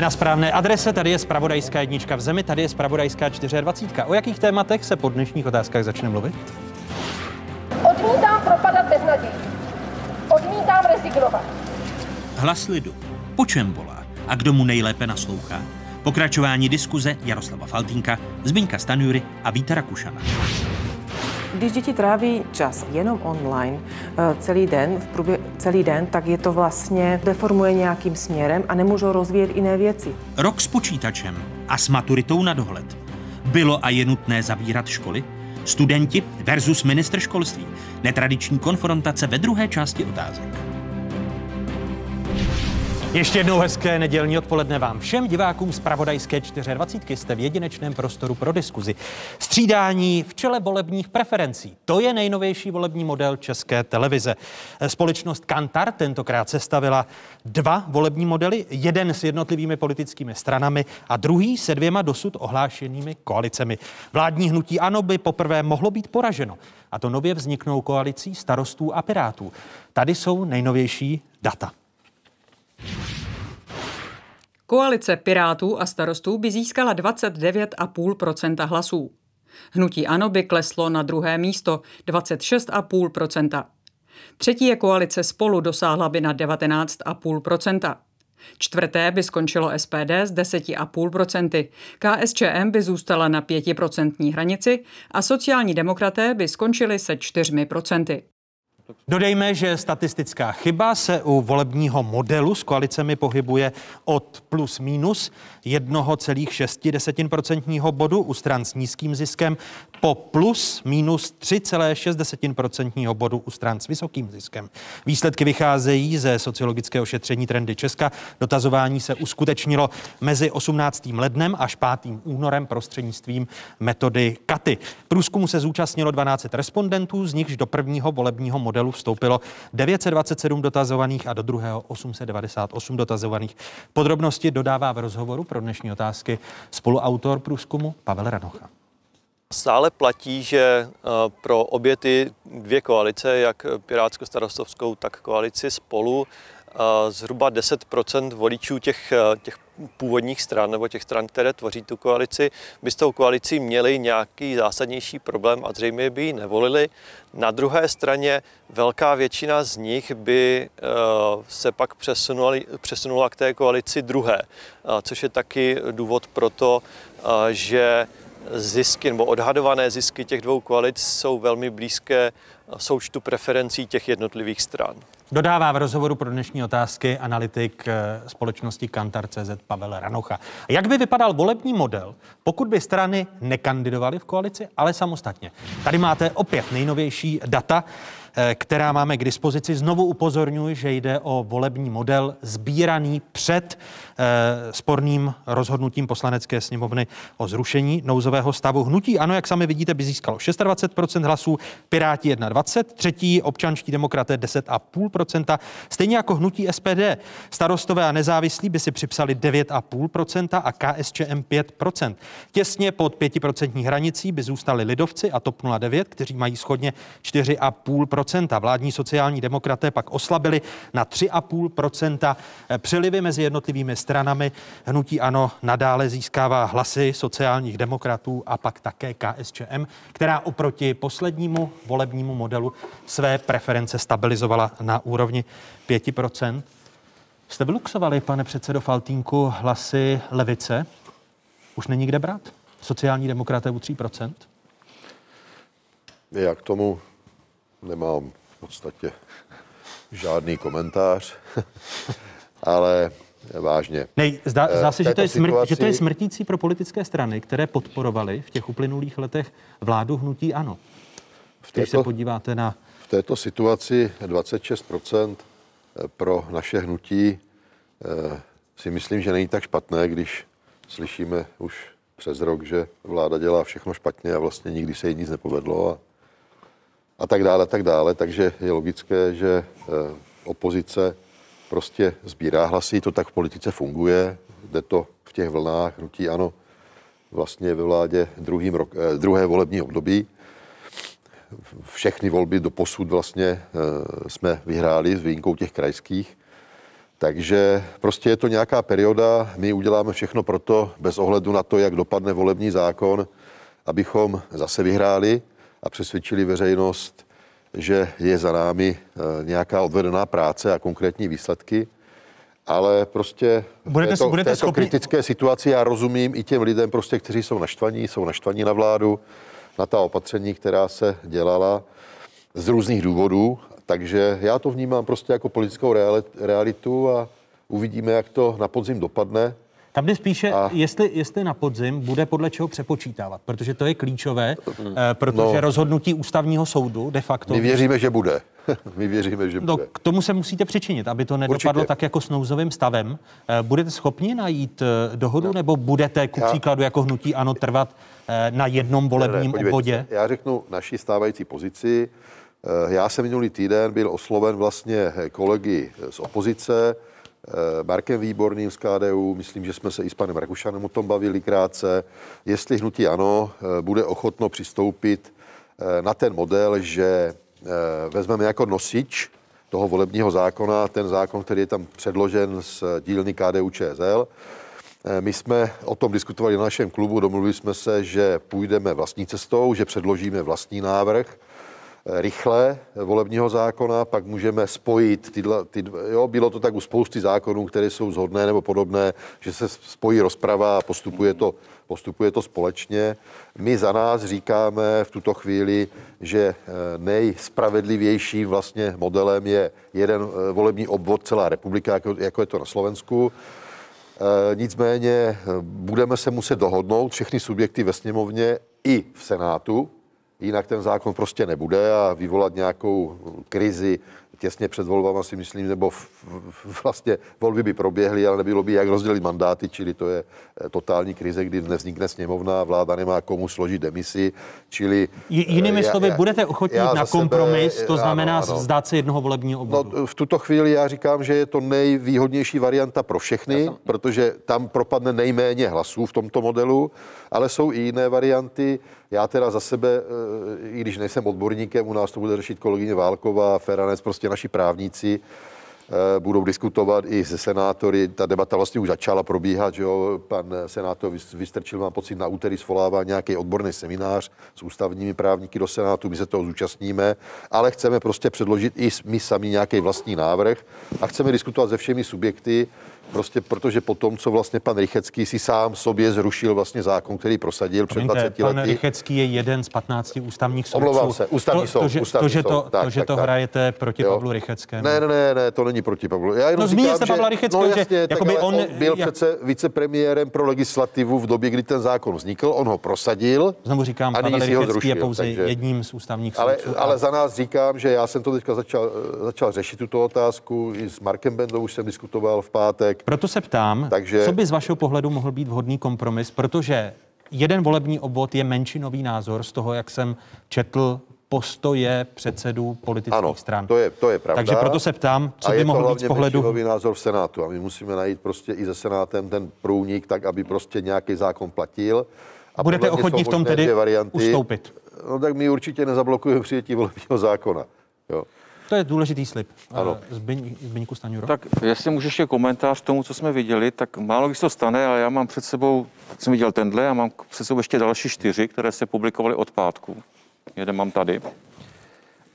Jste na správné adrese, tady je Spravodajská jednička v zemi, tady je Spravodajská 24. O jakých tématech se po dnešních otázkách začne mluvit? Odmítám propadat bez naději. Odmítám rezignovat. Hlas lidu. Po čem volá? A kdo mu nejlépe naslouchá? Pokračování diskuze Jaroslava Faltínka, Zbyňka Stanjury a Víta Rakušana. Když děti tráví čas jenom online celý den, v průbě, celý den, tak je to vlastně deformuje nějakým směrem a nemůžou rozvíjet jiné věci. Rok s počítačem a s maturitou na dohled. Bylo a je nutné zavírat školy? Studenti versus ministr školství. Netradiční konfrontace ve druhé části otázek. Ještě jednou hezké nedělní odpoledne vám všem divákům z Pravodajské 24. Jste v jedinečném prostoru pro diskuzi. Střídání v čele volebních preferencí. To je nejnovější volební model České televize. Společnost Kantar tentokrát sestavila dva volební modely, jeden s jednotlivými politickými stranami a druhý se dvěma dosud ohlášenými koalicemi. Vládní hnutí ANO by poprvé mohlo být poraženo. A to nově vzniknou koalicí starostů a pirátů. Tady jsou nejnovější data. Koalice Pirátů a starostů by získala 29,5% hlasů. Hnutí ANO by kleslo na druhé místo 26,5% Třetí je koalice Spolu dosáhla by na 19,5% Čtvrté by skončilo SPD s 10,5%, KSČM by zůstala na 5% hranici a sociální demokraté by skončili se 4%. Dodejme, že statistická chyba se u volebního modelu s koalicemi pohybuje od plus minus 1,6% bodu u stran s nízkým ziskem po plus minus 3,6% bodu u stran s vysokým ziskem. Výsledky vycházejí ze sociologického šetření Trendy Česka. Dotazování se uskutečnilo mezi 18. lednem až 5. únorem prostřednictvím metody Katy. Průzkumu se zúčastnilo 12 respondentů, z nichž do prvního volebního modelu vstoupilo 927 dotazovaných a do druhého 898 dotazovaných. Podrobnosti dodává v rozhovoru pro dnešní otázky spoluautor průzkumu Pavel Ranocha. Stále platí, že pro obě ty dvě koalice, jak Pirátsko-starostovskou, tak koalici spolu, zhruba 10 voličů těch, těch původních stran nebo těch stran, které tvoří tu koalici, by s tou koalicí měli nějaký zásadnější problém a zřejmě by ji nevolili. Na druhé straně velká většina z nich by se pak přesunula, k té koalici druhé, což je taky důvod pro to, že zisky nebo odhadované zisky těch dvou koalic jsou velmi blízké součtu preferencí těch jednotlivých stran. Dodává v rozhovoru pro dnešní otázky analytik eh, společnosti Kantar.cz Pavel Ranocha. Jak by vypadal volební model, pokud by strany nekandidovaly v koalici, ale samostatně? Tady máte opět nejnovější data. Eh, která máme k dispozici. Znovu upozorňuji, že jde o volební model sbíraný před eh, sporným rozhodnutím poslanecké sněmovny o zrušení nouzového stavu. Hnutí ano, jak sami vidíte, by získalo 26% hlasů, Piráti 21, třetí občanští demokraté 10,5%, stejně jako hnutí SPD. Starostové a nezávislí by si připsali 9,5% a KSČM 5%. Těsně pod 5% hranicí by zůstali lidovci a TOP 09, kteří mají schodně 4,5%. Vládní sociální demokraté pak oslabili na 3,5% Přelivy mezi jednotlivými stranami hnutí ano nadále získává hlasy sociálních demokratů a pak také KSČM, která oproti poslednímu volebnímu modelu své preference stabilizovala na úrovni 5% Jste vyluxovali, pane předsedo Faltínku, hlasy levice? Už není kde brát? Sociální demokraté u 3% Já k tomu nemám v podstatě žádný komentář, ale vážně. Nej, zdá, zdá eh, se, že to, je smrt, situaci... že to je smrtící pro politické strany, které podporovaly v těch uplynulých letech vládu hnutí ANO. V této, Když se podíváte na... V této situaci 26% pro naše hnutí eh, si myslím, že není tak špatné, když slyšíme už přes rok, že vláda dělá všechno špatně a vlastně nikdy se jí nic nepovedlo a a tak dále, a tak dále. Takže je logické, že eh, opozice prostě sbírá hlasy, to tak v politice funguje, jde to v těch vlnách, hnutí ano, vlastně ve vládě druhým rok, eh, druhé volební období. Všechny volby do posud vlastně eh, jsme vyhráli s výjimkou těch krajských. Takže prostě je to nějaká perioda, my uděláme všechno pro to, bez ohledu na to, jak dopadne volební zákon, abychom zase vyhráli a přesvědčili veřejnost, že je za námi eh, nějaká odvedená práce a konkrétní výsledky. Ale prostě budete, v této, budete v této schopni... kritické situaci já rozumím i těm lidem, prostě, kteří jsou naštvaní, jsou naštvaní na vládu, na ta opatření, která se dělala z různých důvodů. Takže já to vnímám prostě jako politickou realitu a uvidíme, jak to na podzim dopadne. Tam jde spíše, a... jestli, jestli na podzim bude podle čeho přepočítávat, protože to je klíčové, mm. protože no. rozhodnutí ústavního soudu de facto... My věříme, že bude. My věříme, že no, bude. K tomu se musíte přičinit, aby to nedopadlo Určitě. tak jako s nouzovým stavem. Eh, budete schopni najít dohodu, no. nebo budete ku příkladu jako hnutí ano trvat na jednom volebním ne, ne, obvodě? Já řeknu naší stávající pozici. Já jsem minulý týden byl osloven vlastně kolegy z opozice, Eh, Markem Výborným z KDU, myslím, že jsme se i s panem Rakušanem o tom bavili krátce, jestli hnutí ano eh, bude ochotno přistoupit eh, na ten model, že vezmeme jako nosič toho volebního zákona, ten zákon, který je tam předložen z dílny KDU ČSL. My jsme o tom diskutovali na našem klubu, domluvili jsme se, že půjdeme vlastní cestou, že předložíme vlastní návrh, rychle volebního zákona, pak můžeme spojit tyhle, ty, jo, bylo to tak u spousty zákonů, které jsou zhodné nebo podobné, že se spojí rozprava a postupuje to, postupuje to společně. My za nás říkáme v tuto chvíli, že eh, nejspravedlivějším vlastně modelem je jeden eh, volební obvod celá republika, jako, jako je to na Slovensku. E, nicméně budeme se muset dohodnout všechny subjekty ve sněmovně i v Senátu, jinak ten zákon prostě nebude a vyvolat nějakou krizi těsně před volbama si myslím, nebo v, v, vlastně volby by proběhly, ale nebylo by jak rozdělit mandáty, čili to je eh, totální krize, kdy nevznikne sněmovna, vláda nemá komu složit demisi, čili... Jinými slovy, já, budete ochotní na kompromis, sebe, to znamená ano, ano. vzdát se jednoho volebního obvodu? No, v tuto chvíli já říkám, že je to nejvýhodnější varianta pro všechny, jsem... protože tam propadne nejméně hlasů v tomto modelu, ale jsou i jiné varianty. Já teda za sebe, eh, i když nejsem odborníkem, u nás to bude řešit kolegyně Válková, Feranec, prostě naši právníci, eh, budou diskutovat i se senátory. Ta debata vlastně už začala probíhat, že jo. Pan senátor Vystrčil, mám pocit, na úterý svolává nějaký odborný seminář s ústavními právníky do Senátu, my se toho zúčastníme, ale chceme prostě předložit i my sami nějaký vlastní návrh a chceme diskutovat se všemi subjekty, Prostě protože po tom, co vlastně pan Rychecký si sám sobě zrušil vlastně zákon, který prosadil před 20 lety. Pan Rychecký je jeden z 15 ústavních soudců. Omlouvám se, ústavní to, soud. To, že, ústavní to, že to, tak, to, že tak, to tak, hrajete proti jo. Pavlu Rycheckému. Ne, ne, ne, ne, to není proti Pavlu. Já jenom no, říkám, jste Pavla Rycheckého, no, jasně, že jakoby on, on byl jak... přece vicepremiérem pro legislativu v době, kdy ten zákon vznikl, on ho prosadil. Znovu říkám, a Pavel Rychecký zrušil, je pouze takže... jedním z ústavních ale, soudců. Ale za nás říkám, že já jsem to teďka začal, začal řešit tuto otázku, i s Markem Bendou už jsem diskutoval v pátek. Proto se ptám, takže... co by z vašeho pohledu mohl být vhodný kompromis, protože jeden volební obvod je menšinový názor z toho, jak jsem četl postoje předsedů politických ano, stran. To je, to je pravda. Takže proto se ptám, co a by mohlo být z pohledu... názor v Senátu a my musíme najít prostě i ze Senátem ten průnik, tak aby prostě nějaký zákon platil. A Budete ochotní v tom tedy varianty. ustoupit? No tak my určitě nezablokujeme přijetí volebního zákona. Jo. To je důležitý slib. Ano. Zbyň, Zbyňku Staňuro. Tak jestli můžeš ještě komentář k tomu, co jsme viděli, tak málo když to stane, ale já mám před sebou, jsem viděl tenhle a mám před sebou ještě další čtyři, které se publikovaly od pátku. Jeden mám tady.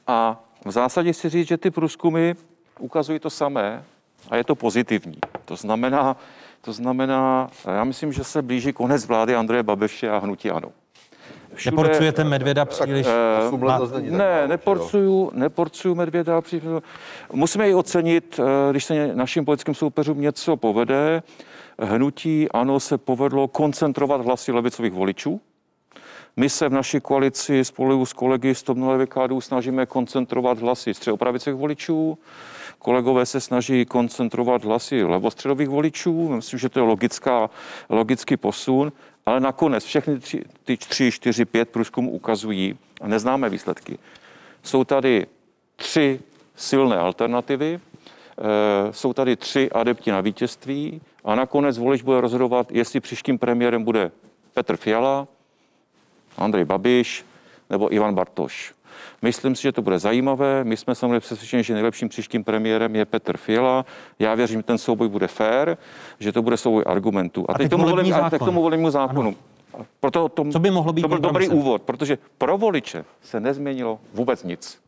A v zásadě si říct, že ty průzkumy ukazují to samé a je to pozitivní. To znamená, to znamená, já myslím, že se blíží konec vlády Andreje Babiše a hnutí ANO. Všude, Neporcujete medvěda příliš? Tak, uh, ma, ne, neporcuju, neporcuju medvěda příliš. Musíme i ocenit, eh, když se našim politickým soupeřům něco povede. Hnutí ANO se povedlo koncentrovat hlasy levicových voličů. My se v naší koalici spolu s kolegy z TOP KDU snažíme koncentrovat hlasy středopravicových voličů. Kolegové se snaží koncentrovat hlasy levostředových voličů. Myslím, že to je logická, logický posun. Ale nakonec všechny tři, ty tři, čtyři, pět průzkumů ukazují, a neznáme výsledky, jsou tady tři silné alternativy, e, jsou tady tři adepti na vítězství a nakonec volič bude rozhodovat, jestli příštím premiérem bude Petr Fiala, Andrej Babiš nebo Ivan Bartoš. Myslím si, že to bude zajímavé. My jsme samozřejmě přesvědčeni, že nejlepším příštím premiérem je Petr Fiala. Já věřím, že ten souboj bude fair, že to bude souboj argumentů. A, a teď, tomu volím, a k tomu volebnímu zákonu. Ano. Proto tom, Co by mohlo být to byl dobrý úvod, protože pro voliče se nezměnilo vůbec nic.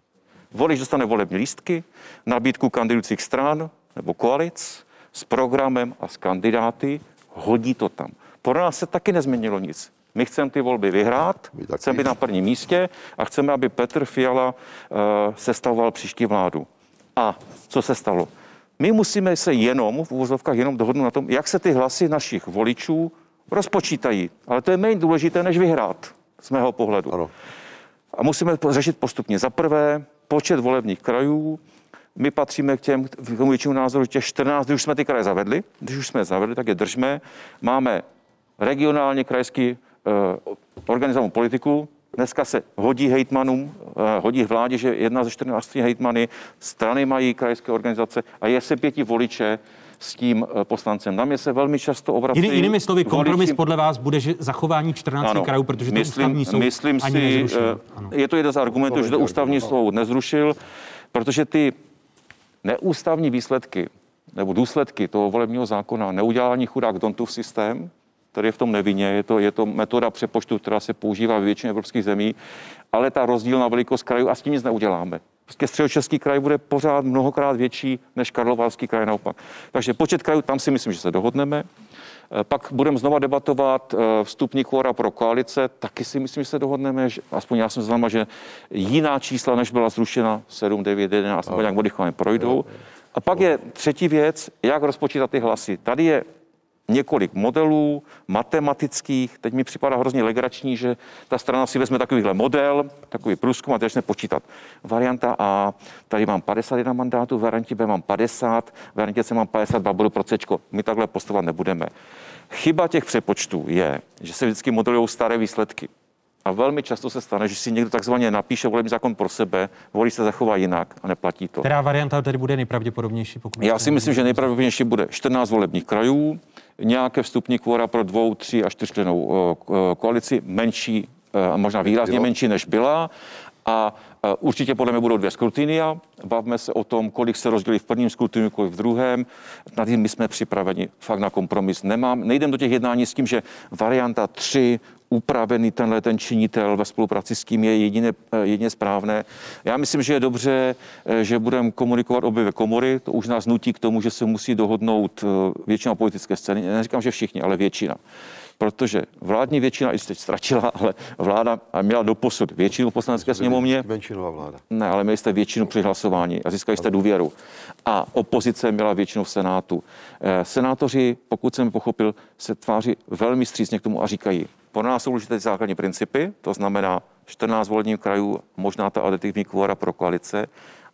Volič dostane volební lístky, nabídku kandidujících stran nebo koalic s programem a s kandidáty, hodí to tam. Pro nás se taky nezměnilo nic. My chceme ty volby vyhrát, chceme být na prvním místě a chceme, aby Petr Fiala uh, sestavoval příští vládu. A co se stalo? My musíme se jenom, v úvozovkách jenom dohodnout na tom, jak se ty hlasy našich voličů rozpočítají. Ale to je méně důležité, než vyhrát, z mého pohledu. Ano. A musíme řešit postupně. Za prvé, počet volebních krajů, my patříme k těm, k tomu většímu názoru, těch 14, když už jsme ty kraje zavedli, když už jsme je zavedli, tak je držme. Máme regionálně krajský organizovanou politiku. Dneska se hodí hejtmanům, eh, hodí vládě, že jedna ze 14 hejtmany, strany mají krajské organizace a je se pěti voliče s tím eh, poslancem. Na mě se velmi často obrací. Jiný, jinými slovy, kompromis voliči... podle vás bude že zachování 14 ano, krajů, protože to myslím, ústavní soud myslím ani si, nezrušil. Ano. Je to jeden z argumentů, že to ústavní soud nezrušil, protože ty neústavní výsledky nebo důsledky toho volebního zákona, neudělání chudák Dontův systém, který je v tom nevinně. Je to, je to metoda přepočtu, která se používá v většině evropských zemí, ale ta rozdílná velikost krajů a s tím nic neuděláme. Prostě středočeský kraj bude pořád mnohokrát větší než Karlovarský kraj naopak. Takže počet krajů, tam si myslím, že se dohodneme. Eh, pak budeme znova debatovat eh, vstupní kvora pro koalice. Taky si myslím, že se dohodneme, že, aspoň já jsem znám, že jiná čísla, než byla zrušena 7, 9, 11, nebo nějak modifikované projdou. A pak je třetí věc, jak rozpočítat ty hlasy. Tady je několik modelů matematických. Teď mi připadá hrozně legrační, že ta strana si vezme takovýhle model, takový průzkum a začne počítat. Varianta A, tady mám 51 mandátů, v variantě B mám 50, v variantě C mám 52, budu pro C. My takhle postupovat nebudeme. Chyba těch přepočtů je, že se vždycky modelují staré výsledky. A velmi často se stane, že si někdo takzvaně napíše volební zákon pro sebe, volí se zachová jinak a neplatí to. Která varianta tedy bude nejpravděpodobnější? Pokud Já si myslím, že nejpravděpodobnější bude 14 volebních krajů, nějaké vstupní kvora pro dvou, tři a čtyřčlenou eh, eh, koalici, menší, eh, možná výrazně menší, než byla. A určitě podle mě budou dvě skrutinia. Bavme se o tom, kolik se rozdělí v prvním skrutiniu, kolik v druhém. Na tím my jsme připraveni fakt na kompromis. Nemám, nejdem do těch jednání s tím, že varianta 3 upravený tenhle ten činitel ve spolupráci s kým je jedině, jedině správné. Já myslím, že je dobře, že budeme komunikovat obě komory. To už nás nutí k tomu, že se musí dohodnout většina politické scény. Neříkám, že všichni, ale většina protože vládní většina i teď ztratila, ale vláda měla doposud většinu v poslanecké sněmovně. Menšinová vláda. Ne, ale měli jste většinu při hlasování a získali jste důvěru. A opozice měla většinu v Senátu. Senátoři, pokud jsem pochopil, se tváří velmi střícně k tomu a říkají, pro nás jsou důležité základní principy, to znamená 14 volebních krajů, možná ta aditivní kvora pro koalice.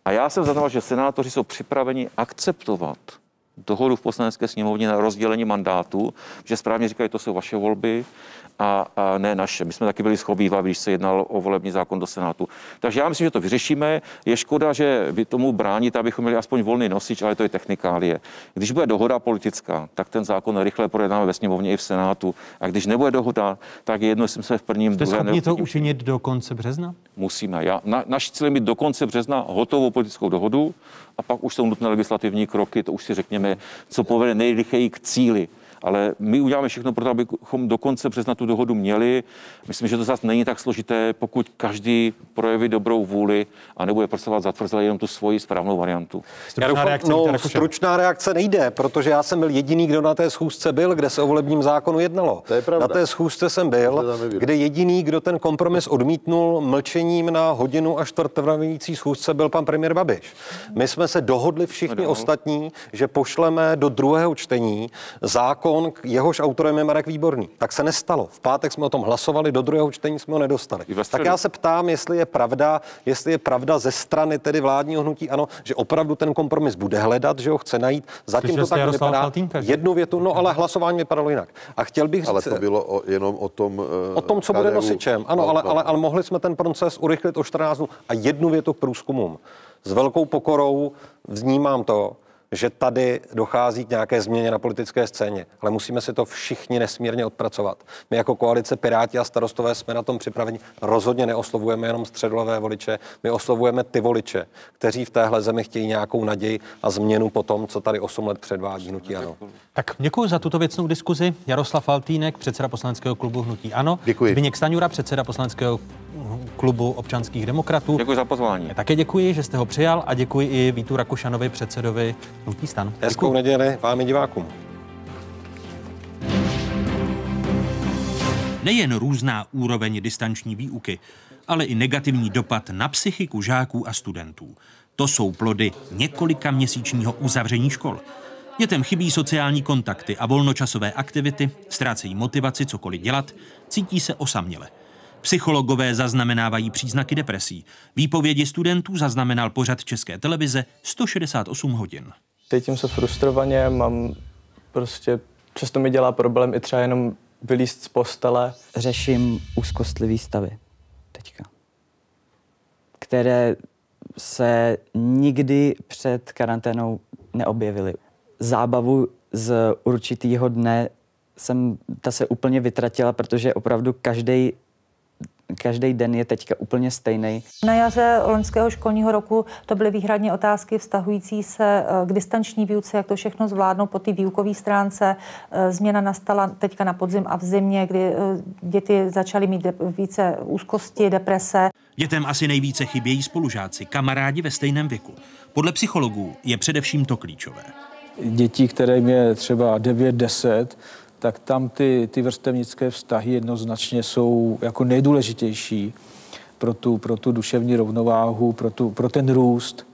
A já jsem za to, že senátoři jsou připraveni akceptovat dohodu v poslanecké sněmovně na rozdělení mandátu, že správně říkají, to jsou vaše volby a, a ne naše. My jsme taky byli schovývaví, když se jednalo o volební zákon do Senátu. Takže já myslím, že to vyřešíme. Je škoda, že vy tomu bránit, abychom měli aspoň volný nosič, ale to je technikálie. Když bude dohoda politická, tak ten zákon rychle projednáme ve sněmovně i v Senátu. A když nebude dohoda, tak je jedno, jestli jsme v prvním Jste schopni to učinit do konce března? Musíme. Já, na, naš cíl je mít do konce března hotovou politickou dohodu a pak už jsou nutné legislativní kroky, to už si řekněme, co povede nejrychleji k cíli ale my uděláme všechno pro to, abychom do konce března tu dohodu měli. Myslím, že to zase není tak složité, pokud každý projeví dobrou vůli a nebude pracovat zatvrzele jenom tu svoji správnou variantu. Stručná, doufám, reakce, no, stručná reakce nejde, protože já jsem byl jediný, kdo na té schůzce byl, kde se o volebním zákonu jednalo. To je pravda. Na té schůzce jsem byl, kde jediný, kdo ten kompromis odmítnul mlčením na hodinu a čtvrtvrvající schůzce, byl pan premiér Babiš. My jsme se dohodli všichni ostatní, že pošleme do druhého čtení zákon zákon, jehož autorem je Marek Výborný. Tak se nestalo. V pátek jsme o tom hlasovali, do druhého čtení jsme ho nedostali. Tak já se ptám, jestli je pravda, jestli je pravda ze strany tedy vládního hnutí, ano, že opravdu ten kompromis bude hledat, že ho chce najít. Zatím to tak vypadá. Faltínka, Jednu větu, no ale hlasování vypadalo jinak. A chtěl bych ale říct, to bylo o, jenom o tom. Uh, o tom, co KDU. bude nosičem. Ano, no, ale, no. Ale, ale mohli jsme ten proces urychlit o 14 dnů. A jednu větu k průzkumům. S velkou pokorou vnímám to, že tady dochází k nějaké změně na politické scéně, ale musíme si to všichni nesmírně odpracovat. My jako koalice Piráti a starostové jsme na tom připraveni. Rozhodně neoslovujeme jenom středové voliče, my oslovujeme ty voliče, kteří v téhle zemi chtějí nějakou naději a změnu po tom, co tady 8 let předvádí hnutí Ano. Tak děkuji za tuto věcnou diskuzi. Jaroslav Faltýnek, předseda poslaneckého klubu Hnutí Ano. Děkuji. Zbigněk Staňura, předseda poslaneckého klubu občanských demokratů. Děkuji za pozvání. Také děkuji, že jste ho přijal a děkuji i Vítu Rakušanovi, předsedovi Hnutí stan. Hezkou neděli vám i divákům. Nejen různá úroveň distanční výuky, ale i negativní dopad na psychiku žáků a studentů. To jsou plody několika měsíčního uzavření škol. Dětem chybí sociální kontakty a volnočasové aktivity, ztrácejí motivaci cokoliv dělat, cítí se osaměle. Psychologové zaznamenávají příznaky depresí. Výpovědi studentů zaznamenal pořad České televize 168 hodin. Cítím se frustrovaně, mám prostě, často mi dělá problém i třeba jenom vylíst z postele. Řeším úzkostlivý stavy teďka, které se nikdy před karanténou neobjevily. Zábavu z určitého dne jsem, ta se úplně vytratila, protože opravdu každý každý den je teďka úplně stejný. Na jaře loňského školního roku to byly výhradně otázky vztahující se eh, k distanční výuce, jak to všechno zvládnout po té výukové stránce. Eh, změna nastala teďka na podzim a v zimě, kdy eh, děti začaly mít více úzkosti, deprese. Dětem asi nejvíce chybějí spolužáci, kamarádi ve stejném věku. Podle psychologů je především to klíčové. Děti, které je třeba 9-10, tak tam ty, ty vrstevnické vztahy jednoznačně jsou jako nejdůležitější pro tu, pro tu duševní rovnováhu, pro, tu, pro ten růst.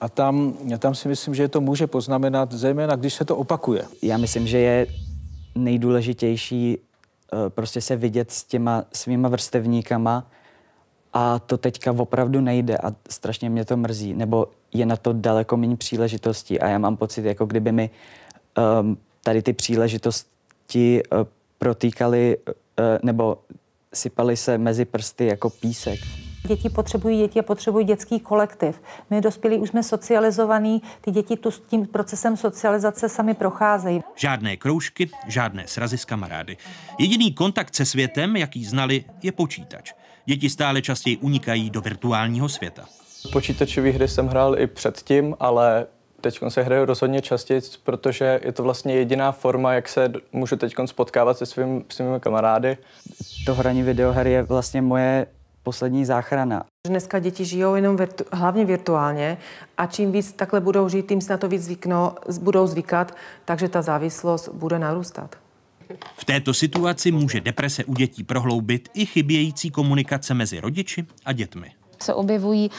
A tam, tam si myslím, že to může poznamenat, zejména když se to opakuje. Já myslím, že je nejdůležitější eh, prostě se vidět s těma svýma vrstevníkama a to teďka opravdu nejde a strašně mě to mrzí, nebo je na to daleko méně příležitostí a já mám pocit, jako kdyby mi um, tady ty příležitosti uh, protýkaly uh, nebo sypaly se mezi prsty jako písek. Děti potřebují děti a potřebují dětský kolektiv. My dospělí už jsme socializovaní, ty děti tu s tím procesem socializace sami procházejí. Žádné kroužky, žádné srazy s kamarády. Jediný kontakt se světem, jaký znali, je počítač. Děti stále častěji unikají do virtuálního světa. Počítačové hry jsem hrál i předtím, ale teď se hraje rozhodně častěji, protože je to vlastně jediná forma, jak se můžu teď spotkávat se svým, svými kamarády. To hraní videoher je vlastně moje poslední záchrana. Dneska děti žijou jenom virtu, hlavně virtuálně a čím víc takhle budou žít, tím se na to víc zvykno, budou zvykat, takže ta závislost bude narůstat. V této situaci může deprese u dětí prohloubit i chybějící komunikace mezi rodiči a dětmi se objevují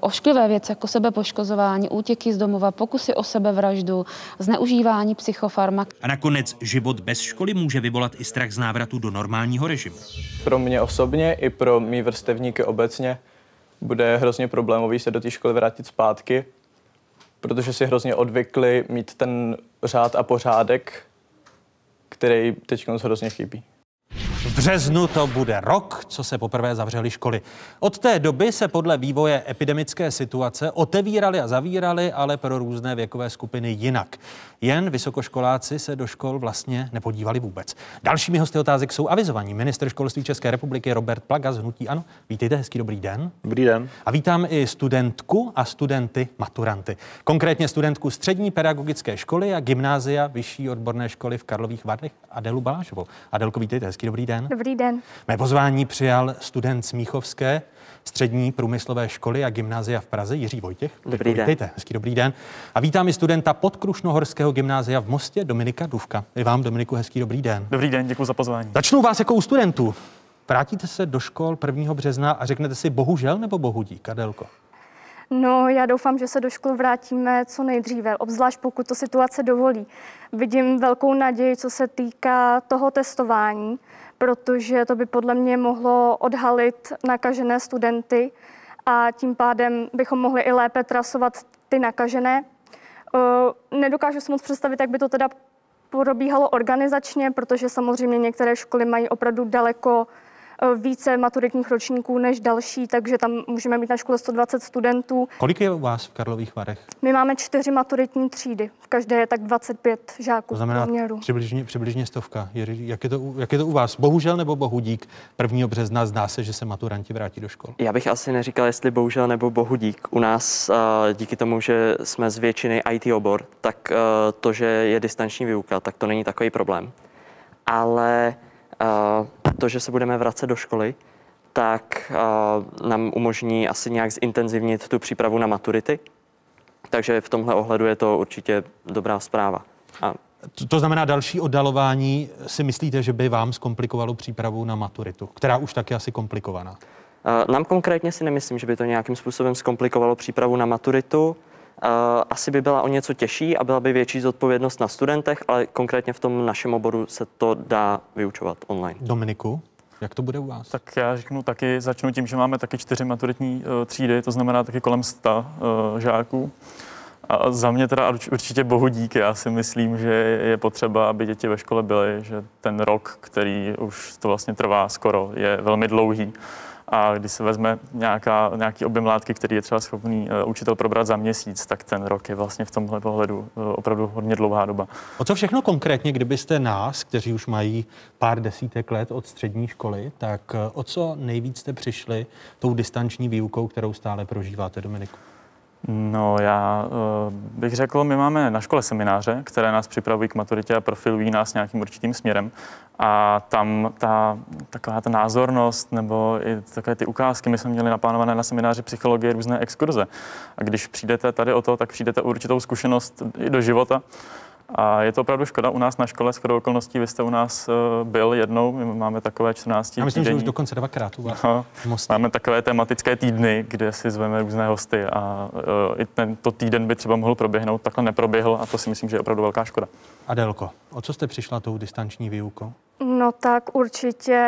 ošklivé věci jako sebepoškozování, útěky z domova, pokusy o sebevraždu, zneužívání psychofarmak. A nakonec život bez školy může vyvolat i strach z návratu do normálního režimu. Pro mě osobně i pro mý vrstevníky obecně bude hrozně problémový se do té školy vrátit zpátky, protože si hrozně odvykli mít ten řád a pořádek, který teď hrozně chybí. V březnu to bude rok, co se poprvé zavřely školy. Od té doby se podle vývoje epidemické situace otevíraly a zavíraly, ale pro různé věkové skupiny jinak. Jen vysokoškoláci se do škol vlastně nepodívali vůbec. Dalšími hosty otázek jsou avizovaní. Minister školství České republiky Robert Plaga z Hnutí Ano. Vítejte, hezký dobrý den. Dobrý den. A vítám i studentku a studenty maturanty. Konkrétně studentku střední pedagogické školy a gymnázia Vyšší odborné školy v Karlových Varech Adelu Balášovou. Adelko, vítejte, hezký dobrý den. Dobrý den. Mé pozvání přijal student Smíchovské střední průmyslové školy a gymnázia v Praze Jiří Vojtěch. Dobrý den. Vítejte, hezký dobrý den. A vítám i studenta podkrušnohorského gymnázia v Mostě Dominika Duvka. I vám, Dominiku, hezký dobrý den. Dobrý den, děkuji za pozvání. Začnu vás jako u studentů. Vrátíte se do škol 1. března a řeknete si bohužel nebo bohudík, Adelko? No, já doufám, že se do škol vrátíme co nejdříve, obzvlášť pokud to situace dovolí. Vidím velkou naději, co se týká toho testování, protože to by podle mě mohlo odhalit nakažené studenty a tím pádem bychom mohli i lépe trasovat ty nakažené. Nedokážu si moc představit, jak by to teda probíhalo organizačně, protože samozřejmě některé školy mají opravdu daleko více maturitních ročníků než další, takže tam můžeme mít na škole 120 studentů. Kolik je u vás v Karlových Varech? My máme čtyři maturitní třídy. V každé je tak 25 žáků. To znamená poměru. přibližně, přibližně stovka. Jak je, to, jak je to u vás? Bohužel nebo bohudík? 1. března zdá se, že se maturanti vrátí do škol. Já bych asi neříkal, jestli bohužel nebo bohudík. U nás eh, díky tomu, že jsme z většiny IT obor, tak eh, to, že je distanční výuka, tak to není takový problém. Ale to, že se budeme vracet do školy, tak nám umožní asi nějak zintenzivnit tu přípravu na maturity. Takže v tomhle ohledu je to určitě dobrá zpráva. A to, to znamená, další oddalování si myslíte, že by vám zkomplikovalo přípravu na maturitu, která už tak je asi komplikovaná? Nám konkrétně si nemyslím, že by to nějakým způsobem zkomplikovalo přípravu na maturitu. Asi by byla o něco těžší a byla by větší zodpovědnost na studentech, ale konkrétně v tom našem oboru se to dá vyučovat online. Dominiku? Jak to bude u vás? Tak já řeknu taky, začnu tím, že máme taky čtyři maturitní uh, třídy, to znamená taky kolem 100 uh, žáků. A za mě teda určitě bohu dík. Já si myslím, že je potřeba, aby děti ve škole byly, že ten rok, který už to vlastně trvá skoro, je velmi dlouhý a když se vezme nějaká, nějaký objem látky, který je třeba schopný uh, učitel probrat za měsíc, tak ten rok je vlastně v tomhle pohledu uh, opravdu hodně dlouhá doba. O co všechno konkrétně, kdybyste nás, kteří už mají pár desítek let od střední školy, tak uh, o co nejvíc jste přišli tou distanční výukou, kterou stále prožíváte, Dominiku? No, já uh, bych řekl, my máme na škole semináře, které nás připravují k maturitě a profilují nás nějakým určitým směrem. A tam ta, taková ta názornost nebo i takové ty ukázky, my jsme měli naplánované na semináři psychologie různé exkurze. A když přijdete tady o to, tak přijdete určitou zkušenost i do života. A je to opravdu škoda. U nás na škole, s okolností, vy jste u nás uh, byl jednou, my máme takové 14 Já myslím, týdenní. že už dokonce dvakrát u vás. No, máme takové tematické týdny, kde si zveme různé hosty a uh, i tento týden by třeba mohl proběhnout, takhle neproběhl a to si myslím, že je opravdu velká škoda. Adelko, o co jste přišla tou distanční výukou? No tak určitě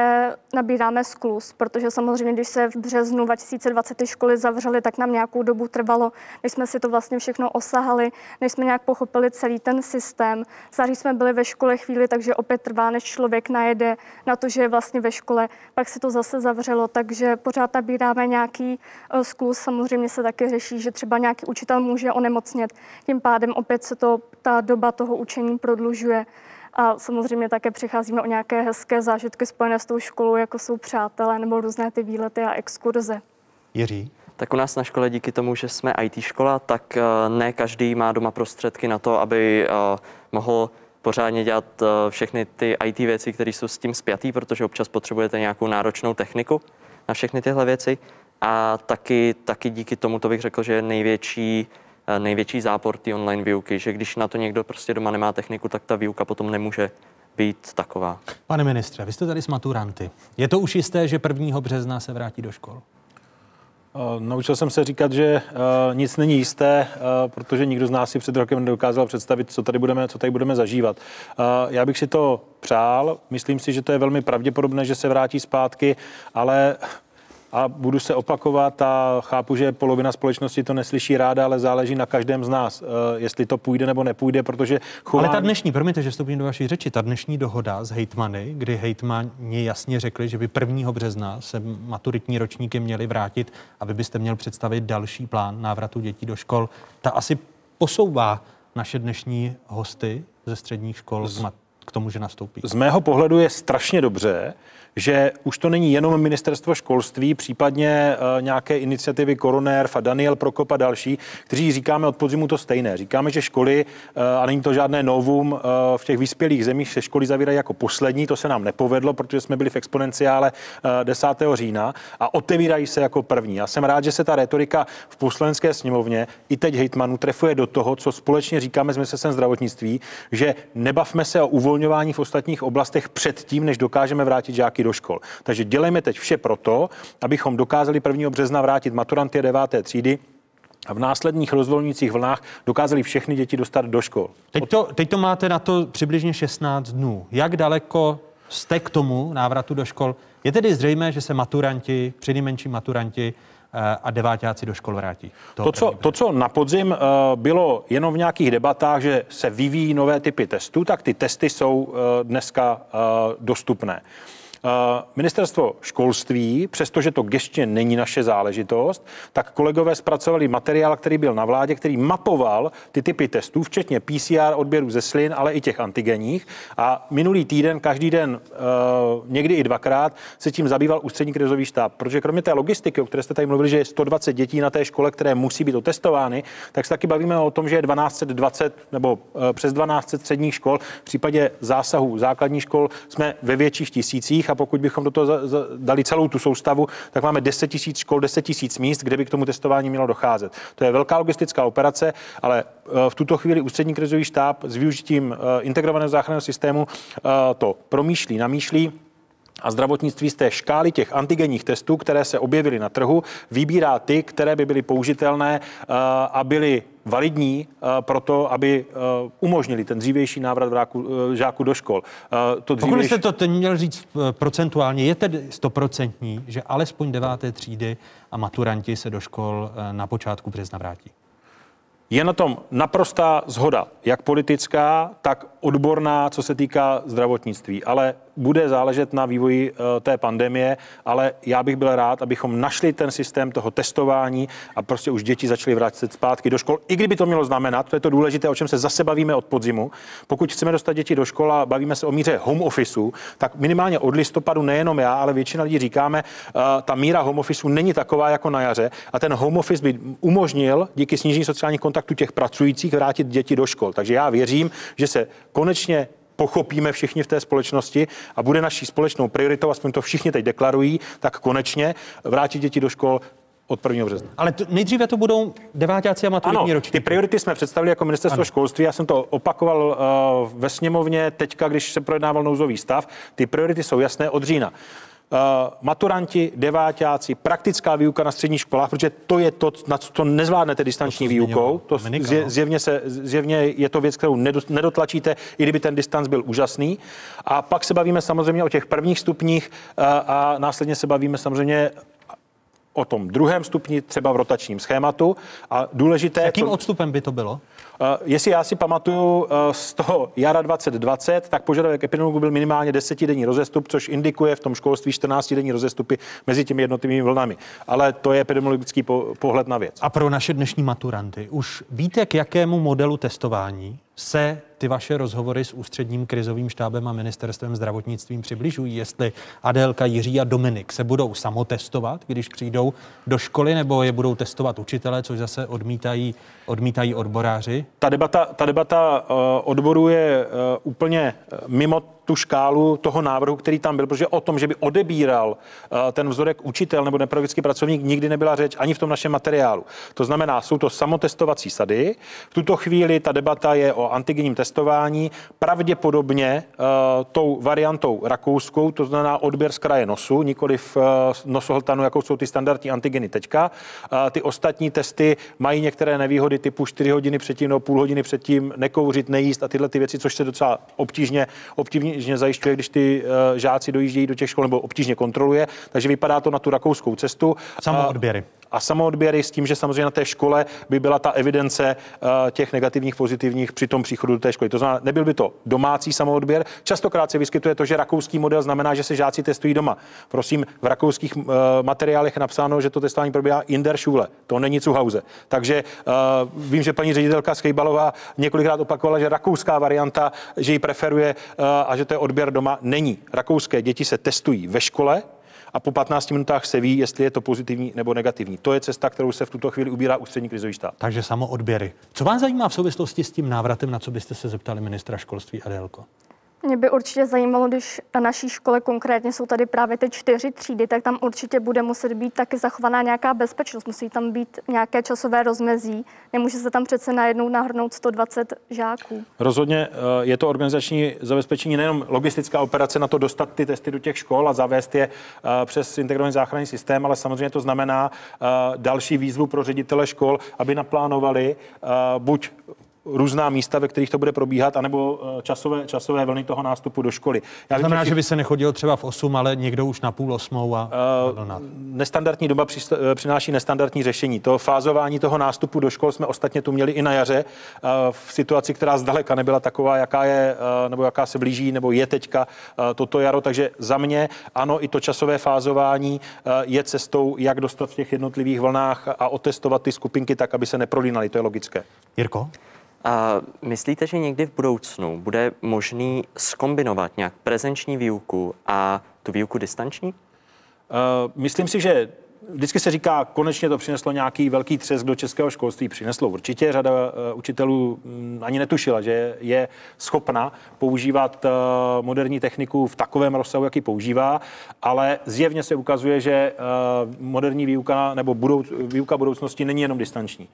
nabíráme sklus, protože samozřejmě, když se v březnu 2020 ty školy zavřely, tak nám nějakou dobu trvalo, než jsme si to vlastně všechno osahali, než jsme nějak pochopili celý ten systém. Září jsme byli ve škole chvíli, takže opět trvá, než člověk najede na to, že je vlastně ve škole, pak se to zase zavřelo, takže pořád nabíráme nějaký uh, sklus. Samozřejmě se taky řeší, že třeba nějaký učitel může onemocnět, tím pádem opět se to, ta doba toho učení prodlužuje. A samozřejmě také přicházíme o nějaké hezké zážitky spojené s tou školou, jako jsou přátelé nebo různé ty výlety a exkurze. Jiří? Tak u nás na škole díky tomu, že jsme IT škola, tak eh, ne každý má doma prostředky na to, aby eh, mohl pořádně dělat eh, všechny ty IT věci, které jsou s tím spjatý, protože občas potřebujete nějakou náročnou techniku na všechny tyhle věci. A taky, taky díky tomu to bych řekl, že je největší největší zápor té online výuky, že když na to někdo prostě doma nemá techniku, tak ta výuka potom nemůže být taková. Pane ministře, vy jste tady s maturanty. Je to už jisté, že 1. března se vrátí do škol? Uh, naučil jsem se říkat, že uh, nic není jisté, uh, protože nikdo z nás si před rokem nedokázal představit, co tady budeme, co tady budeme zažívat. Uh, já bych si to přál, myslím si, že to je velmi pravděpodobné, že se vrátí zpátky, ale a budu se opakovat a chápu, že polovina společnosti to neslyší ráda, ale záleží na každém z nás, eh, jestli to půjde nebo nepůjde, protože chování... Ale ta dnešní, promiňte, že vstoupím do vaší řeči, ta dnešní dohoda s hejtmany, kdy hejtmani jasně řekli, že by 1. března se maturitní ročníky měli vrátit a vy byste měl představit další plán návratu dětí do škol, ta asi posouvá naše dnešní hosty ze středních škol k tomu, že nastoupí. Z mého pohledu je strašně dobře, že už to není jenom ministerstvo školství, případně uh, nějaké iniciativy Koronérv a Daniel Prokop a další, kteří říkáme od podzimu to stejné. Říkáme, že školy, uh, a není to žádné novum, uh, v těch vyspělých zemích se školy zavírají jako poslední, to se nám nepovedlo, protože jsme byli v exponenciále 10. října a otevírají se jako první. Já jsem rád, že se ta retorika v poslanecké sněmovně i teď hejtmanů trefuje do toho, co společně říkáme s ministerstvem zdravotnictví, že nebavme se o uvolňování v ostatních oblastech předtím, než dokážeme vrátit žáky do škol. Takže dělejme teď vše proto, abychom dokázali 1. března vrátit maturanty 9. třídy a v následných rozvolňujících vlnách dokázali všechny děti dostat do škol. Teď to, teď to máte na to přibližně 16 dnů. Jak daleko jste k tomu návratu do škol? Je tedy zřejmé, že se maturanti, přinejmenší maturanti, a devátáci do škol vrátí. To co, to, co na podzim uh, bylo jenom v nějakých debatách, že se vyvíjí nové typy testů, tak ty testy jsou uh, dneska uh, dostupné. Eh, ministerstvo školství, přestože to gestně není naše záležitost, tak kolegové zpracovali materiál, který byl na vládě, který mapoval ty typy testů, včetně PCR odběru ze slin, ale i těch antigenních. A minulý týden, každý den, eh, někdy i dvakrát, se tím zabýval ústřední krizový štáb. Protože kromě té logistiky, o které jste tady mluvili, že je 120 dětí na té škole, které musí být otestovány, tak se taky bavíme o tom, že je 1220 nebo eh, přes 1200 středních škol. V případě zásahů základních škol jsme ve větších tisících a pokud bychom do toho za, za, dali celou tu soustavu, tak máme 10 tisíc škol, 10 tisíc míst, kde by k tomu testování mělo docházet. To je velká logistická operace, ale eh, v tuto chvíli ústřední krizový štáb s využitím eh, integrovaného záchranného systému eh, to promýšlí, namýšlí a zdravotnictví z té škály těch antigenních testů, které se objevily na trhu, vybírá ty, které by byly použitelné a byly validní uh, pro to, aby uh, umožnili ten dřívější návrat vráku, uh, žáků do škol. To dřívější... Pokud jste to ten měl říct procentuálně, je tedy stoprocentní, že alespoň deváté třídy a maturanti se do škol na počátku března vrátí? Je na tom naprostá zhoda, jak politická, tak odborná, co se týká zdravotnictví. Ale bude záležet na vývoji eh, té pandemie, ale já bych byl rád, abychom našli ten systém toho testování a prostě už děti začaly vrátit zpátky do škol. I kdyby to mělo znamenat, to je to důležité, o čem se zase bavíme od podzimu. Pokud chceme dostat děti do školy a bavíme se o míře home officeu, tak minimálně od listopadu nejenom já, ale většina lidí říkáme, uh, ta míra home officeu není taková jako na jaře a ten home office by umožnil díky snížení sociálních kontaktů těch pracujících vrátit děti do škol. Takže já věřím, že se konečně pochopíme všichni v té společnosti a bude naší společnou prioritou, aspoň to všichni teď deklarují, tak konečně vrátit děti do škol od 1. března. Ale to, nejdříve to budou devátáci a maturitní ano, ročníky. ty priority jsme představili jako ministerstvo ano. školství. Já jsem to opakoval uh, ve sněmovně teďka, když se projednával nouzový stav. Ty priority jsou jasné od října. Uh, maturanti, devátáci, praktická výuka na středních školách, protože to je to, na co to nezvládnete distanční to výukou. To zje, no. zjevně, se, zjevně je to věc, kterou nedotlačíte, i kdyby ten distanc byl úžasný. A pak se bavíme samozřejmě o těch prvních stupních uh, a následně se bavíme samozřejmě o tom druhém stupni, třeba v rotačním schématu. A důležité... Jakým co... odstupem by to bylo? Uh, jestli já si pamatuju uh, z toho jara 2020, tak požadavek epidemiologu byl minimálně desetidenní rozestup, což indikuje v tom školství 14-denní rozestupy mezi těmi jednotlivými vlnami. Ale to je epidemiologický po- pohled na věc. A pro naše dnešní maturanty, už víte, k jakému modelu testování se ty vaše rozhovory s ústředním krizovým štábem a ministerstvem zdravotnictvím přibližují? Jestli Adélka, Jiří a Dominik se budou samotestovat, když přijdou do školy, nebo je budou testovat učitelé, což zase odmítají, odmítají odboráři? Ta debata, ta debata uh, odboru je uh, úplně mimo tu škálu toho návrhu, který tam byl, protože o tom, že by odebíral uh, ten vzorek učitel nebo nepedagogický pracovník, nikdy nebyla řeč ani v tom našem materiálu. To znamená, jsou to samotestovací sady. V tuto chvíli ta debata je o antigenním testování, pravděpodobně uh, tou variantou rakouskou, to znamená odběr z kraje nosu, nikoli v uh, nosohltanu, jako jsou ty standardní antigeny teďka. Ty ostatní testy mají některé nevýhody typu 4 hodiny předtím nebo půl hodiny předtím nekouřit, nejíst a tyhle ty věci, což se docela obtížně, obtížně zajišťuje, když ty uh, žáci dojíždějí do těch škol nebo obtížně kontroluje. Takže vypadá to na tu rakouskou cestu. Samoodběry. A samoodběry s tím, že samozřejmě na té škole by byla ta evidence uh, těch negativních, pozitivních při tom příchodu do té školy. To znamená, nebyl by to domácí samoodběr. Častokrát se vyskytuje to, že rakouský model znamená, že se žáci testují doma. Prosím, v rakouských uh, materiálech je napsáno, že to testování probíhá in der Schule. To není zu Hause. Takže uh, vím, že paní ředitelka Skejbalová několikrát opakovala, že rakouská varianta, že ji preferuje uh, a že to je odběr doma. Není. Rakouské děti se testují ve škole, a po 15 minutách se ví, jestli je to pozitivní nebo negativní. To je cesta, kterou se v tuto chvíli ubírá ústřední krizový štát. Takže samo odběry. Co vás zajímá v souvislosti s tím návratem, na co byste se zeptali ministra školství Adélko? Mě by určitě zajímalo, když na naší škole konkrétně jsou tady právě ty čtyři třídy, tak tam určitě bude muset být taky zachovaná nějaká bezpečnost. Musí tam být nějaké časové rozmezí. Nemůže se tam přece najednou nahrnout 120 žáků. Rozhodně eh, je to organizační zabezpečení nejenom logistická operace na to dostat ty testy do těch škol a zavést je eh, přes integrovaný záchranný systém, ale samozřejmě to znamená eh, další výzvu pro ředitele škol, aby naplánovali buď různá místa, ve kterých to bude probíhat, anebo eh, časové, časové vlny toho nástupu do školy. Já to znamená, vím, že by se nechodil třeba v 8, ale někdo už na půl osmou a uh, Nestandardní doba eh, přináší nestandardní řešení. To fázování toho nástupu do škol jsme ostatně tu měli i na jaře uh, v situaci, která zdaleka nebyla taková, jaká je, uh, nebo jaká se blíží, nebo je teďka uh, toto jaro. Takže za mě ano, i to časové fázování uh, je cestou, jak dostat v těch jednotlivých vlnách a otestovat ty skupinky tak, aby se neprolínaly. To je logické. Jirko? A myslíte, že někdy v budoucnu bude možný skombinovat nějak prezenční výuku a tu výuku distanční? Uh, myslím si, že vždycky se říká, konečně to přineslo nějaký velký třesk do českého školství. Přineslo určitě. Řada uh, učitelů um, ani netušila, že je schopna používat uh, moderní techniku v takovém rozsahu, jaký používá, ale zjevně se ukazuje, že uh, moderní výuka nebo budou, výuka budoucnosti není jenom distanční.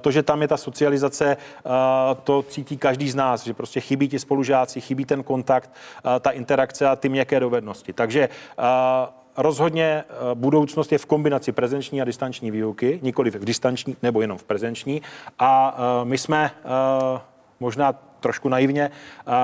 To, že tam je ta socializace, to cítí každý z nás, že prostě chybí ti spolužáci, chybí ten kontakt, ta interakce a ty měkké dovednosti. Takže rozhodně eh, budoucnost je v kombinaci prezenční a distanční výuky, nikoli v distanční nebo jenom v prezenční. A eh, my jsme eh, možná trošku naivně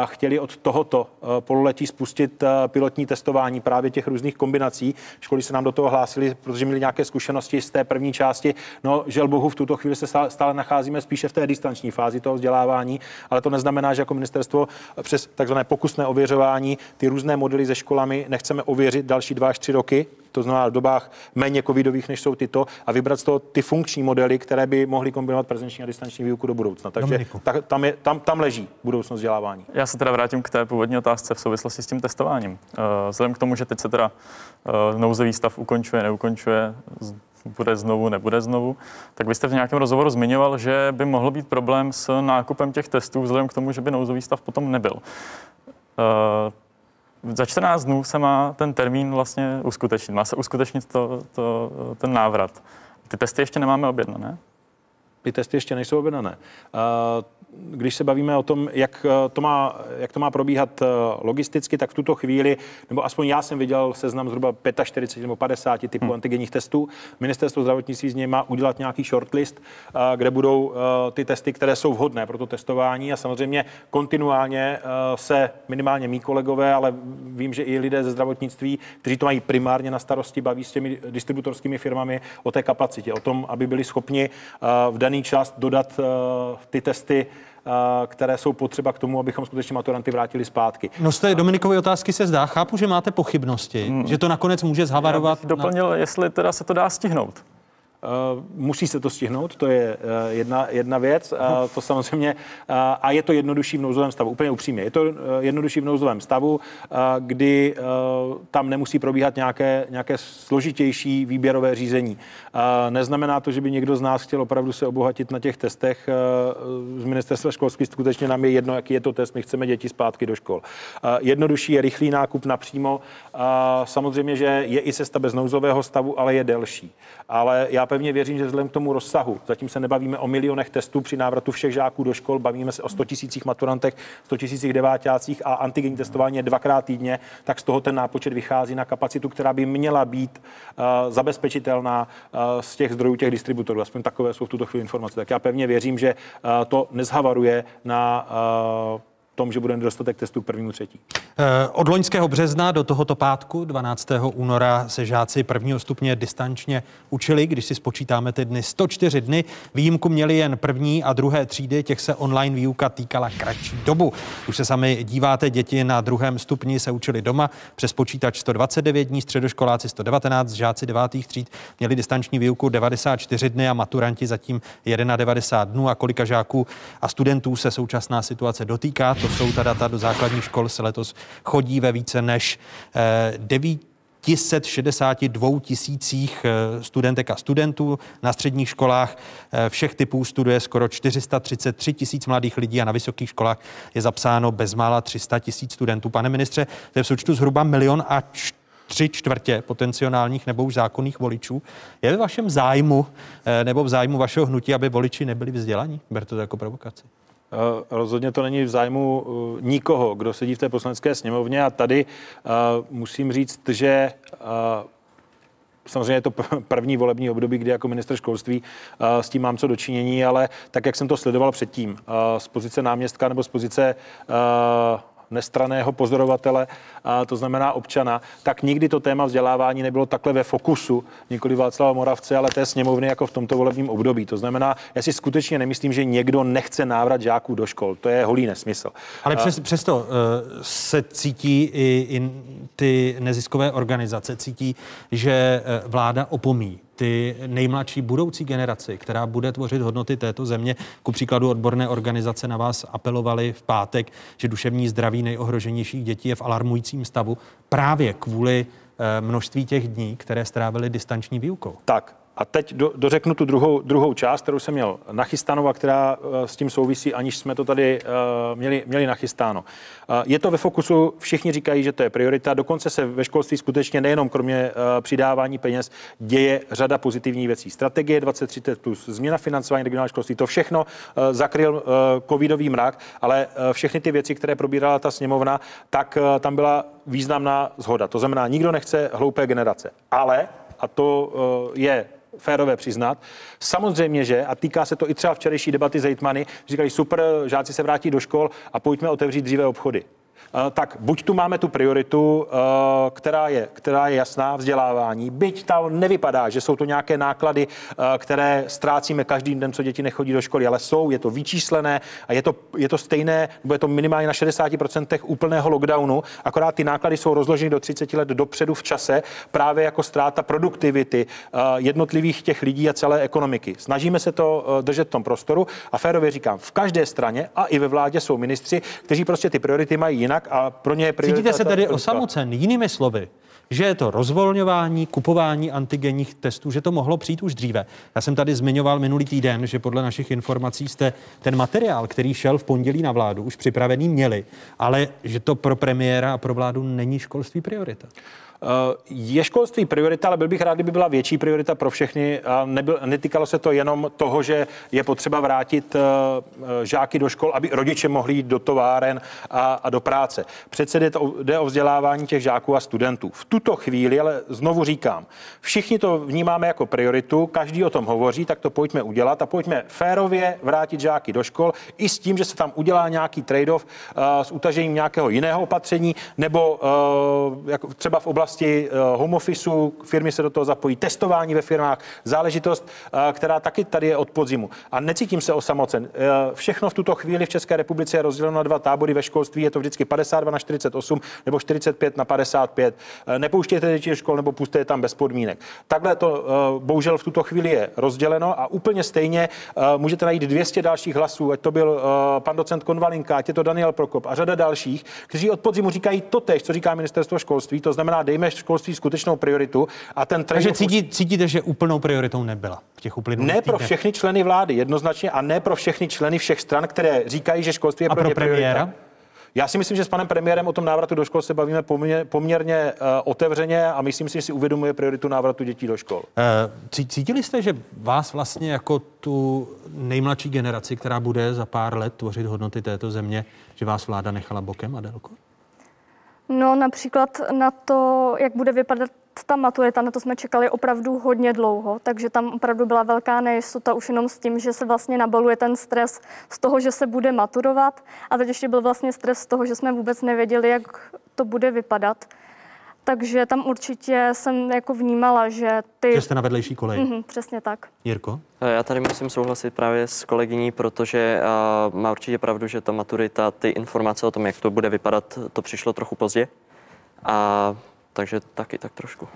chtěli od tohoto pololetí spustit pilotní testování právě těch různých kombinací. Školy se nám do toho hlásili, protože měli nějaké zkušenosti z té první části. No, žel bohu, v tuto chvíli se stále nacházíme spíše v té distanční fázi toho vzdělávání, ale to neznamená, že jako ministerstvo přes takzvané pokusné ověřování ty různé modely se školami nechceme ověřit další dva až tři roky, to znamená v dobách méně covidových, než jsou tyto, a vybrat z toho ty funkční modely, které by mohly kombinovat prezenční a distanční výuku do budoucna. Takže ta, tam, je, tam, tam leží budoucnost vzdělávání. Já se teda vrátím k té původní otázce v souvislosti s tím testováním. Uh, vzhledem k tomu, že teď se teda uh, nouzový stav ukončuje, neukončuje, bude znovu, nebude znovu, tak byste v nějakém rozhovoru zmiňoval, že by mohl být problém s nákupem těch testů vzhledem k tomu, že by nouzový stav potom nebyl. Za 14 dnů se má ten termín vlastně uskutečnit. Má se uskutečnit to, to, ten návrat. Ty testy ještě nemáme objednané? Ty testy ještě nejsou objednané. Uh, když se bavíme o tom, jak eh, to má, jak to má probíhat eh, logisticky, tak v tuto chvíli, nebo aspoň já jsem viděl seznam zhruba 45 nebo 50 typů hmm. antigenních testů. Ministerstvo zdravotnictví z něj má udělat nějaký shortlist, eh, kde budou ty testy, které jsou vhodné pro to testování a samozřejmě kontinuálně se minimálně mý kolegové, ale vím, že i lidé ze zdravotnictví, kteří to mají primárně na starosti, baví s těmi distributorskými firmami o té kapacitě, o tom, aby byli schopni v daný čas dodat ty testy které jsou potřeba k tomu, abychom skutečně maturanty vrátili zpátky. No z té Dominikovy otázky se zdá, chápu, že máte pochybnosti, hmm. že to nakonec může zhavarovat. Já bych doplnil, na... jestli teda se to dá stihnout. Uh, musí se to stihnout, to je uh, jedna, jedna věc. Uh, to samozřejmě, a je to jednodušší v nouzovém stavu, úplně upřímně. Je to jednodušší v nouzovém stavu, kdy tam nemusí probíhat nějaké, nějaké složitější výběrové řízení. Neznamená to, že by někdo z nás chtěl opravdu se obohatit na těch testech. Z ministerstva školství skutečně nám je jedno, jaký je to test, my chceme děti zpátky do škol. Jednodušší je rychlý nákup napřímo. Samozřejmě, že je i cesta bez nouzového stavu, ale je delší. Ale já pevně věřím, že vzhledem k tomu rozsahu, zatím se nebavíme o milionech testů při návratu všech žáků do škol, bavíme se o 100 tisících maturantech, 100 tisících devátácích a antigenní testování je dvakrát týdně, tak z toho ten nápočet vychází na kapacitu, která by měla být uh, zabezpečitelná uh, z těch zdrojů těch distributorů. Aspoň takové jsou v tuto chvíli informace. Tak já pevně věřím, že uh, to nezhavaruje na uh, tom, že bude nedostatek testů k prvnímu třetí. Eh, od loňského března do tohoto pátku, 12. února, se žáci prvního stupně distančně učili, když si spočítáme ty dny, 104 dny. Výjimku měli jen první a druhé třídy, těch se online výuka týkala kratší dobu. Už se sami díváte, děti na druhém stupni se učili doma, přes počítač 129 dní, středoškoláci 119, žáci devátých tříd měli distanční výuku 94 dny a maturanti zatím 91 dnů. A kolika žáků a studentů se současná situace dotýká, to jsou ta data do základních škol, se letos chodí ve více než 9 162 tisících eh, studentek a studentů. Na středních školách eh, všech typů studuje skoro 433 tisíc mladých lidí a na vysokých školách je zapsáno bezmála 300 tisíc studentů. Pane ministře, to je v součtu zhruba milion a tři čtvrtě potenciálních nebo už zákonných voličů. Je ve vašem zájmu eh, nebo v zájmu vašeho hnutí, aby voliči nebyli vzdělaní? Berte to jako provokaci. Rozhodně to není v zájmu eh, nikoho, kdo sedí v té poslanecké sněmovně. A tady eh, musím říct, že Samozřejmě je to první volební období, kdy jako minister školství s tím mám co dočinění, ale tak, jak jsem to sledoval předtím, z pozice náměstka nebo z pozice nestraného pozorovatele, a to znamená občana, tak nikdy to téma vzdělávání nebylo takhle ve fokusu, nikoli Václava Moravce, ale té sněmovny jako v tomto volebním období. To znamená, já si skutečně nemyslím, že někdo nechce návrat žáků do škol. To je holý nesmysl. Ale přes, přesto uh, se cítí i, i ty neziskové organizace, cítí, že uh, vláda opomí ty nejmladší budoucí generaci, která bude tvořit hodnoty této země. Ku příkladu odborné organizace na vás apelovali v pátek, že duševní zdraví nejohroženějších dětí je v alarmujícím stavu právě kvůli eh, množství těch dní, které strávili distanční výukou. Tak, a teď do, dořeknu tu druhou, druhou část, kterou jsem měl nachystáno a která uh, s tím souvisí, aniž jsme to tady uh, měli, měli nachystáno. Uh, je to ve fokusu, všichni říkají, že to je priorita, dokonce se ve školství skutečně nejenom kromě přidávání peněz děje řada pozitivních věcí. Strategie 2030 plus, změna financování regionálního školství, to všechno zakryl covidový mrak, ale všechny ty věci, které probírala ta sněmovna, tak tam byla významná zhoda. To znamená, nikdo nechce hloupé generace. Ale, a to je férové přiznat. Samozřejmě, že, a týká se to i třeba včerejší debaty s hejtmany, říkají super, žáci se vrátí do škol a pojďme otevřít dříve obchody. Eh, tak buď tu máme tu prioritu, eh, která je, která je jasná, vzdělávání, byť tam nevypadá, že jsou to nějaké náklady, eh, které ztrácíme každý den, co děti nechodí do školy, ale jsou, je to vyčíslené a je to, je to stejné, nebo je to minimálně na 60% úplného lockdownu, akorát ty náklady jsou rozloženy do 30 let dopředu v čase, právě jako ztráta produktivity jednotlivých těch lidí a celé ekonomiky. Snažíme se to držet v tom prostoru a férově říkám, v každé straně a i ve vládě jsou ministři, kteří prostě ty priority mají jinak jinak a pro ně je priorita. Cítíte se tedy osamocen, jinými slovy, že je to rozvolňování, kupování antigenních testů, že to mohlo přijít už dříve. Já jsem tady zmiňoval minulý týden, že podle našich informací jste ten materiál, který šel v pondělí na vládu, už připravený měli, ale že to pro premiéra a pro vládu není školství priorita. Eh, je školství priorita, ale byl bych rád, kdyby byla větší priorita pro všechny. A nebyl, netýkalo se to jenom toho, že je potřeba vrátit eh, eh, žáky do škol, aby rodiče mohli jít do továren a, a do práce. Přece jde, to, jde o vzdělávání těch žáků a studentů. V tuto chvíli, ale znovu říkám, všichni to vnímáme jako prioritu, každý o tom hovoří, tak to pojďme udělat a pojďme férově vrátit žáky do škol i s tím, že se tam udělá nějaký trade-off s utažením nějakého jiného opatření nebo jako třeba v oblasti oblasti eh, home officeu, firmy se do toho zapojí, testování ve firmách, záležitost, eh, která taky tady je od podzimu. A necítím se osamocen. Eh, všechno v tuto chvíli v České republice je rozděleno na dva tábory ve školství, je to vždycky 52 na 48 nebo 45 na 55. Nepouštějte děti do škol nebo pustíte je tam bez podmínek. Takhle to bohužel v tuto chvíli je rozděleno a úplně stejně můžete najít 200 dalších hlasů, ať to byl pan docent Konvalinka, ať je to Daniel Prokop a řada dalších, kteří od podzimu říkají to tež, co říká ministerstvo školství, to znamená, dej dejme školství skutečnou prioritu a ten trend... Takže cítí, cítíte, že úplnou prioritou nebyla v těch uplynulých Ne pro všechny členy vlády jednoznačně a ne pro všechny členy všech stran, které říkají, že školství je a pro, pro premiéra? priorita. Já si myslím, že s panem premiérem o tom návratu do škol se bavíme poměrně, poměrně uh, otevřeně a myslím si, že si uvědomuje prioritu návratu dětí do škol. Uh, cítili jste, že vás vlastně jako tu nejmladší generaci, která bude za pár let tvořit hodnoty této země, že vás vláda nechala bokem, Adelko? No například na to, jak bude vypadat ta maturita, na to jsme čekali opravdu hodně dlouho, takže tam opravdu byla velká nejistota už jenom s tím, že se vlastně nabaluje ten stres z toho, že se bude maturovat a teď ještě byl vlastně stres z toho, že jsme vůbec nevěděli, jak to bude vypadat. Takže tam určitě jsem jako vnímala, že ty... Že jste na vedlejší koleji. Mm-hmm, přesně tak. Jirko? Já tady musím souhlasit právě s kolegyní, protože uh, má určitě pravdu, že ta maturita, ty informace o tom, jak to bude vypadat, to přišlo trochu pozdě. A takže taky tak trošku.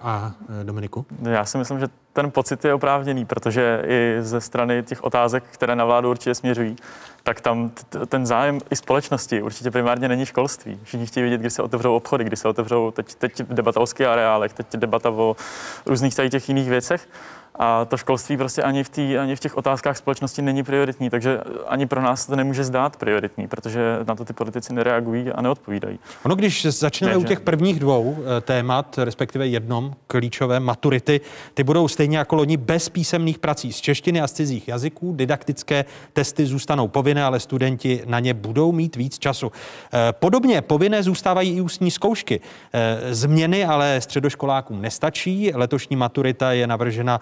A e, Dominiku? Já si myslím, že ten pocit je oprávněný, protože i ze strany těch otázek, které na vládu určitě směřují, tak tam ten zájem i společnosti určitě primárně není školství. Všichni chtějí vidět, kdy se otevřou obchody, kdy se otevřou, teď, teď debata o areálech, teď debata o různých tady těch jiných věcech. A to školství prostě ani v, tý, ani v těch otázkách společnosti není prioritní, takže ani pro nás to nemůže zdát prioritní, protože na to ty politici nereagují a neodpovídají. Ono, když začneme u těch prvních dvou eh, témat, respektive jednom klíčové maturity, ty budou stejně jako loni bez písemných prací z češtiny a z cizích jazyků. Didaktické testy zůstanou povinné, ale studenti na ně budou mít víc času. Eh, podobně povinné zůstávají i ústní zkoušky. Eh, změny ale středoškolákům nestačí. Letošní maturita je navržena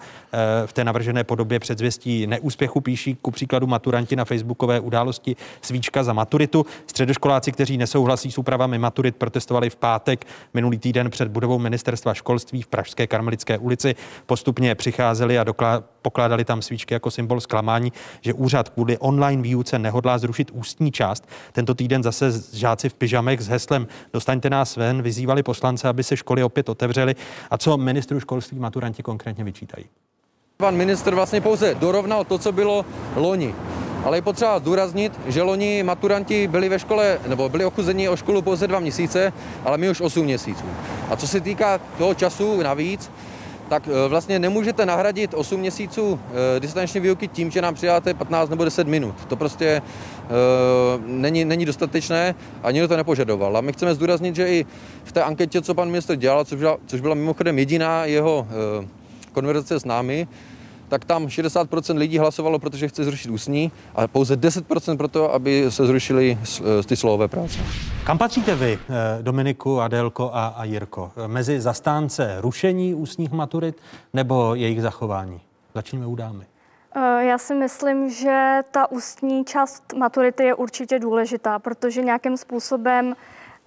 v té navržené podobě předzvěstí neúspěchu píší ku příkladu maturanti na facebookové události Svíčka za maturitu. Středoškoláci, kteří nesouhlasí s úpravami maturit, protestovali v pátek minulý týden před budovou ministerstva školství v Pražské Karmelické ulici. Postupně přicházeli a doklá- pokládali tam svíčky jako symbol zklamání, že úřad kvůli online výuce nehodlá zrušit ústní část. Tento týden zase žáci v pyžamech s heslem Dostaňte nás ven vyzývali poslance, aby se školy opět otevřely. A co ministru školství maturanti konkrétně vyčítají? Pan minister vlastně pouze dorovnal to, co bylo loni. Ale je potřeba zdůraznit, že loni maturanti byli ve škole, nebo byli ochuzeni o školu pouze dva měsíce, ale my už 8 měsíců. A co se týká toho času navíc, tak e, vlastně nemůžete nahradit 8 měsíců e, distanční výuky tím, že nám přidáte 15 nebo 10 minut. To prostě e, není, není dostatečné a nikdo to nepožadoval. A my chceme zdůraznit, že i v té anketě, co pan minister dělal, což byla, což byla mimochodem jediná jeho konverzace s námi, tak tam 60% lidí hlasovalo, protože chce zrušit ústní a pouze 10% proto, aby se zrušily eh, ty slovové práce. Kam patříte vy, eh, Dominiku, Adelko a, a Jirko? Mezi zastánce rušení ústních maturit nebo jejich zachování? Začneme u dámy. Eh, já si myslím, že ta ústní část maturity je určitě důležitá, protože nějakým způsobem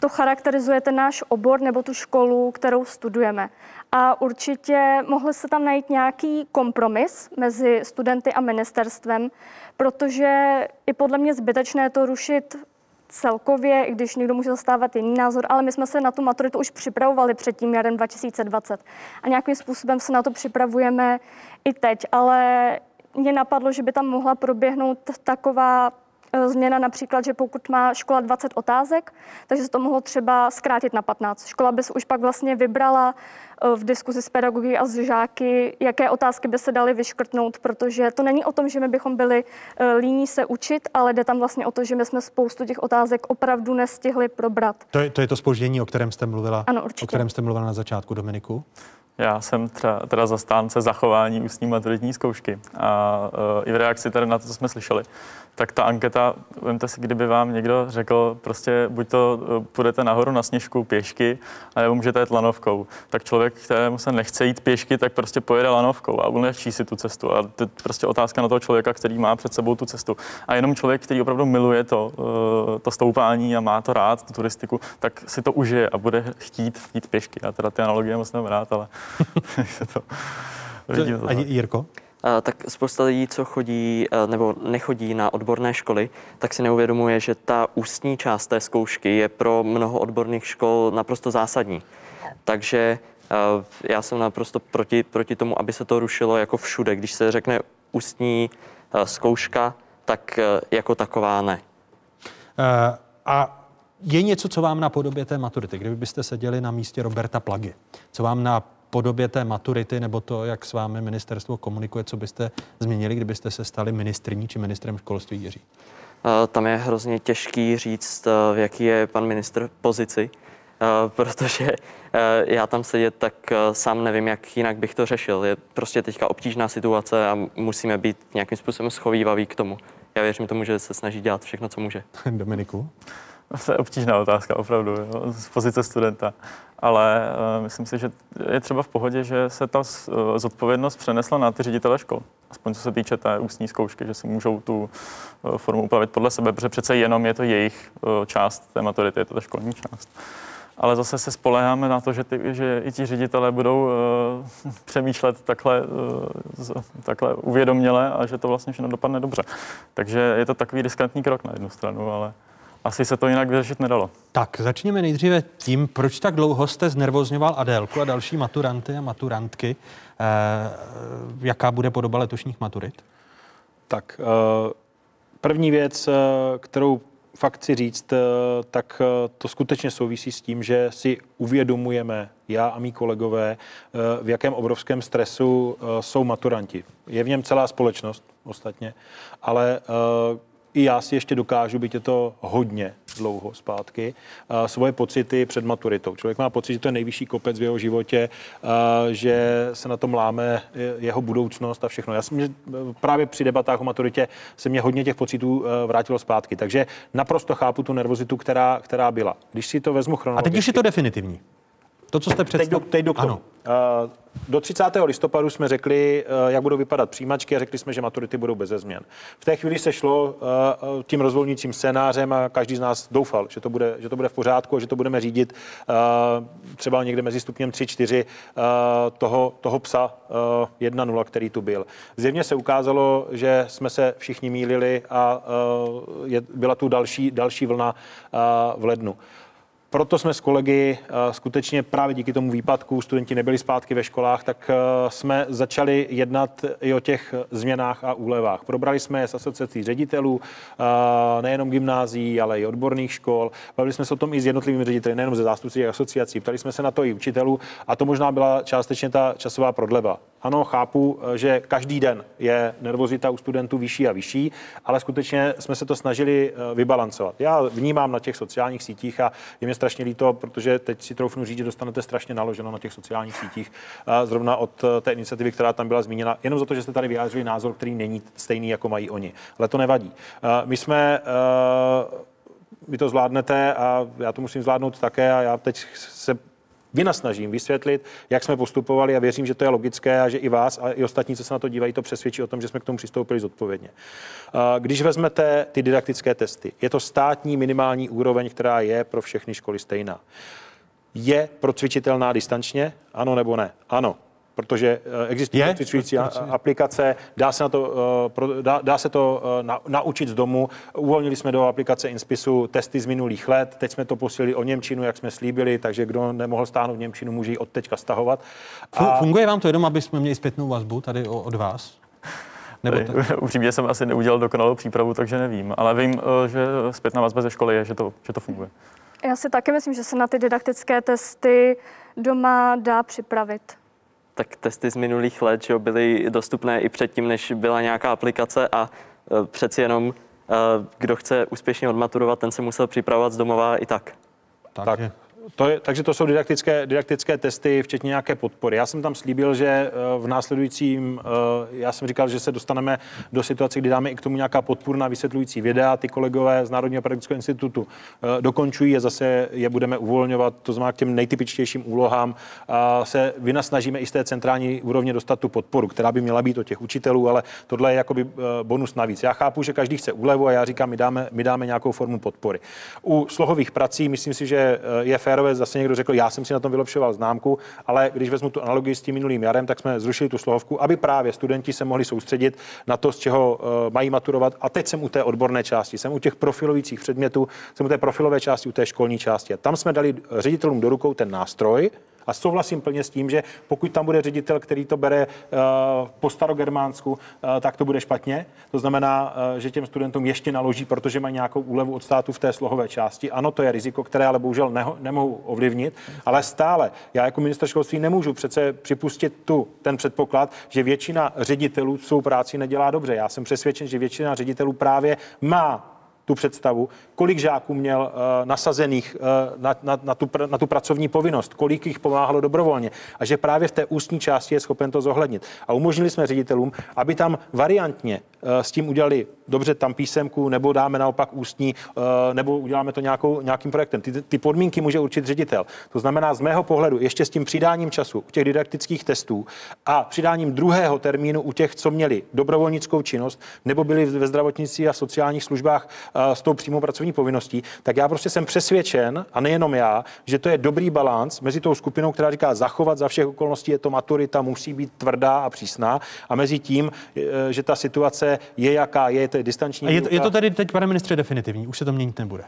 to charakterizuje ten náš obor nebo tu školu, kterou studujeme. A určitě mohli se tam najít nějaký kompromis mezi studenty a ministerstvem, protože i podle mě zbytečné to rušit celkově, i když někdo může zastávat jiný názor, ale my jsme se na tu maturitu už připravovali před tím jarem 2020 a nějakým způsobem se na to připravujeme i teď, ale mě napadlo, že by tam mohla proběhnout taková e, změna například, že pokud má škola 20 otázek, takže se to mohlo třeba zkrátit na 15. Škola by se už pak vlastně vybrala v diskuzi s pedagogy a s žáky, jaké otázky by se daly vyškrtnout, protože to není o tom, že my bychom byli e, líní se učit, ale jde tam vlastně o to, že my jsme spoustu těch otázek opravdu nestihli probrat. To je to, je to spoždění, o kterém jste mluvila, Ano, určitě. o kterém jste mluvila na začátku, Dominiku? Já jsem třeba, teda zastánce zachování ústní maturitní zkoušky. A uh, i v reakci tady na to, co jsme slyšeli, tak ta anketa, vemte si, kdyby vám někdo řekl, prostě buď to uh, půjdete nahoru na sněžku pěšky, nebo můžete jít lanovkou. Tak člověk, kterému se nechce jít pěšky, tak prostě pojede lanovkou a ulehčí si tu cestu. A to je prostě otázka na toho člověka, který má před sebou tu cestu. A jenom člověk, který opravdu miluje to, uh, to stoupání a má to rád, tu turistiku, tak si to užije a bude chtít jít pěšky. Já teda ty analogie moc nemám rád, ale to, vidím to A tak. Jirko? Tak spousta lidí, co chodí nebo nechodí na odborné školy, tak si neuvědomuje, že ta ústní část té zkoušky je pro mnoho odborných škol naprosto zásadní. Takže já jsem naprosto proti, proti tomu, aby se to rušilo jako všude. Když se řekne ústní zkouška, tak jako taková ne. A je něco, co vám na podobě té maturity, kdybyste seděli na místě Roberta Plagy, co vám na podobě té maturity nebo to, jak s vámi ministerstvo komunikuje, co byste změnili, kdybyste se stali ministrní či ministrem školství Jiří? Eh, Tam je hrozně těžký říct, eh, v jaký je pan ministr pozici, eh, protože já tam sedět, tak sám nevím, jak jinak bych to řešil. Je prostě teďka obtížná situace a musíme být nějakým způsobem schovývaví k tomu. Já věřím tomu, že se snaží dělat všechno, co může. Dominiku? To je obtížná otázka, opravdu, jo, z pozice studenta. Ale uh, myslím si, že je třeba v pohodě, že se ta uh, zodpovědnost přenesla na ty ředitele škol. Aspoň co se týče té ústní zkoušky, že si můžou tu uh, formu upravit podle sebe, protože přece jenom je to jejich uh, část té maturity, je to ta školní část. Ale zase se spoleháme na to, že, ty, že i ti ředitelé budou uh, přemýšlet takhle, uh, z, takhle uvědoměle a že to vlastně všechno dopadne dobře. Takže je to takový riskantní krok na jednu stranu, ale asi se to jinak vyřešit nedalo. Tak, začněme nejdříve tím, proč tak dlouho jste znervozňoval Adélku a další maturanty a maturantky. Eh, jaká bude podoba letošních maturit? Tak eh, první věc, eh, kterou fakt chci říct, eh, tak eh, to skutečně souvisí s tím, že si uvědomujeme, já a mý kolegové, eh, v jakém obrovském stresu jsou maturanti. Je v něm celá společnost ostatně, ale i já si ještě dokážu, byť je to hodně dlouho zpátky, svoje pocity před maturitou. Člověk má pocit, že to je nejvyšší kopec v jeho životě, že se na tom láme jeho budoucnost a všechno. Já jsem že právě při debatách o maturitě se mě hodně těch pocitů vrátilo zpátky. Takže naprosto chápu tu nervozitu, která, která byla. Když si to vezmu A chronologicky. teď už je to definitivní. To, co jste Teď do, představili. teď do k tomu. Uh, Do 30. listopadu jsme řekli, uh, jak budou vypadat přijímačky a řekli jsme, že maturity budou bez změn. V té chvíli se šlo uh, tím rozvolnícím scénářem a každý z nás doufal, že to bude, že to bude v pořádku a že to budeme řídit třeba někde mezi stupněm 3-4 uh, toho, toho psa uh, 1-0, který tu byl. Zjevně se ukázalo, že jsme se všichni mýlili a byla tu další, další vlna v lednu. Proto jsme s kolegy eh, skutečně právě díky tomu výpadku, studenti nebyli zpátky ve školách, tak eh, jsme začali jednat i o těch změnách a úlevách. Probrali jsme je s asociací ředitelů, eh, nejenom gymnázií, ale i odborných škol. Bavili jsme se o tom i s jednotlivými řediteli, nejenom ze zástupci těch asociací. Ptali jsme se na to i učitelů a to možná byla částečně ta časová prodleva. Ano, chápu, že každý den je nervozita u studentů vyšší a vyšší, ale skutečně jsme se to snažili vybalancovat. Já vnímám na těch sociálních sítích a je mě strašně líto, protože teď si troufnu říct, že dostanete strašně naloženo na těch sociálních sítích, zrovna od eh, té iniciativy, která tam byla zmíněna, jenom za to, že jste tady vyjádřili názor, který není stejný, jako mají oni. Ale to nevadí. Eh, My jsme eh, vy to zvládnete a já to musím zvládnout také a já teď se vynasnažím vysvětlit, jak jsme postupovali a věřím, že to je logické a že i vás a i ostatní, co se na to dívají, to přesvědčí o tom, že jsme k tomu přistoupili zodpovědně. A Když vezmete ty didaktické testy, je to státní minimální úroveň, která je pro všechny školy stejná. Je procvičitelná distančně? Ano nebo ne? Ano protože eh, existují Je? procvičující a- Proč- aplikace, dá se, na to, eh, dá, dá se to eh, na, naučit z domu. Uvolnili jsme do aplikace Inspisu testy z minulých let, teď jsme to posílili o Němčinu, jak jsme slíbili, takže kdo nemohl stáhnout Němčinu, může ji od teďka stahovat. Fu- Funguje vám to jenom, aby jsme měli zpětnou vazbu tady od vás? Nebo Tady, upřímně jsem asi neudělal dokonalou přípravu, takže nevím. Ale vím, že zpětná vazba ze školy je, že to, že to funguje. Já si taky myslím, že se na ty didaktické testy doma dá připravit. Tak testy z minulých let že byly dostupné i předtím, než byla nějaká aplikace a e, přeci jenom e, kdo chce úspěšně odmaturovat, ten se musel připravovat z domova i tak. Takže. Tak. To je, takže to jsou didaktické, didaktické testy, včetně nějaké podpory. Já jsem tam slíbil, že eh, v následujícím, eh, já jsem říkal, že se dostaneme do situace, kdy dáme i k tomu nějaká podpůrná vysvětlující videa. Ty kolegové z Národního pedagogického institutu eh, dokončují a zase je budeme uvolňovat, to znamená k těm nejtypičtějším úlohám. A se vynasnažíme i z té centrální úrovně dostat tu podporu, která by měla být od těch učitelů, ale tohle je jakoby bonus navíc. Já chápu, že každý chce úlevu a já říkám, my dáme, my dáme nějakou formu podpory. U slohových prací myslím si, že je fér férové, zase někdo řekl, já jsem si na tom vylepšoval známku, ale když vezmu tu analogii s tím minulým jarem, tak jsme zrušili tu slohovku, aby právě studenti se mohli soustředit na to, z čeho uh, mají maturovat. A teď jsem u té odborné části, jsem u těch profilujících předmětů, jsem u té profilové části, u té školní části. A tam jsme dali ředitelům do rukou ten nástroj, a souhlasím plně s tím, že pokud tam bude ředitel, který to bere uh, po starogermánsku, uh, tak to bude špatně. To znamená, uh, že těm studentům ještě naloží, protože mají nějakou úlevu od státu v té slohové části. Ano, to je riziko, které ale bohužel neho, nemohu ovlivnit, ale stále já jako minister školství nemůžu přece připustit tu ten předpoklad, že většina ředitelů svou práci nedělá dobře. Já jsem přesvědčen, že většina ředitelů právě má tu představu, kolik žáků měl uh, nasazených uh, na, na, na, tu, na tu pracovní povinnost, kolik jich pomáhalo dobrovolně a že právě v té ústní části je schopen to zohlednit. A umožnili jsme ředitelům, aby tam variantně s tím udělali dobře tam písemku, nebo dáme naopak ústní, uh, nebo uděláme to nějakou, nějakým projektem. Ty, ty podmínky může určit ředitel. To znamená, z mého pohledu, ještě s tím přidáním času u těch didaktických testů a přidáním druhého termínu u těch, co měli dobrovolnickou činnost, nebo byli ve zdravotnictví a sociálních službách s tou přímou pracovní povinností, tak já prostě jsem přesvědčen, a nejenom já, že to je dobrý balans mezi tou skupinou, která říká zachovat za všech okolností, je to maturita, musí být tvrdá a přísná, a mezi tím, že ta situace je jaká je, to je distanční. A je, je to tedy teď, pane ministře, definitivní? Už se to měnit nebude?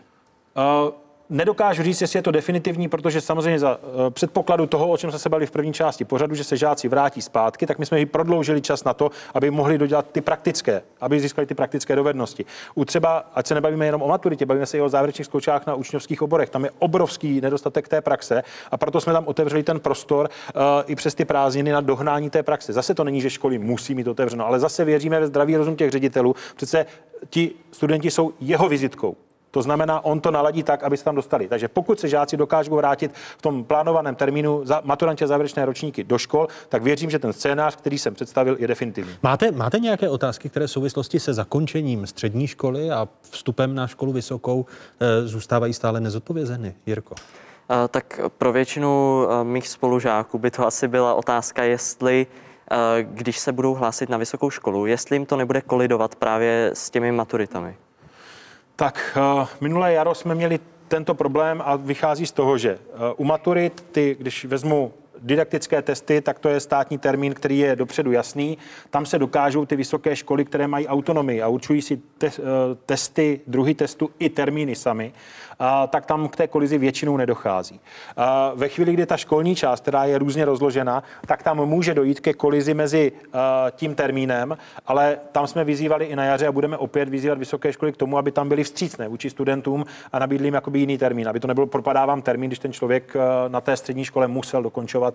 Uh, Nedokážu říct, jestli je to definitivní, protože samozřejmě za uh, předpokladu toho, o čem jsme se bavili v první části pořadu, že se žáci vrátí zpátky, tak my jsme i prodloužili čas na to, aby mohli dodělat ty praktické, aby získali ty praktické dovednosti. U třeba, ať se nebavíme jenom o maturitě, bavíme se i o závěrečných zkouškách na učňovských oborech. Tam je obrovský nedostatek té praxe a proto jsme tam otevřeli ten prostor uh, i přes ty prázdniny na dohnání té praxe. Zase to není, že školy musí mít otevřeno, ale zase věříme ve zdravý rozum těch ředitelů. Přece ti studenti jsou jeho vizitkou. To znamená, on to naladí tak, aby se tam dostali. Takže pokud se žáci dokážou vrátit v tom plánovaném termínu za maturantě závěrečné ročníky do škol, tak věřím, že ten scénář, který jsem představil, je definitivní. Máte, máte nějaké otázky, které v souvislosti se zakončením střední školy a vstupem na školu vysokou e, zůstávají stále nezodpovězeny, Jirko? Tak pro většinu eh, mých spolužáků by to asi byla otázka, jestli eh, když se budou hlásit na vysokou školu, jestli jim to nebude kolidovat právě s těmi maturitami. Tak uh, minulé jaro jsme měli tento problém a vychází z toho, že uh, u maturit, ty, když vezmu didaktické testy, tak to je státní termín, který je dopředu jasný. Tam se dokážou ty vysoké školy, které mají autonomii a určují si te, uh, testy, druhý testu i termíny sami, tak tam k té kolizi většinou nedochází. Ve chvíli, kdy ta školní část, která je různě rozložena, tak tam může dojít ke kolizi mezi tím termínem, ale tam jsme vyzývali i na jaře a budeme opět vyzývat vysoké školy k tomu, aby tam byli vstřícné vůči studentům a nabídli jim jakoby jiný termín, aby to nebylo propadávám termín, když ten člověk na té střední škole musel dokončovat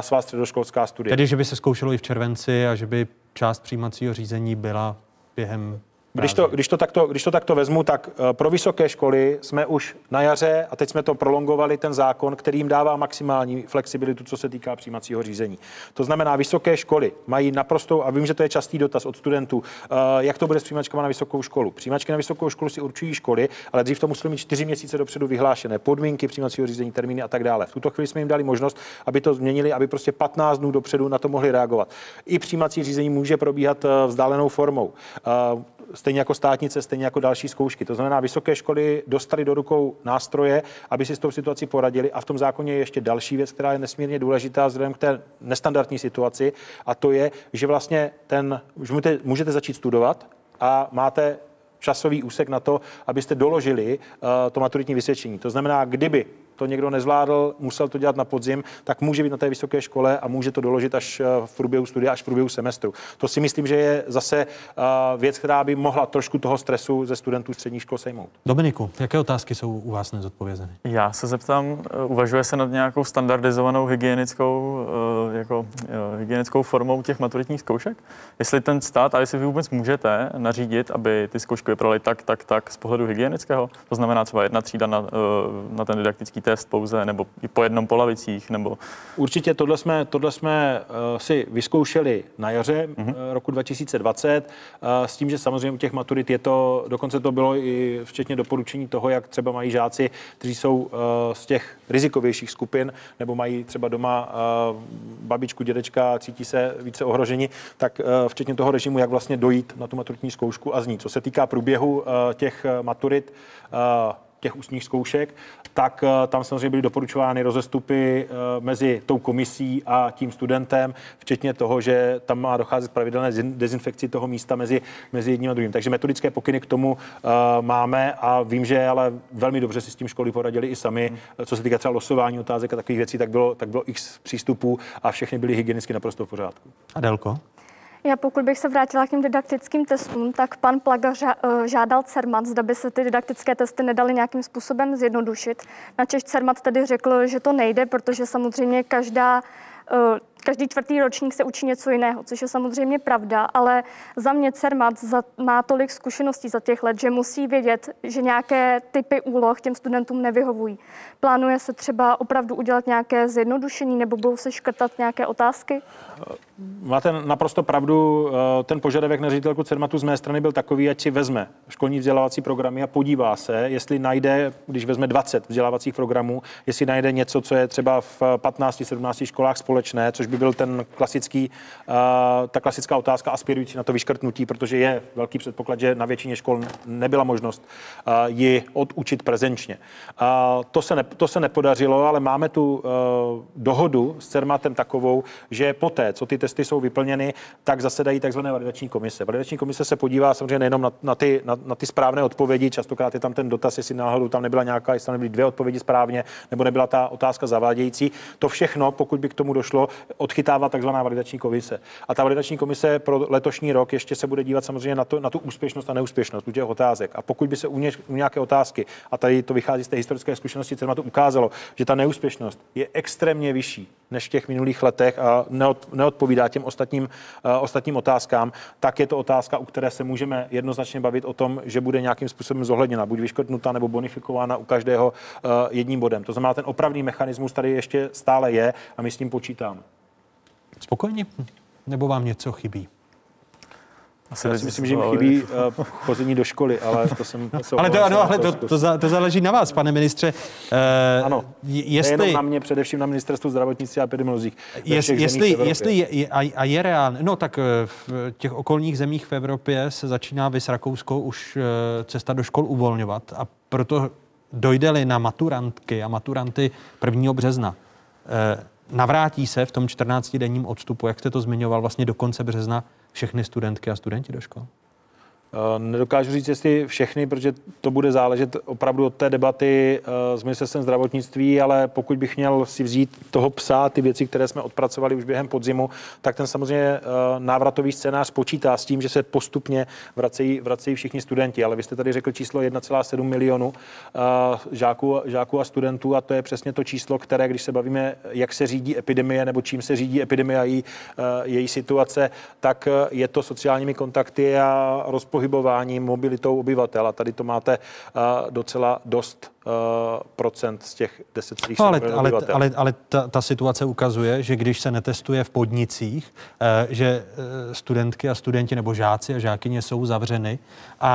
svá středoškolská studia. Tedy, že by se zkoušelo i v červenci a že by část přijímacího řízení byla během když to, když, to takto, když to takto vezmu, tak eh, pro vysoké školy jsme už na jaře a teď jsme to prolongovali, ten zákon, který jim dává maximální flexibilitu, co se týká přijímacího řízení. To znamená, vysoké školy mají naprostou, a vím, že to je častý dotaz od studentů, eh, jak to bude s přijímačkama na vysokou školu. Přijímačky na vysokou školu si určují školy, ale dřív to museli mít čtyři měsíce dopředu vyhlášené podmínky přijímacího řízení, termíny a tak dále. V tuto chvíli jsme jim dali možnost, aby to změnili, aby prostě 15 dnů dopředu na to mohli reagovat. I přijímací řízení může probíhat eh, vzdálenou formou stejně jako státnice, stejně jako další zkoušky. To znamená, vysoké školy dostali do rukou nástroje, aby si s tou situací poradili. A v tom zákoně je ještě další věc, která je nesmírně důležitá vzhledem k té nestandardní situaci, a to je, že vlastně ten, že můžete, můžete začít studovat a máte časový úsek na to, abyste doložili uh, to maturitní vysvědčení. To znamená, kdyby to někdo nezvládl, musel to dělat na podzim, tak může být na té vysoké škole a může to doložit až eh, v průběhu studia, až v průběhu semestru. To si myslím, že je zase eh, věc, která by mohla trošku toho stresu ze studentů středních škol sejmout. Dominiku, jaké otázky jsou u vás nezodpovězeny? Já se zeptám, eh, uvažuje se nad nějakou standardizovanou hygienickou, jako, hygienickou formou těch maturitních zkoušek? Jestli ten stát, a jestli vy vůbec můžete nařídit, aby ty zkoušky vypadaly tak, tak, tak z pohledu hygienického, to znamená třeba jedna třída na, na ten didaktický test pouze, nebo i po jednom po lavicích, nebo... Určitě tohle jsme, tohle jsme uh, si vyzkoušeli na jaře mm-hmm. uh, roku 2020, uh, s tím, že samozřejmě u těch maturit je to, dokonce to bylo i včetně doporučení toho, jak třeba mají žáci, kteří jsou z těch rizikovějších skupin, nebo mají třeba doma babičku, dědečka, cítí se více ohroženi, tak včetně toho režimu, jak vlastně dojít na tu maturitní zkoušku a zní. Co se týká průběhu těch maturit, těch ústních zkoušek, tak eh, tam samozřejmě byly doporučovány rozestupy eh, mezi tou komisí a tím studentem, včetně toho, že tam má docházet pravidelné dezinfekci toho místa mezi, mezi jedním a druhým. Takže metodické pokyny k tomu uh, máme a vím, že ale velmi dobře si s tím školy poradili i sami. Hmm. Co se týká třeba losování otázek a takových věcí, tak bylo, tak bylo x přístupů a všechny byly hygienicky naprosto v pořádku. Adelko? Já pokud bych se vrátila k těm didaktickým testům, tak pan Plaga eh, žádal CERMAT, zda by se ty didaktické testy nedaly nějakým způsobem zjednodušit. Načež CERMAT tedy řekl, že to nejde, protože samozřejmě každá Eh, každý čtvrtý ročník se učí něco jiného, což je samozřejmě pravda, ale za mě CERMAT má tolik zkušeností za těch let, že musí vědět, že nějaké typy úloh těm studentům nevyhovují. Plánuje se třeba opravdu udělat nějaké zjednodušení nebo budou se škrtat nějaké otázky? Máte naprosto pravdu. Eh, ten požadavek na ředitelku CERMATu z mé strany byl takový, ať si vezme školní vzdělávací programy a podívá se, jestli najde, když vezme 20 vzdělávacích programů, jestli najde něco, co je třeba v 15-17 školách společné, což by byl ten klasický, uh, ta klasická otázka aspirující na to vyškrtnutí, protože je velký předpoklad, že na většině škol nebyla možnost uh, ji odučit prezenčně. Uh, to, se ne, to se nepodařilo, ale máme tu dohodu s CERMATem takovou, že poté, co ty testy jsou vyplněny, tak zasedají takzvané validační komise. Validační komise se podívá samozřejmě nejenom na, na, ty, na, na ty správné odpovědi, častokrát je tam ten dotaz, jestli náhodou tam nebyla nějaká, jestli tam nebyly dvě odpovědi správně, nebo nebyla ta otázka zavádějící. To všechno, pokud by k tomu došlo, odchytává takzvaná validační komise. A ta validační komise pro letošní rok ještě se bude dívat samozřejmě na, to, na tu úspěšnost a neúspěšnost u těch otázek. A pokud by se u, ně, u nějaké otázky, a tady to vychází z té historické zkušenosti, co to ukázalo, že ta neúspěšnost je extrémně vyšší než v těch minulých letech a neod, neodpovídá těm ostatním, uh, ostatním otázkám, tak je to otázka, u které se můžeme jednoznačně bavit o tom, že bude nějakým způsobem zohledněna, buď vyškrtnuta nebo bonifikována u každého uh, jedním bodem. To znamená, ten opravný mechanismus tady ještě stále je a my s ním počítáme počítám. Spokojení? Nebo vám něco chybí? Asi Já si myslím, že mi chybí uh, chození do školy, ale to jsem... ale to, ano, ale to, to, za, to záleží na vás, pane ministře. Uh, ano, jestli, nejenom na mě, především na ministerstvu zdravotnictví a epidemiologích. Jest, jestli, jestli je, je, a, a je reálné, no tak eh, v těch okolních zemích v Evropě se začíná vys Rakouskou už cesta do škol uvolňovat a proto dojde-li na maturantky a maturanty 1. března, navrátí se v tom 14-denním odstupu, jak jste to zmiňoval, vlastně do konce března všechny studentky a studenti do škol? Eh, nedokážu říct, jestli všechny, protože to bude záležet opravdu od té debaty eh, s ministerstvem zdravotnictví, ale pokud bych měl si vzít toho psa, ty věci, které jsme odpracovali už během podzimu, tak ten samozřejmě eh, návratový scénář počítá s tím, že se postupně vracejí, vracejí všichni studenti. Ale vy jste tady řekl číslo 1,7 milionu žáků, žáků a studentů a to je přesně to číslo, které, když se bavíme, jak se řídí epidemie nebo čím se řídí epidemie a její, její situace, tak je to sociálními kontakty a rozpočtem pohybování, mobilitou obyvatel. A tady to máte uh, docela dost uh, procent z těch 10 no, ale, ale, ale, ale ta, ta situace ukazuje, že když se netestuje v podnicích, uh, že studentky a studenti nebo žáci a žákyně jsou zavřeny a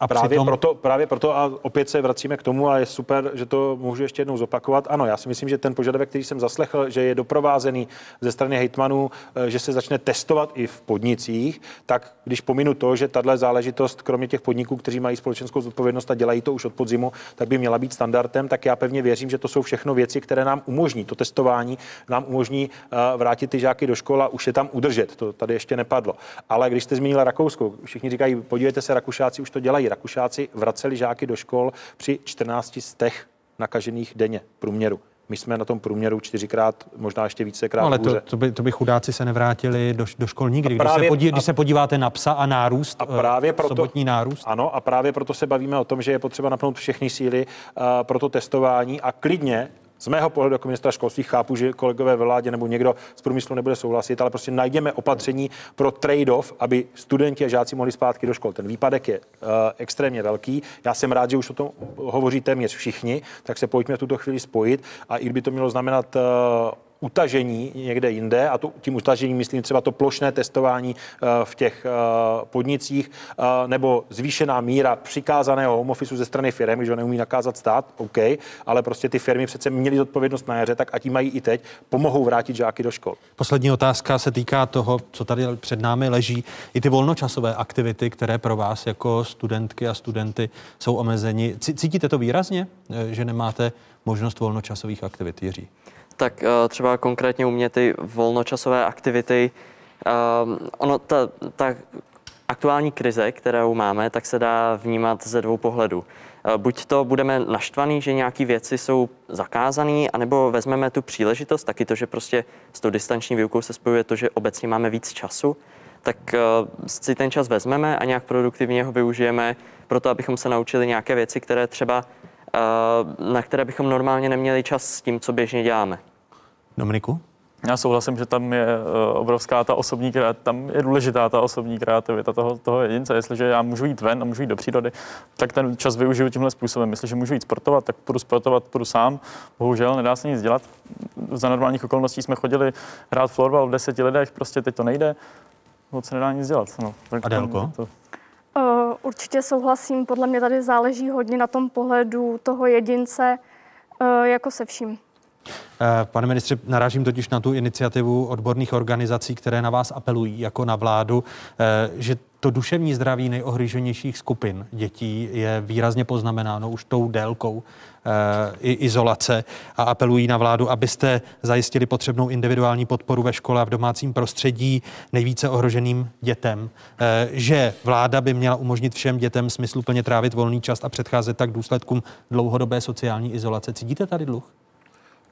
a právě, přitom... proto, právě proto a opět se vracíme k tomu a je super, že to můžu ještě jednou zopakovat. Ano, já si myslím, že ten požadavek, který jsem zaslechl, že je doprovázený ze strany hejtmanů, eh, že se začne testovat i v podnicích, tak když pominu to, že tahle záležitost, kromě těch podniků, kteří mají společenskou zodpovědnost a dělají to už od podzimu, tak by měla být standardem, tak já pevně věřím, že to jsou všechno věci, které nám umožní to testování, nám umožní eh, vrátit ty žáky do školy a už je tam udržet. To tady ještě nepadlo. Ale když jste zmínila Rakousko, všichni říkají, podívejte se, Rakušáci už to dělají. Rakušáci vraceli žáky do škol při 14 stech nakažených denně průměru. My jsme na tom průměru čtyřikrát, možná ještě vícekrát no, ale to, to, by, to by chudáci se nevrátili do, do škol nikdy. Když, právě- se podí, a- když se podíváte na psa a nárůst, A právě eh, proto, sobotní nárůst, Ano, a právě proto se bavíme o tom, že je potřeba napnout všechny síly uh, pro to testování a klidně z mého pohledu jako ministra školství chápu, že kolegové ve vládě nebo někdo z průmyslu nebude souhlasit, ale prostě najděme opatření pro trade-off, aby studenti a žáci mohli zpátky do škol. Ten výpadek je uh, extrémně velký. Já jsem rád, že už o tom hovoří téměř všichni, tak se pojďme v tuto chvíli spojit a i kdyby to mělo znamenat uh, utažení někde jinde, a to, tím utažením myslím třeba to plošné testování eh, v těch eh, podnicích, eh, nebo zvýšená míra přikázaného home office ze strany firm, když ho neumí nakázat stát, OK, ale prostě ty firmy přece měly zodpovědnost na jaře, tak ať ji mají i teď, pomohou vrátit žáky do škol. Poslední otázka se týká toho, co tady před námi leží. I ty volnočasové aktivity, které pro vás jako studentky a studenty jsou omezeni. Cí- Cítíte to výrazně, že nemáte možnost volnočasových aktivit, Jiří? Tak eh, třeba konkrétně u mě ty volnočasové aktivity, um, ono, ta, ta aktuální krize, kterou máme, tak se dá vnímat ze dvou pohledů. Eh, Buď to budeme naštvaný, že nějaké věci jsou zakázané, anebo vezmeme tu příležitost, taky to, že prostě s tou distanční výukou se spojuje to, že obecně máme víc času, tak eh, si ten čas vezmeme a nějak produktivně ho využijeme pro to, abychom se naučili nějaké věci, které třeba, eh, na které bychom normálně neměli čas s tím, co běžně děláme. Dominiku? Já souhlasím, že tam je eh, obrovská ta osobní kreativita, tam je důležitá ta osobní kreativita toho, toho jedince. Jestliže já můžu jít ven a můžu jít do přírody, tak ten čas využiju tímhle způsobem. Jestliže můžu jít sportovat, tak půjdu sportovat, půjdu sám. Bohužel nedá se nic dělat. Za normálních okolností jsme chodili hrát florbal v deseti lidech, prostě teď to nejde. Moc se nedá nic dělat. No, tak Adélko? To, určitě souhlasím, podle mě tady záleží hodně na tom pohledu toho jedince, uh, jako se vším. Eh, Pane ministře, narážím totiž na tu iniciativu odborných organizací, které na vás apelují jako na vládu, eh, že to duševní zdraví nejohroženějších skupin dětí je výrazně poznamenáno už tou délkou eh, i izolace a apelují na vládu, abyste zajistili potřebnou individuální podporu ve škole a v domácím prostředí nejvíce ohroženým dětem. Že vláda by měla umožnit všem dětem smysluplně trávit volný čas a předcházet tak důsledkům dlouhodobé sociální izolace. Cítíte tady dluh?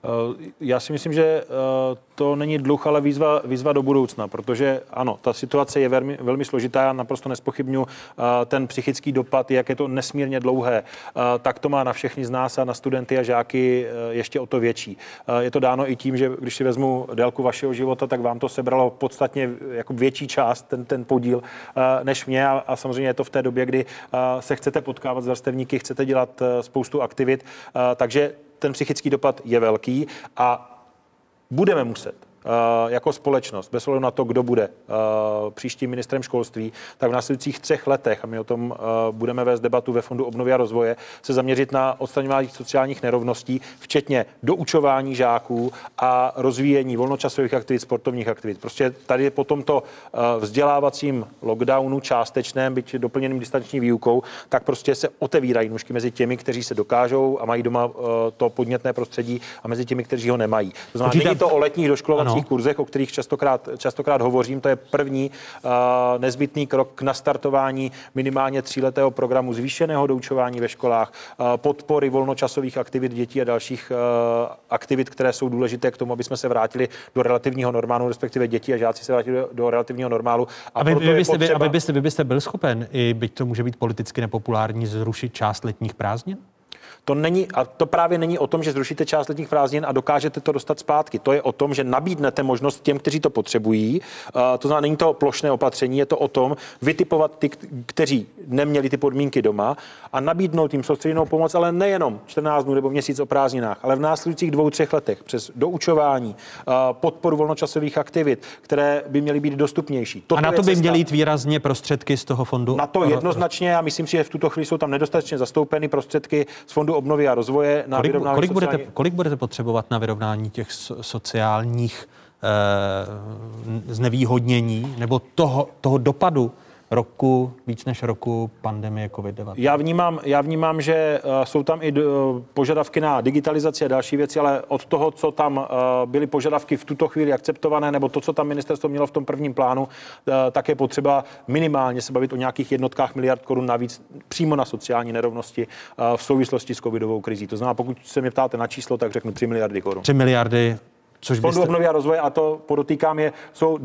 Eh, Já si myslím, že eh, to není dluh, ale výzva, výzva do budoucna, protože ano, ta situace je velmi, velmi složitá, já naprosto nespochybnu ten psychický dopad, jak je to nesmírně dlouhé, eh, tak to má na všechny z nás a na studenty a žáky eh, ještě o to větší. Eh, Je to dáno i tím, že když si vezmu délku vašeho života, tak vám to sebralo podstatně jako větší část, ten, ten podíl, eh, než mě a, a samozřejmě je to v té době, kdy eh, se chcete potkávat s vrstevníky, chcete dělat eh, spoustu aktivit, eh, takže ten psychický dopad je velký a budeme muset jako společnost, bez ohledu na to, kdo bude eh, příštím ministrem školství, tak v následujících třech letech, a my o tom eh, budeme vést debatu ve Fondu obnovy a rozvoje, se zaměřit na odstraňování sociálních nerovností, včetně doučování žáků a rozvíjení volnočasových aktivit, sportovních aktivit. Prostě tady po tomto eh, vzdělávacím lockdownu částečném, byť doplněným distanční výukou, tak prostě se otevírají nůžky mezi těmi, kteří se dokážou a mají doma eh, to podnětné prostředí a mezi těmi, kteří ho nemají. To znamená, Počítám- není to o letních doškolovacích Ano. kurzech, o kterých častokrát, častokrát hovořím. To je první uh, nezbytný krok k nastartování minimálně tříletého programu zvýšeného doučování ve školách, uh, podpory volnočasových aktivit dětí a dalších uh, aktivit, které jsou důležité k tomu, aby jsme se vrátili do relativního normálu, respektive děti a žáci se vrátili do, do relativního normálu. A Aby, proto vy byste, vy, potřeba- aby byste, vy byste byl schopen, i byť to může být politicky nepopulární, zrušit část letních prázdnin? To není, a to právě není o tom, že zrušíte část letních prázdnin a dokážete to dostat zpátky. To je o tom, že nabídnete možnost těm, kteří to potřebují. Uh, to znamená, není to plošné opatření, je to o tom vytipovat ty, kteří neměli ty podmínky doma a nabídnout jim soustředěnou pomoc, ale nejenom 14 dnů nebo měsíc o prázdninách, ale v následujících dvou, třech letech přes doučování, uh, podporu volnočasových aktivit, které by měly být dostupnější. a na to by měly jít výrazně prostředky z toho fondu? Na to jednoznačně, já myslím si, že v tuto chvíli jsou tam nedostatečně zastoupeny prostředky z Fondu obnovy a rozvoje na Kolik, vyrovnání kolik, budete, sociální- kolik budete potřebovat na vyrovnání těch so, sociálních eh, znevýhodnění nebo toho, toho dopadu roku, víc než roku pandemie COVID-19? Já vnímám, já vnímám, že eh, jsou tam i eh, požadavky na digitalizaci a další věci, ale od toho, co tam eh, byly požadavky v tuto chvíli akceptované, nebo to, co tam ministerstvo mělo v tom prvním plánu, tak je potřeba minimálně se bavit o nějakých jednotkách miliard korun navíc přímo na sociální nerovnosti v souvislosti s covidovou krizí. To znamená, pokud se mě ptáte na číslo, tak řeknu 3 miliardy korun. 3 miliardy Což Fondu byste... obnovy a rozvoje, a to podotýkám, je, jsou uh,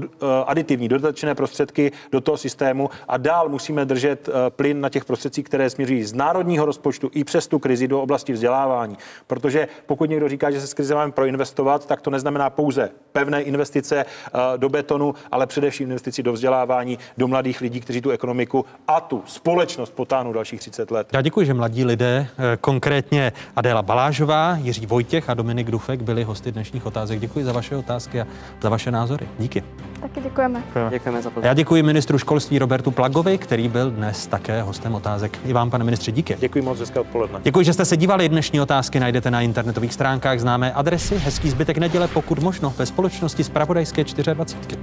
aditivní, dodatečné prostředky do toho systému a dál musíme držet uh, plyn na těch prostředcích, které směřují z národního rozpočtu i přes tu krizi do oblasti vzdělávání. Protože pokud někdo říká, že se z krize máme proinvestovat, tak to neznamená pouze pevné investice uh, do betonu, ale především investici do vzdělávání, do mladých lidí, kteří tu ekonomiku a tu společnost potáhnou dalších 30 let. Já děkuji, že mladí lidé, konkrétně Adéla Balážová, Jiří Vojtěch a Dominik Dufek byli hosty dnešních otázek. Děkuji za vaše otázky a za vaše názory. Díky. Taky děkujeme. Děkujeme za pozornost. Já děkuji ministru školství Robertu Plagovi, který byl dnes také hostem otázek. I vám, pane ministře, díky. Děkuji moc, hezké odpoledne. Děkuji, že jste se dívali. Dnešní otázky najdete na internetových stránkách známé adresy. Hezký zbytek neděle, pokud možno, ve společnosti z Pravodajské 24.